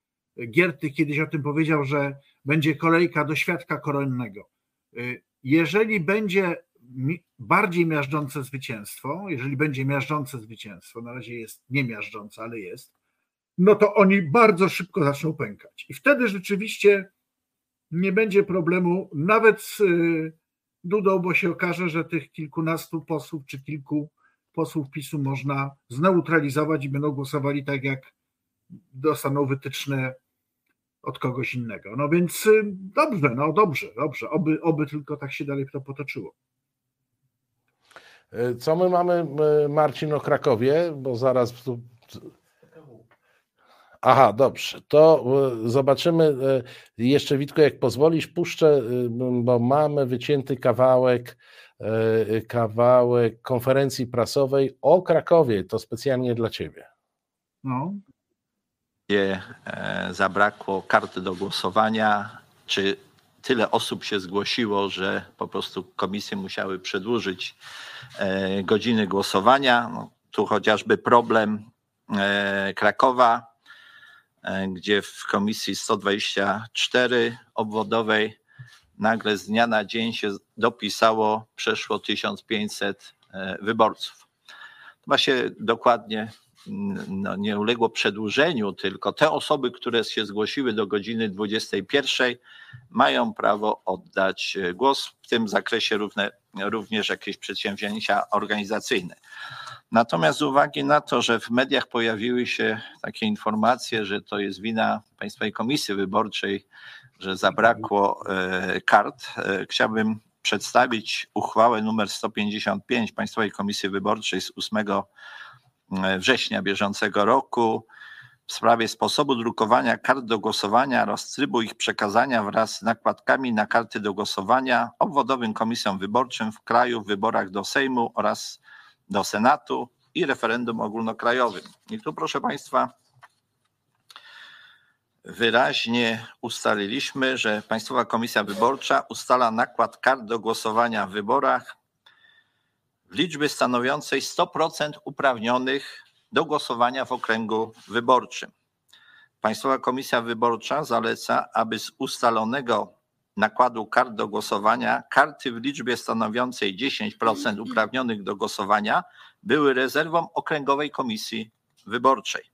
Gierty kiedyś o tym powiedział, że będzie kolejka do świadka koronnego. Jeżeli będzie bardziej miażdżące zwycięstwo, jeżeli będzie miażdżące zwycięstwo, na razie jest nie miażdżące, ale jest, no to oni bardzo szybko zaczną pękać. I wtedy rzeczywiście nie będzie problemu nawet z Dudą, bo się okaże, że tych kilkunastu posłów czy kilku posłów PiSu można zneutralizować i będą głosowali tak, jak dostaną wytyczne od kogoś innego. No więc y, dobrze, no dobrze, dobrze. Oby, oby tylko tak się dalej to potoczyło. Co my mamy, Marcin, o Krakowie? Bo zaraz tu Aha, dobrze. To e, zobaczymy e, jeszcze, Witko, jak pozwolisz, puszczę, e, bo mamy wycięty kawałek, kawałek konferencji prasowej o Krakowie. To specjalnie dla Ciebie. No. gdzie zabrakło karty do głosowania, czy tyle osób się zgłosiło, że po prostu komisje musiały przedłużyć godziny głosowania. No, tu chociażby problem Krakowa, gdzie w komisji 124 obwodowej nagle z dnia na dzień się dopisało przeszło 1500 wyborców. Chyba się dokładnie no, nie uległo przedłużeniu, tylko te osoby, które się zgłosiły do godziny 21, mają prawo oddać e, głos. W tym zakresie równe, również jakieś przedsięwzięcia organizacyjne. Natomiast z uwagi na to, że w mediach pojawiły się takie informacje, że to jest wina Państwowej Komisji Wyborczej, że zabrakło e, kart, e, chciałbym przedstawić uchwałę numer 155 Państwowej Komisji Wyborczej z 8 E, września bieżącego roku w sprawie sposobu drukowania kart do głosowania oraz trybu ich przekazania wraz z nakładkami na karty do głosowania obwodowym komisjom wyborczym w kraju w wyborach do Sejmu oraz do Senatu i referendum ogólnokrajowym. I tu proszę Państwa, wyraźnie ustaliliśmy, że Państwowa Komisja Wyborcza ustala nakład kart do głosowania w wyborach liczby stanowiącej 100% uprawnionych do głosowania w okręgu wyborczym. Państwowa Komisja Wyborcza zaleca, aby z ustalonego nakładu kart do głosowania karty w liczbie stanowiącej 10% uprawnionych do głosowania były rezerwą Okręgowej Komisji Wyborczej.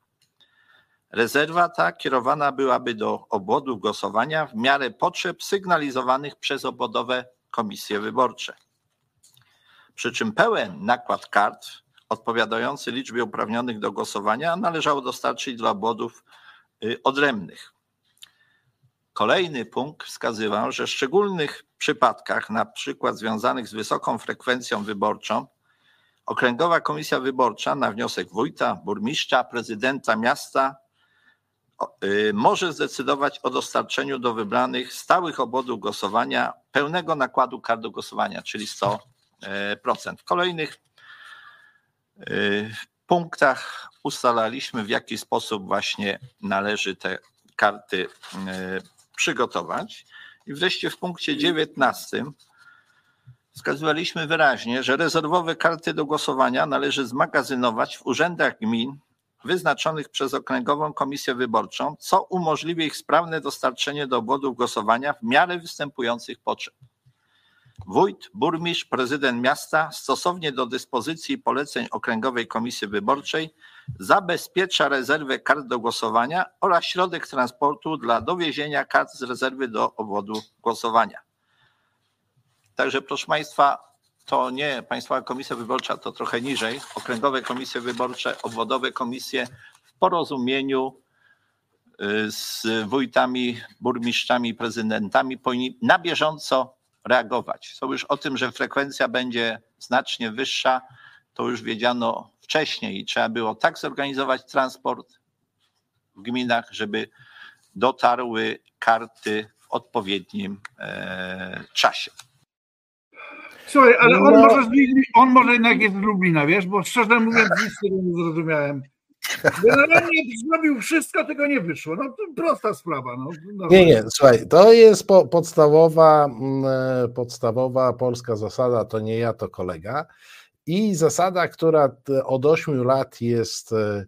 Rezerwa ta kierowana byłaby do obwodów głosowania w miarę potrzeb sygnalizowanych przez obwodowe komisje wyborcze przy czym pełen nakład kart odpowiadający liczbie uprawnionych do głosowania należało dostarczyć dla obwodów y, odrębnych. Kolejny punkt wskazywał, że w szczególnych przypadkach, na przykład związanych z wysoką frekwencją wyborczą, Okręgowa Komisja Wyborcza na wniosek wójta, burmistrza, prezydenta miasta y, może zdecydować o dostarczeniu do wybranych stałych obwodów głosowania pełnego nakładu kart do głosowania, czyli 100 w kolejnych e, punktach ustalaliśmy, w jaki sposób właśnie należy te karty e, przygotować. I wreszcie w punkcie 19 wskazywaliśmy wyraźnie, że rezerwowe karty do głosowania należy zmagazynować w urzędach gmin wyznaczonych przez Okręgową Komisję Wyborczą, co umożliwi ich sprawne dostarczenie do obwodów głosowania w miarę występujących potrzeb. Wójt, burmistrz, prezydent miasta stosownie do dyspozycji i poleceń Okręgowej Komisji Wyborczej zabezpiecza rezerwę kart do głosowania oraz środek transportu dla dowiezienia kart z rezerwy do obwodu głosowania. Także proszę Państwa, to nie Państwowa Komisja Wyborcza, to trochę niżej. Okręgowe komisje wyborcze, obwodowe komisje w porozumieniu y, z wójtami, burmistrzami, prezydentami powinni na bieżąco reagować. Są już o tym, że frekwencja będzie znacznie wyższa, to już wiedziano wcześniej i trzeba było tak zorganizować transport w gminach, żeby dotarły karty w odpowiednim e, czasie. Słuchaj, ale on, no. może, on może jednak jest z Lublina, wiesz, bo szczerze mówiąc nic tego nie zrozumiałem. Generalnie zrobił wszystko, tego nie wyszło. No to prosta sprawa. No, no. Nie, nie, słuchaj, to jest po, podstawowa, mm, e, podstawowa polska zasada, to nie ja, to kolega. I zasada, która od 8 lat jest e,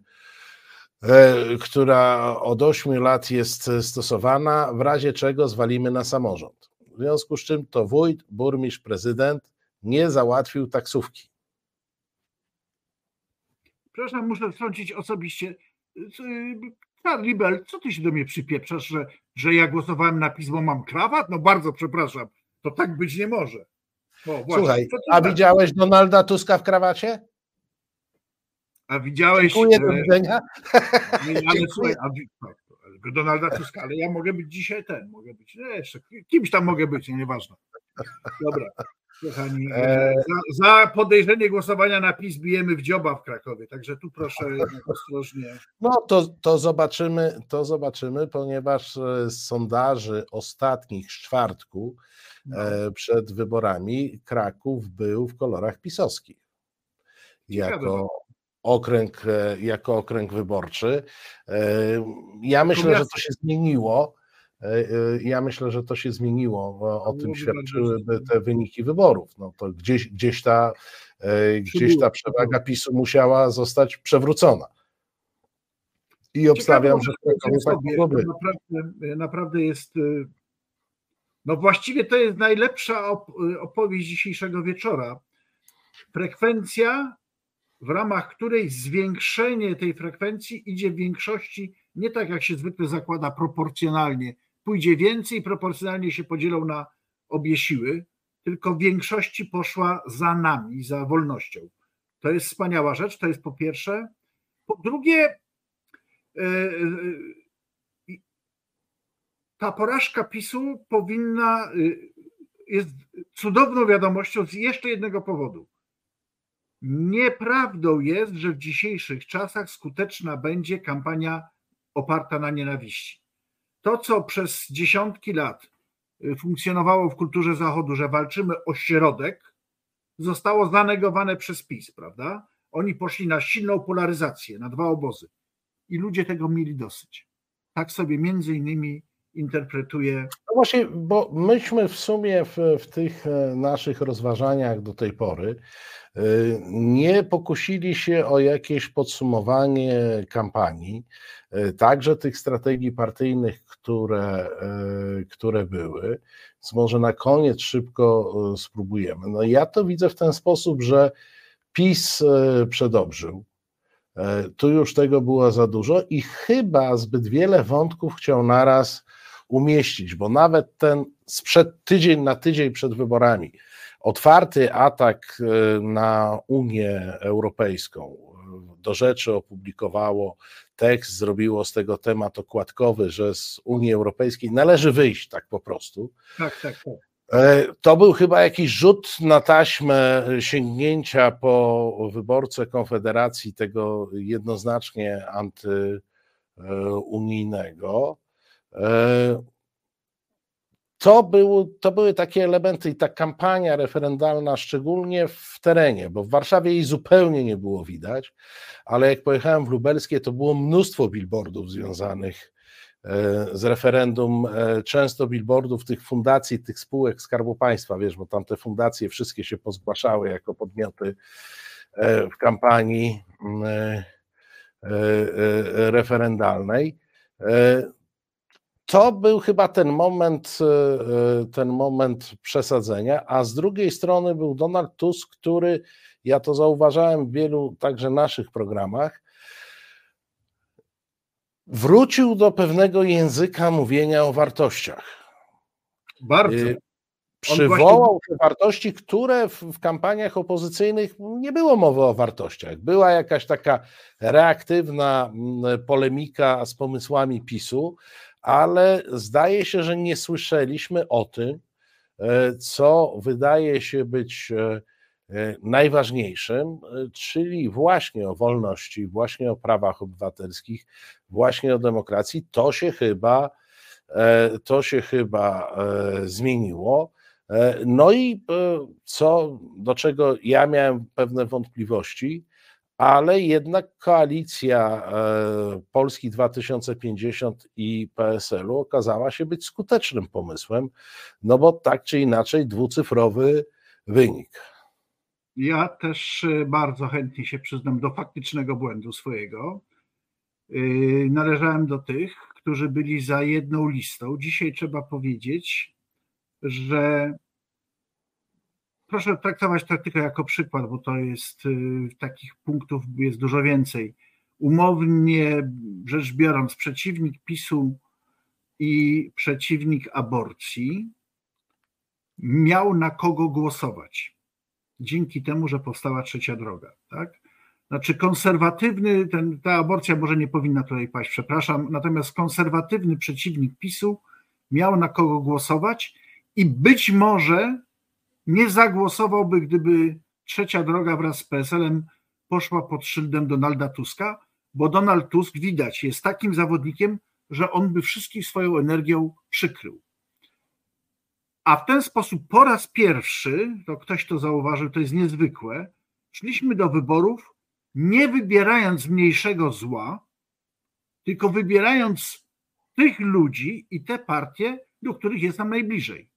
e, która od 8 lat jest stosowana, w razie czego zwalimy na samorząd. W związku z czym to wójt, burmistrz, prezydent nie załatwił taksówki. Przepraszam, muszę wtrącić osobiście. Charlie Bell, co ty się do mnie przypieprzasz, że, że ja głosowałem na pismo, mam krawat? No bardzo przepraszam, to tak być nie może. O, Słuchaj, a tak? widziałeś Donalda Tuska w krawacie? A widziałeś... Dziękuję, do widzenia. Nie, ale słuchaj, a, tak, Donalda Tuska, ale ja mogę być dzisiaj ten, mogę być, jeszcze kimś tam mogę być, nieważne. Dobra. Kochani, e, e... za, za, podejrzenie głosowania na PiS bijemy w dzioba w Krakowie, także tu proszę ostrożnie. No to, to zobaczymy, to zobaczymy, ponieważ e, z sondaży ostatnich z czwartku przed wyborami Kraków był w kolorach pisowskich. Jako, okręg jako okręg wyborczy. Ja myślę, że to się zmieniło. Ja myślę, że to się zmieniło. O tym świadczyłyby te wyniki wyborów. No to gdzieś, gdzieś, ta, gdzieś ta przewaga PiSu musiała zostać przewrócona. I obstawiam, że tak mogłoby. Naprawdę, naprawdę jest. No właściwie to jest najlepsza opowieść dzisiejszego wieczora. Frekwencja, w ramach której zwiększenie tej frekwencji idzie w większości nie tak jak się zwykle zakłada proporcjonalnie. Pójdzie więcej, proporcjonalnie się podzielą na obie siły, tylko w większości poszła za nami, za wolnością. To jest wspaniała rzecz, to jest po pierwsze. Po drugie, e, ta porażka PiSu powinna, y, jest cudowną wiadomością z jeszcze jednego powodu. Nieprawdą jest, że w dzisiejszych czasach skuteczna będzie kampania oparta na nienawiści. To, co przez dziesiątki lat y, funkcjonowało w kulturze Zachodu, że walczymy o środek, zostało zanegowane przez PiS, prawda? Oni poszli na silną polaryzację, na dwa obozy i ludzie tego mieli dosyć. Tak sobie między innymi interpretuje. No właśnie, bo myśmy w sumie w, w tych e, naszych rozważaniach do tej pory e, nie pokusili się o jakieś podsumowanie kampanii, e, także tych strategii partyjnych, które, które były. Więc może na koniec szybko spróbujemy. No ja to widzę w ten sposób, że PiS przedobrzył tu już tego było za dużo i chyba zbyt wiele wątków chciał naraz umieścić, bo nawet ten sprzed tydzień na tydzień przed wyborami otwarty atak e, na Unię Europejską do rzeczy opublikowało tekst, zrobiło z tego temat okładkowy, że z Unii Europejskiej należy wyjść tak po prostu. Tak, tak, tak. E, to był chyba jakiś rzut na taśmę sięgnięcia po wyborcę Konfederacji, tego jednoznacznie antyunijnego. E, to, był, to były takie elementy i ta kampania referendalna, szczególnie w terenie, bo w Warszawie jej zupełnie nie było widać, ale jak pojechałem w Lubelskie, to było mnóstwo billboardów związanych E, z referendum e, często billboardów tych fundacji, tych spółek Skarbu Państwa, wiesz, bo tam te fundacje wszystkie się pozgłaszały jako podmioty w kampanii mm, referendalnej. To był chyba ten moment, ten moment przesadzenia, a z drugiej strony był Donald Tusk, który ja to zauważałem w wielu także naszych programach, wrócił do pewnego języka mówienia o wartościach. Bardzo. Y, przywołał te wartości, które w, w, kampaniach opozycyjnych nie było mowy o wartościach. Była jakaś taka reaktywna mm, polemika z pomysłami PiSu, ale zdaje się, że nie słyszeliśmy o tym, e, co wydaje się być e, E, najważniejszym, czyli właśnie o wolności, właśnie o prawach obywatelskich, właśnie o demokracji, to się chyba, to się chyba zmieniło. No i co, do czego ja miałem pewne wątpliwości, ale jednak koalicja Polski 2050 i PSL-u okazała się być skutecznym pomysłem, no bo tak czy inaczej dwucyfrowy wynik. Ja też e, bardzo chętnie się przyznam do faktycznego błędu swojego. E, należałem do tych, którzy byli za jedną listą. Dzisiaj trzeba powiedzieć, że proszę traktować to jako przykład, bo to jest e, takich punktów jest dużo więcej. Umownie rzecz biorąc, przeciwnik PiSu i przeciwnik aborcji miał na kogo głosować dzięki temu, że powstała trzecia droga. Tak? Znaczy konserwatywny, ten, ta aborcja może nie powinna tutaj paść, przepraszam, natomiast konserwatywny przeciwnik PiSu miał na kogo głosować i być może nie zagłosowałby, gdyby trzecia droga wraz z PSL-em poszła pod szyldem Donalda Tuska, bo Donald Tusk widać jest takim zawodnikiem, że on by wszystkich swoją energią przykrył. A w ten sposób po raz pierwszy, to ktoś to zauważył, to jest niezwykłe, szliśmy do wyborów nie wybierając mniejszego zła, tylko wybierając tych ludzi i te partie, do których jest nam najbliżej.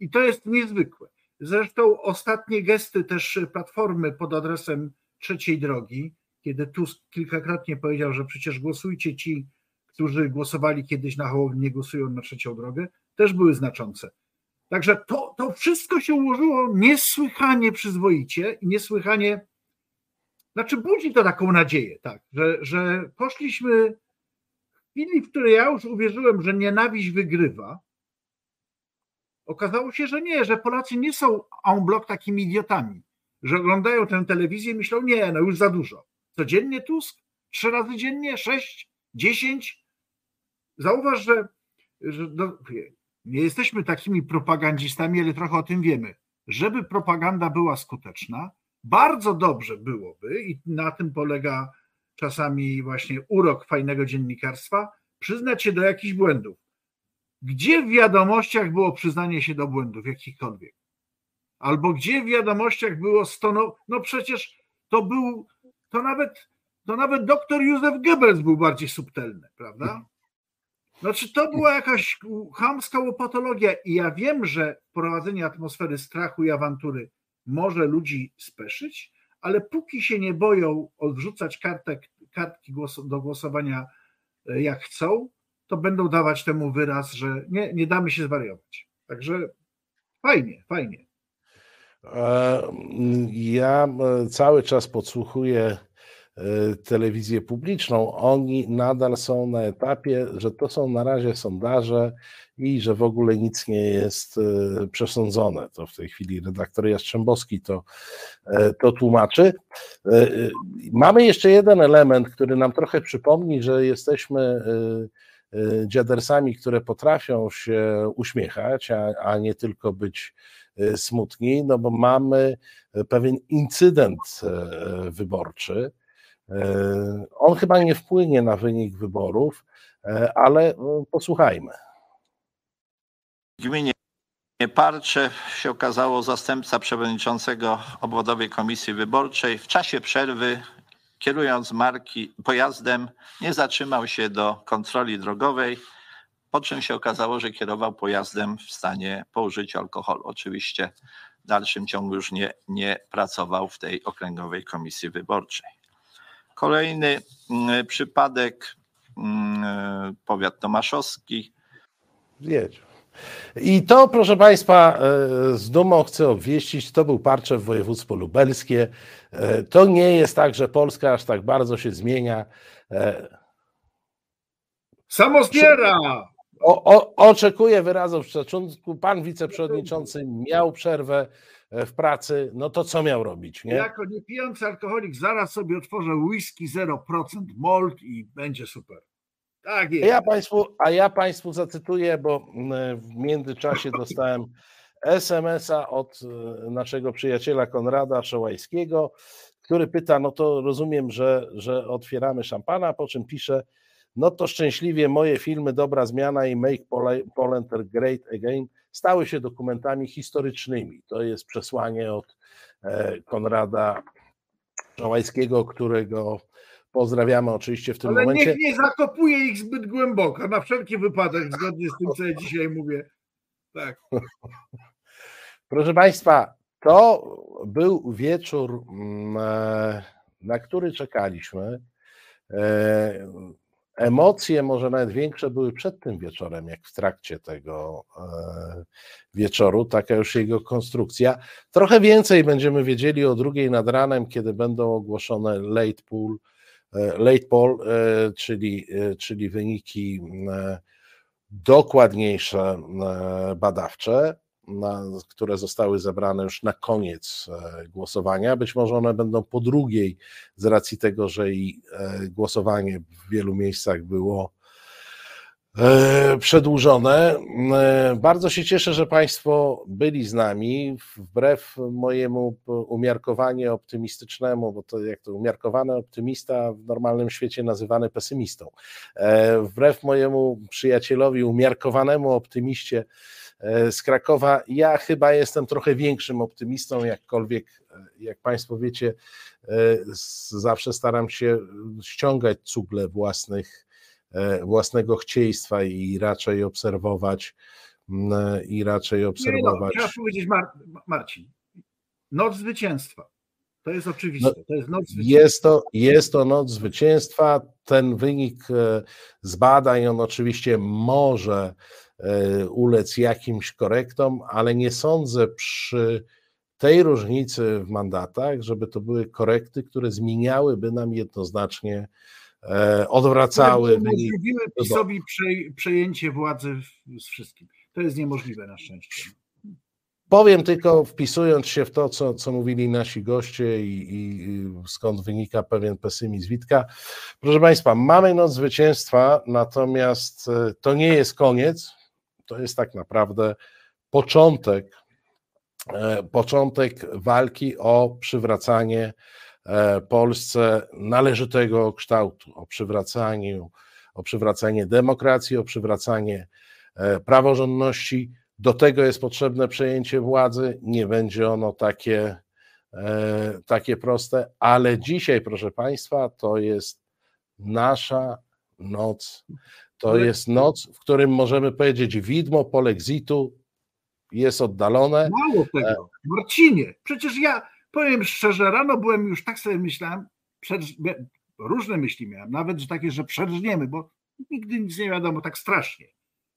I to jest niezwykłe. Zresztą ostatnie gesty też Platformy pod adresem trzeciej drogi, kiedy Tusk kilkakrotnie powiedział, że przecież głosujcie ci, którzy głosowali kiedyś na Hołownię, nie głosują na trzecią drogę, też były znaczące. Także to, to wszystko się ułożyło niesłychanie przyzwoicie i niesłychanie, znaczy budzi to taką nadzieję, tak, że, że poszliśmy w chwili, w której ja już uwierzyłem, że nienawiść wygrywa, okazało się, że nie, że Polacy nie są en bloc takimi idiotami, że oglądają tę telewizję i myślą, nie, no już za dużo. Codziennie Tusk? Trzy razy dziennie? Sześć? Dziesięć? Zauważ, że, że no, nie jesteśmy takimi propagandzistami, ale trochę o tym wiemy. Żeby propaganda była skuteczna, bardzo dobrze byłoby, i na tym polega czasami właśnie urok fajnego dziennikarstwa, przyznać się do jakichś błędów. Gdzie w wiadomościach było przyznanie się do błędów jakichkolwiek? Albo gdzie w wiadomościach było stono... No przecież to był, to nawet, to nawet doktor Józef Goebbels był bardziej subtelny, prawda? Znaczy, to była jakaś chamska łopatologia i ja wiem, że wprowadzenie atmosfery strachu i awantury może ludzi speszyć, ale póki się nie boją odrzucać kartek, kartki do głosowania e, jak chcą, to będą dawać temu wyraz, że nie, nie damy się zwariować. Także fajnie, fajnie. Ja e, cały czas podsłuchuję E, telewizję publiczną, oni nadal są na etapie, że to są na razie sondaże i że w ogóle nic nie jest e, przesądzone. To w tej chwili redaktor Jastrzębowski to, to tłumaczy. Mamy jeszcze jeden element, który nam trochę przypomni, że jesteśmy dziadersami, które potrafią się uśmiechać, a, a nie tylko być smutni, no bo mamy pewien incydent wyborczy, on chyba nie wpłynie na wynik wyborów, ale posłuchajmy. W gminie Parcze się okazało zastępca przewodniczącego obwodowej komisji wyborczej w czasie przerwy kierując marki pojazdem nie zatrzymał się do kontroli drogowej, po czym się okazało, że kierował pojazdem w stanie po użyciu alkoholu. Oczywiście w dalszym ciągu już nie, nie pracował w tej okręgowej komisji wyborczej. Kolejny mm, przypadek, mm, powiat tomaszowski. Wiedź. I to, proszę Państwa, e, z dumą chcę obwieścić, to był Parczew województwo lubelskie. E, to nie jest tak, że Polska aż tak bardzo się zmienia. E, Samozbiera! O, o, oczekuję wyrazów szacunku. Pan wiceprzewodniczący miał przerwę w pracy, no to co miał robić? Nie? Jako niepijący alkoholik zaraz sobie otworzę whisky 0% malt i będzie super. Tak jest. A ja Państwu, a ja państwu zacytuję, bo mm, w międzyczasie dostałem SMS-a od e, naszego przyjaciela Konrada Szołajskiego, który pyta, no to rozumiem, że, że otwieramy szampana, po czym pisze, no to szczęśliwie moje filmy Dobra Zmiana i Make Poland Great Again stały się dokumentami historycznymi. To jest przesłanie od e, Konrada Żałajskiego, którego pozdrawiamy oczywiście w tym Ale momencie. niech nie zakopuje ich zbyt głęboko, na wszelki wypadek, zgodnie z tym, co ja dzisiaj mówię. Tak. Proszę Państwa, to był wieczór, mm, e, na który czekaliśmy. E, Emocje może nawet większe były przed tym wieczorem, jak w trakcie tego e, wieczoru, taka już jego konstrukcja. Trochę więcej będziemy wiedzieli o drugiej nad ranem, kiedy będą ogłoszone late pool, late poll, e, czyli, czyli wyniki dokładniejsze badawcze na, które zostały zebrane już na koniec e, głosowania. Być może one będą po drugiej, z racji tego, że i e, głosowanie w wielu miejscach było e, przedłużone. E, bardzo się cieszę, że Państwo byli z nami, wbrew mojemu umiarkowanie optymistycznemu, bo to jak to umiarkowany optymista w normalnym świecie nazywany pesymistą. E, wbrew mojemu przyjacielowi umiarkowanemu optymiście z Krakowa, ja chyba jestem trochę większym optymistą, jakkolwiek, jak Państwo wiecie, zawsze staram się ściągać cugle własnych E, własnego chcieństwa i raczej obserwować i raczej obserwować. Nie, no, trzeba powiedzieć Mar Marcin, noc zwycięstwa. To jest oczywiste. No, to jest, noc jest, to, jest to noc zwycięstwa. Ten wynik e, z badań, on oczywiście może e, ulec jakimś korektom, ale nie sądzę przy tej różnicy w mandatach, żeby to były korekty, które zmieniałyby nam jednoznacznie E, odwracały. Umożliwiły PiSowi przejęcie władzy z wszystkim. To jest niemożliwe na szczęście. Powiem tylko, wpisując się w to, co, co mówili nasi goście i, i, skąd wynika pewien pesymizm Witka. Proszę Państwa, mamy noc zwycięstwa, natomiast e, to nie jest koniec, to jest tak naprawdę początek, e, początek walki o przywracanie E, Polsce należytego kształtu, o przywracaniu, o przywracanie demokracji, o przywracanie e, praworządności. Do tego jest potrzebne przejęcie władzy. Nie będzie ono takie, e, takie proste, ale dzisiaj, proszę Państwa, to jest nasza noc. To jest noc, w którym możemy powiedzieć, widmo polexitu jest oddalone. Mało tego, Marcinie, przecież ja Powiem szczerze, rano byłem już tak sobie myślałem, różne myśli miałem, nawet że takie, że przerżniemy, bo nigdy nic nie wiadomo tak strasznie.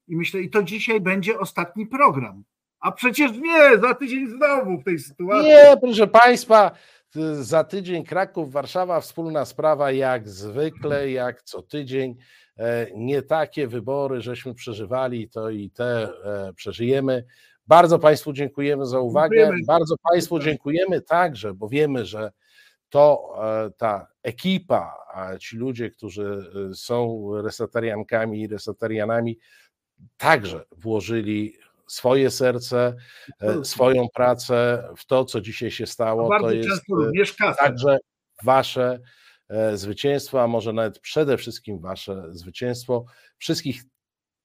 I myślę, i to dzisiaj będzie ostatni program. A przecież nie, za tydzień znowu w tej sytuacji. Nie, proszę Państwa, za tydzień Kraków, Warszawa, wspólna sprawa jak zwykle, jak co tydzień. E, nie takie wybory żeśmy przeżywali, to i te e, przeżyjemy. Bardzo Państwu dziękujemy za uwagę. Dziękujemy. Bardzo Państwu dziękujemy także, bo wiemy, że to e, ta ekipa, ci ludzie, którzy e, są resetariankami i resetarianami, także włożyli swoje serce, e, swoją pracę w to, co dzisiaj się stało. Bardzo to jest także Wasze zwycięstwo, a może nawet przede wszystkim Wasze zwycięstwo wszystkich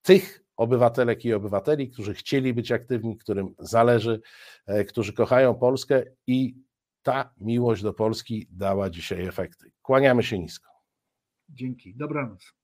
tych obywatelek i obywateli, którzy chcieli być aktywni, którym zależy, e, którzy kochają Polskę i ta miłość do Polski dała dzisiaj efekty. Kłaniamy się nisko. Dzięki. Dobranoc.